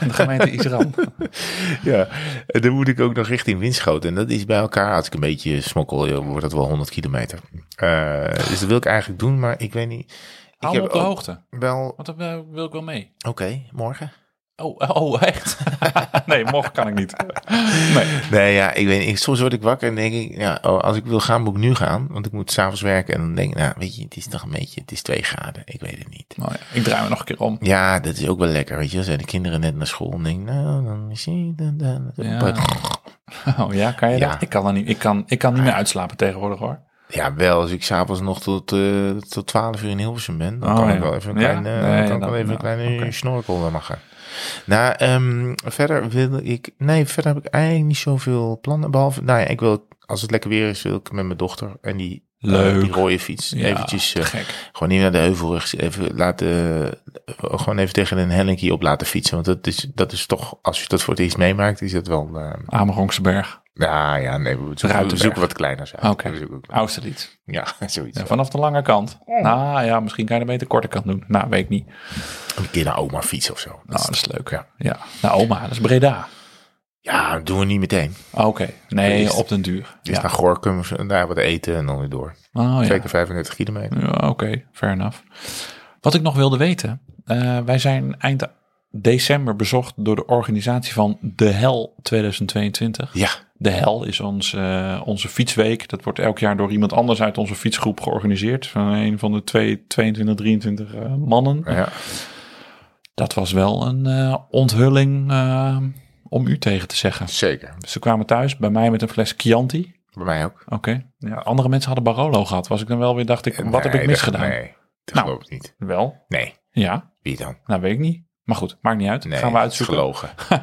De gemeente Iseran. Ja, en dan moet ik ook nog richting Winschoten. En dat is bij elkaar, als ik een beetje smokkel, wordt dat wel 100 kilometer. Eh, dus dat wil ik eigenlijk doen, maar ik weet niet. Ik Hou op de hoogte. wel... Want dan eh, wil ik wel mee. Oké, morgen? Oh, oh echt? nee, morgen kan ik niet. Nee. Nee, ja, ik weet niet. Ik- Soms word ik wakker en denk ik, ja, oh, als ik wil gaan, moet ik nu gaan. Want ik moet s'avonds werken. En dan denk ik, nou, weet je, het is toch een beetje, het is twee graden. Ik weet het niet. Oh, ja. Ik draai me nog een keer om. Ja, dat is ook wel lekker, weet je. Dan zijn de kinderen net naar school en denk ik, nou, dan misschien... Dan, dan, dan- Ja. Oh ja, kan je Ja. dat? Ik kan, er niet, ik, kan, ik kan niet meer uitslapen tegenwoordig hoor. Ja, wel. Als ik s'avonds nog tot, eh tot 12 uur in Hilversum ben, dan Oh, kan ja. ik wel even een Ja? klein, eh, Nee, kan ik dan- wel even een nou, kleine snorkel maken. Nou, ehm, verder wil ik... Nee, verder heb ik eigenlijk niet zoveel plannen. Behalve, nou ja, ik wil, als het lekker weer is, wil ik met mijn dochter en die, eh, Leuk. die rode fiets Ja, eventjes... eh, gek. gewoon niet naar de heuvelrug, even laten, eh, gewoon even tegen een hellinkje op laten fietsen. Want dat is, dat is toch, als je dat voor het eerst meemaakt, is dat wel... Amerongse berg. Ja, ja, nee, we zoeken, we zoeken wat kleiners uit. Oké. Austerlitz. Ja, zoiets. Ja, vanaf de lange kant. Nou ja, misschien kan je er beter korte kant doen. Nou, weet ik niet. Een keer naar oma fietsen of zo. Nou, dat is leuk. Ja. Ja. Nou, oma, dat is Breda. Ja, dat doen we niet meteen. Ah, Oké. Nee, Eerst- op den duur. Dus Ja. naar Gorkum, daar wat eten en dan weer door. Oh, ja. Twee keer 35 kilometer. Ja, oké, fair enough. Wat ik nog wilde weten. eh, wij zijn eind december bezocht door de organisatie van De Hel 2022. Ja, De Hel is ons, eh, onze fietsweek. Dat wordt elk jaar door iemand anders uit onze fietsgroep georganiseerd. Van een van de twee, 22, 23 eh, mannen. ja. Dat was wel een eh, onthulling om u tegen te zeggen. zeker. Ze kwamen thuis bij mij met een fles Chianti. Bij mij ook. Oké. Ja, andere mensen hadden Barolo gehad. Was ik dan wel weer, dacht ik, wat heb ik misgedaan? Nee, dat Nou. geloof ik niet. Wel, Nee, ja. wie dan? Nou, weet ik niet. Maar goed, maakt niet uit. Nee, Gaan we uitzoeken. gelogen. Het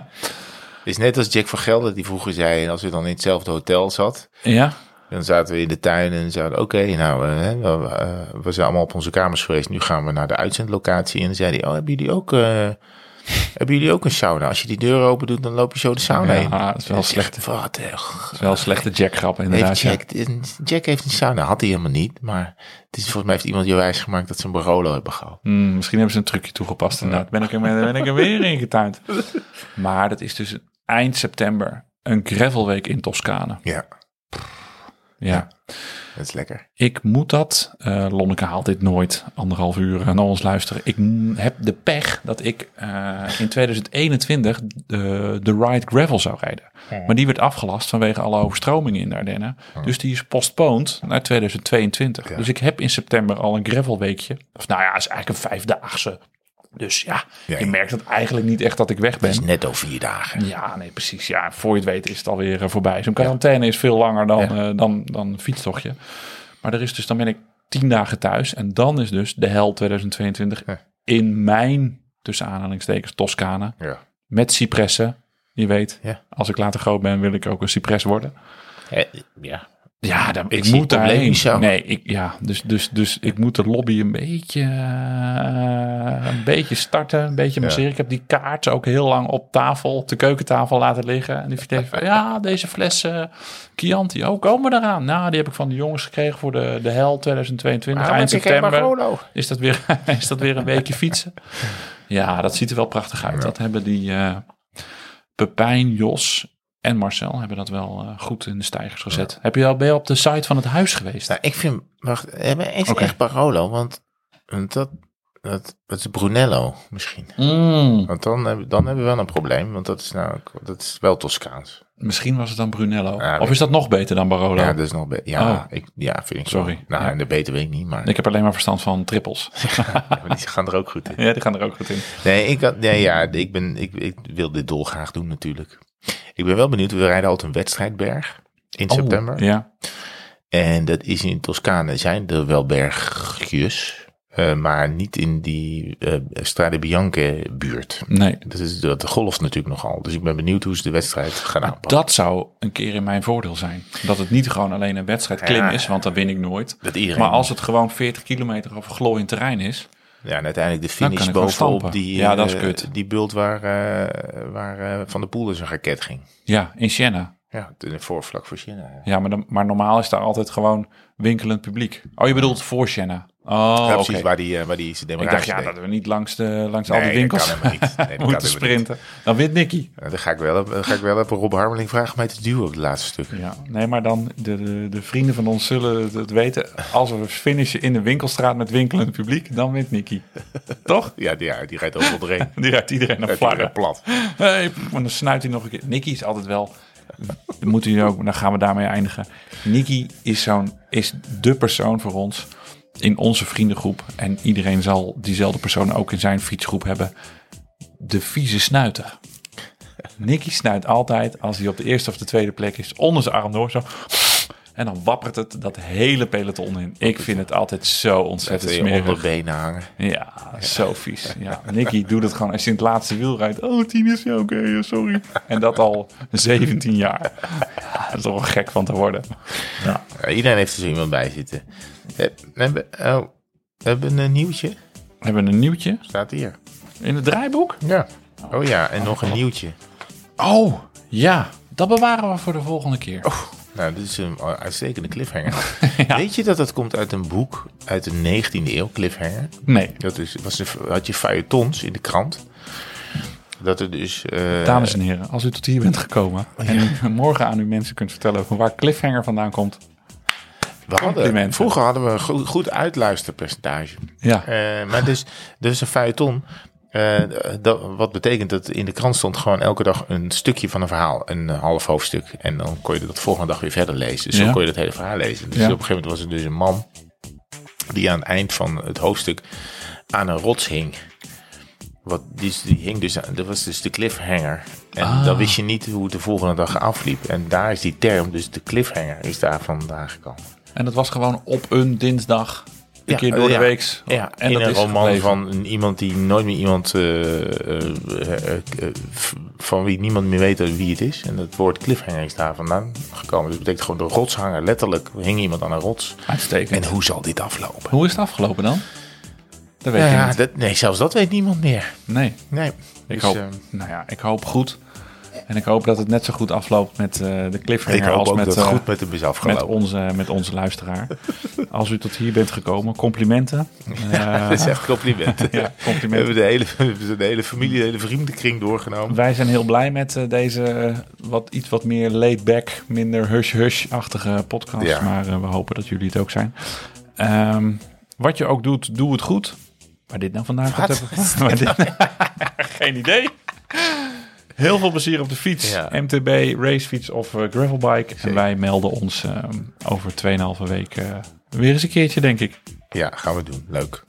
is net als Jack van Gelder die vroeger zei, als we dan in hetzelfde hotel zat, Ja? dan zaten we in de tuin en zeiden, oké, nou, eh, we, eh, we zijn allemaal op onze kamers geweest, nu gaan we naar de uitzendlocatie. En dan zei hij, oh, hebben jullie ook, eh, hebben jullie ook een sauna? Als je die deur open doet, dan loop je zo de sauna Ja, in. dat is wel slecht. Wat, is wel een slechte Jack-grap inderdaad. heeft ja. Jack, Jack heeft een sauna, had hij helemaal niet, maar het is, volgens mij heeft iemand je wijs gemaakt dat ze een Barolo hebben gehaald. Hmm, misschien hebben ze een trucje toegepast. Inderdaad. Ben ik er, ben ik er weer in getuind. Maar dat is dus eind september. Een gravelweek in Toscane. Ja, Ja. dat is lekker. Ik moet dat. eh Lonneke haalt dit nooit anderhalf uur naar ons luisteren. Ik heb de pech dat ik eh, in 2021 de, de Ride Gravel zou rijden. Maar die werd afgelast vanwege alle overstromingen in de Ardennen. Dus die is postponed naar 2022. Dus ik heb in september al een gravelweekje. Of nou ja, is eigenlijk een vijfdaagse. Dus ja, Ja, je merkt het eigenlijk niet echt dat ik weg ben. Het is netto vier dagen. Ja, nee, precies. Ja, voor je het weet is het alweer eh, voorbij. Zo'n quarantaine is veel langer dan, Ja. eh, dan, dan een fietstochtje. Maar er is dus, dan ben ik tien dagen thuis. En dan is dus de hel 2022 Ja. in mijn, tussen aanhalingstekens, Toscane. Ja. Met cipressen. Je weet, als ik later groot ben, wil ik ook een cipres worden. Eh, ja. Ja, dan, ik, moet daarheen. zo. Nee, ik, ja, dus, dus, dus ik moet de lobby een beetje, eh, een beetje starten, een beetje masseren. Ik heb die kaart ook heel lang op tafel, op de keukentafel laten liggen. En die vertelde van, ja, deze fles eh, Chianti, oh, komen we eraan? Nou, die heb ik van de jongens gekregen voor de, de hel 2022, Waarom eind september. Is dat, weer, is dat weer een weekje fietsen? Ja, dat ziet er wel prachtig uit. Dat hebben die eh Pepijn, Jos en Marcel hebben dat wel eh, goed in de stijgers gezet. Heb je al, ben je op de site van het huis geweest? Nou, ik vind, wacht, hebben is Oké. echt Barolo, want want dat, dat, dat is Brunello misschien. Mm, Want dan, hebben- dan hebben we wel een probleem, want dat is nou, dat is wel Toscaans. misschien was het dan Brunello. Ja, of is dat nog beter dan Barolo? Ja, dat is nog, be- ja, Oh. ik, ja, vind ik Sorry. wel. Nou, Ja. en de beter weet ik niet, maar, Ik heb alleen maar verstand van trippels. ja, die gaan er ook goed in. ja, die gaan er ook goed in. Nee, ik, had, nee ja, ik, ben, ik, ik wil dit dolgraag doen natuurlijk. Ik ben wel benieuwd, we rijden altijd een wedstrijdberg in september. Oh, ja. En dat is in Toscane zijn er wel bergjes, eh, maar niet in die eh Strade Bianche buurt. Nee. Dat, is, dat golft natuurlijk nogal. Dus ik ben benieuwd hoe ze de wedstrijd gaan aanpakken. Dat zou een keer in mijn voordeel zijn. Dat het niet gewoon alleen een wedstrijd klim Ja. is, want dan win ik nooit. Dat iedereen, Maar als het gewoon 40 kilometer over glooiend terrein is. Ja, en uiteindelijk de finish bovenop die, Ja, dat is eh, kut. die bult waar, eh, waar eh, Van der Poel zijn raket ging. Ja, in Siena. Ja, ten voorvlak voor China. ja. Ja, maar, dan, maar normaal is daar altijd gewoon winkelend publiek. Oh, je bedoelt voor Siena? Oh, Ja, precies, waar die, waar die zijn Ik dacht, ja, deed. dat we niet langs, de, langs Nee, al die dat winkels kan helemaal niet. Nee, dat kan moeten niet. sprinten. Dan wint Nicky. Nou, Dan ga ik wel, dan ga ik wel even Rob Harmeling vragen mij te duwen op het laatste stuk. Ja, nee, maar dan, de, de, de vrienden van ons zullen het- weten. Als we finishen in de winkelstraat met winkelend publiek, dan wint Nicky. Toch? Ja, die, ja, die rijdt overal doorheen. Die rijdt iedereen naar vlaggen. plat. Hey, maar dan snuit hij nog een keer. Nicky is altijd wel. Dan moeten jullie ook, dan gaan we daarmee eindigen. Nicky is zo'n is de persoon voor ons in onze vriendengroep. En iedereen zal diezelfde persoon ook in zijn fietsgroep hebben. De vieze snuiter. Nicky snuit altijd als hij op de eerste of de tweede plek is onder zijn arm door. Zo. En dan wappert het dat hele peloton in. Ik vind het altijd zo ontzettend smerig. onderbenen hangen. Ja, zo vies. Ja, Nicky doet het gewoon als je in het laatste wiel rijdt. Oh, tien is ja, oké, sorry. En dat al 17 jaar. Ja, dat is toch wel gek van te worden. Ja. Ja, iedereen heeft er zo iemand bij zitten. We hebben, oh, we hebben een nieuwtje. We hebben een nieuwtje Staat hier. in het draaiboek. Ja. Oh ja, en nog een nieuwtje. Oh, ja. Dat bewaren we voor de volgende keer. Nou, dit is een uitstekende cliffhanger. Weet je dat dat komt uit een boek uit de 19e eeuw, Cliffhanger? Nee. Dat is, was een, had je feuilletons in de krant. Dat er dus... eh, Dames en heren, als u tot hier bent gekomen en u morgen aan uw mensen kunt vertellen van waar Cliffhanger vandaan komt. we hadden, vroeger hadden we een goed, goed uitluisterpercentage. Ja, Eh, maar dus, dus een feuilleton. Eh, dat, wat betekent dat in de krant stond gewoon elke dag een stukje van een verhaal. Een eh, half hoofdstuk. En dan kon je dat volgende dag weer verder lezen. Dus Ja. zo kon je dat hele verhaal lezen. Dus Ja. op een gegeven moment was er dus een man. Die aan het eind van het hoofdstuk aan een rots hing. Wat, die, hing dus aan, dat was dus de cliffhanger. En Ah. dan wist je niet hoe het de volgende dag afliep. En daar is die term, dus de cliffhanger, is daar vandaan gekomen. En dat was gewoon op een dinsdag. Een keer door de ja. weeks. Ja, en in dat een is roman gebleven. van iemand die nooit meer iemand, eh, eh, eh, van wie niemand meer weet wie het is. En het woord cliffhanger is daar vandaan gekomen. Dus dat betekent gewoon de rotshanger. Letterlijk hing iemand aan een rots. Uitstekend. En hoe zal dit aflopen? Hoe is het afgelopen dan? Dat weet je Ja, niet. dat, nee, zelfs dat weet niemand meer. Nee. Nee. Ik, Dus, hoop, eh, nou ja, ik hoop goed. En ik hoop dat het net zo goed afloopt met eh, de cliffhanger als met, het eh, goed met hem is met, onze, met onze luisteraar. Als u tot hier bent gekomen, complimenten. Eh, dat is echt complimenten. ja, We complimenten. hebben de hele, we de hele familie, de hele vriendenkring doorgenomen. Wij zijn heel blij met deze wat, iets wat meer laid-back, minder hush-hush-achtige podcast. Ja. Maar we hopen dat jullie het ook zijn. Ehm, wat je ook doet, doe het goed. Waar dit nou vandaan komt? Geen idee. Heel veel plezier op de fiets. Ja. MTB, racefiets of eh, gravelbike. En wij melden ons ehm, over 2,5 week eh, weer eens een keertje, denk ik. Ja, gaan we doen. Leuk.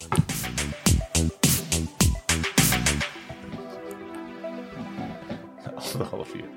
Anderhalf uur.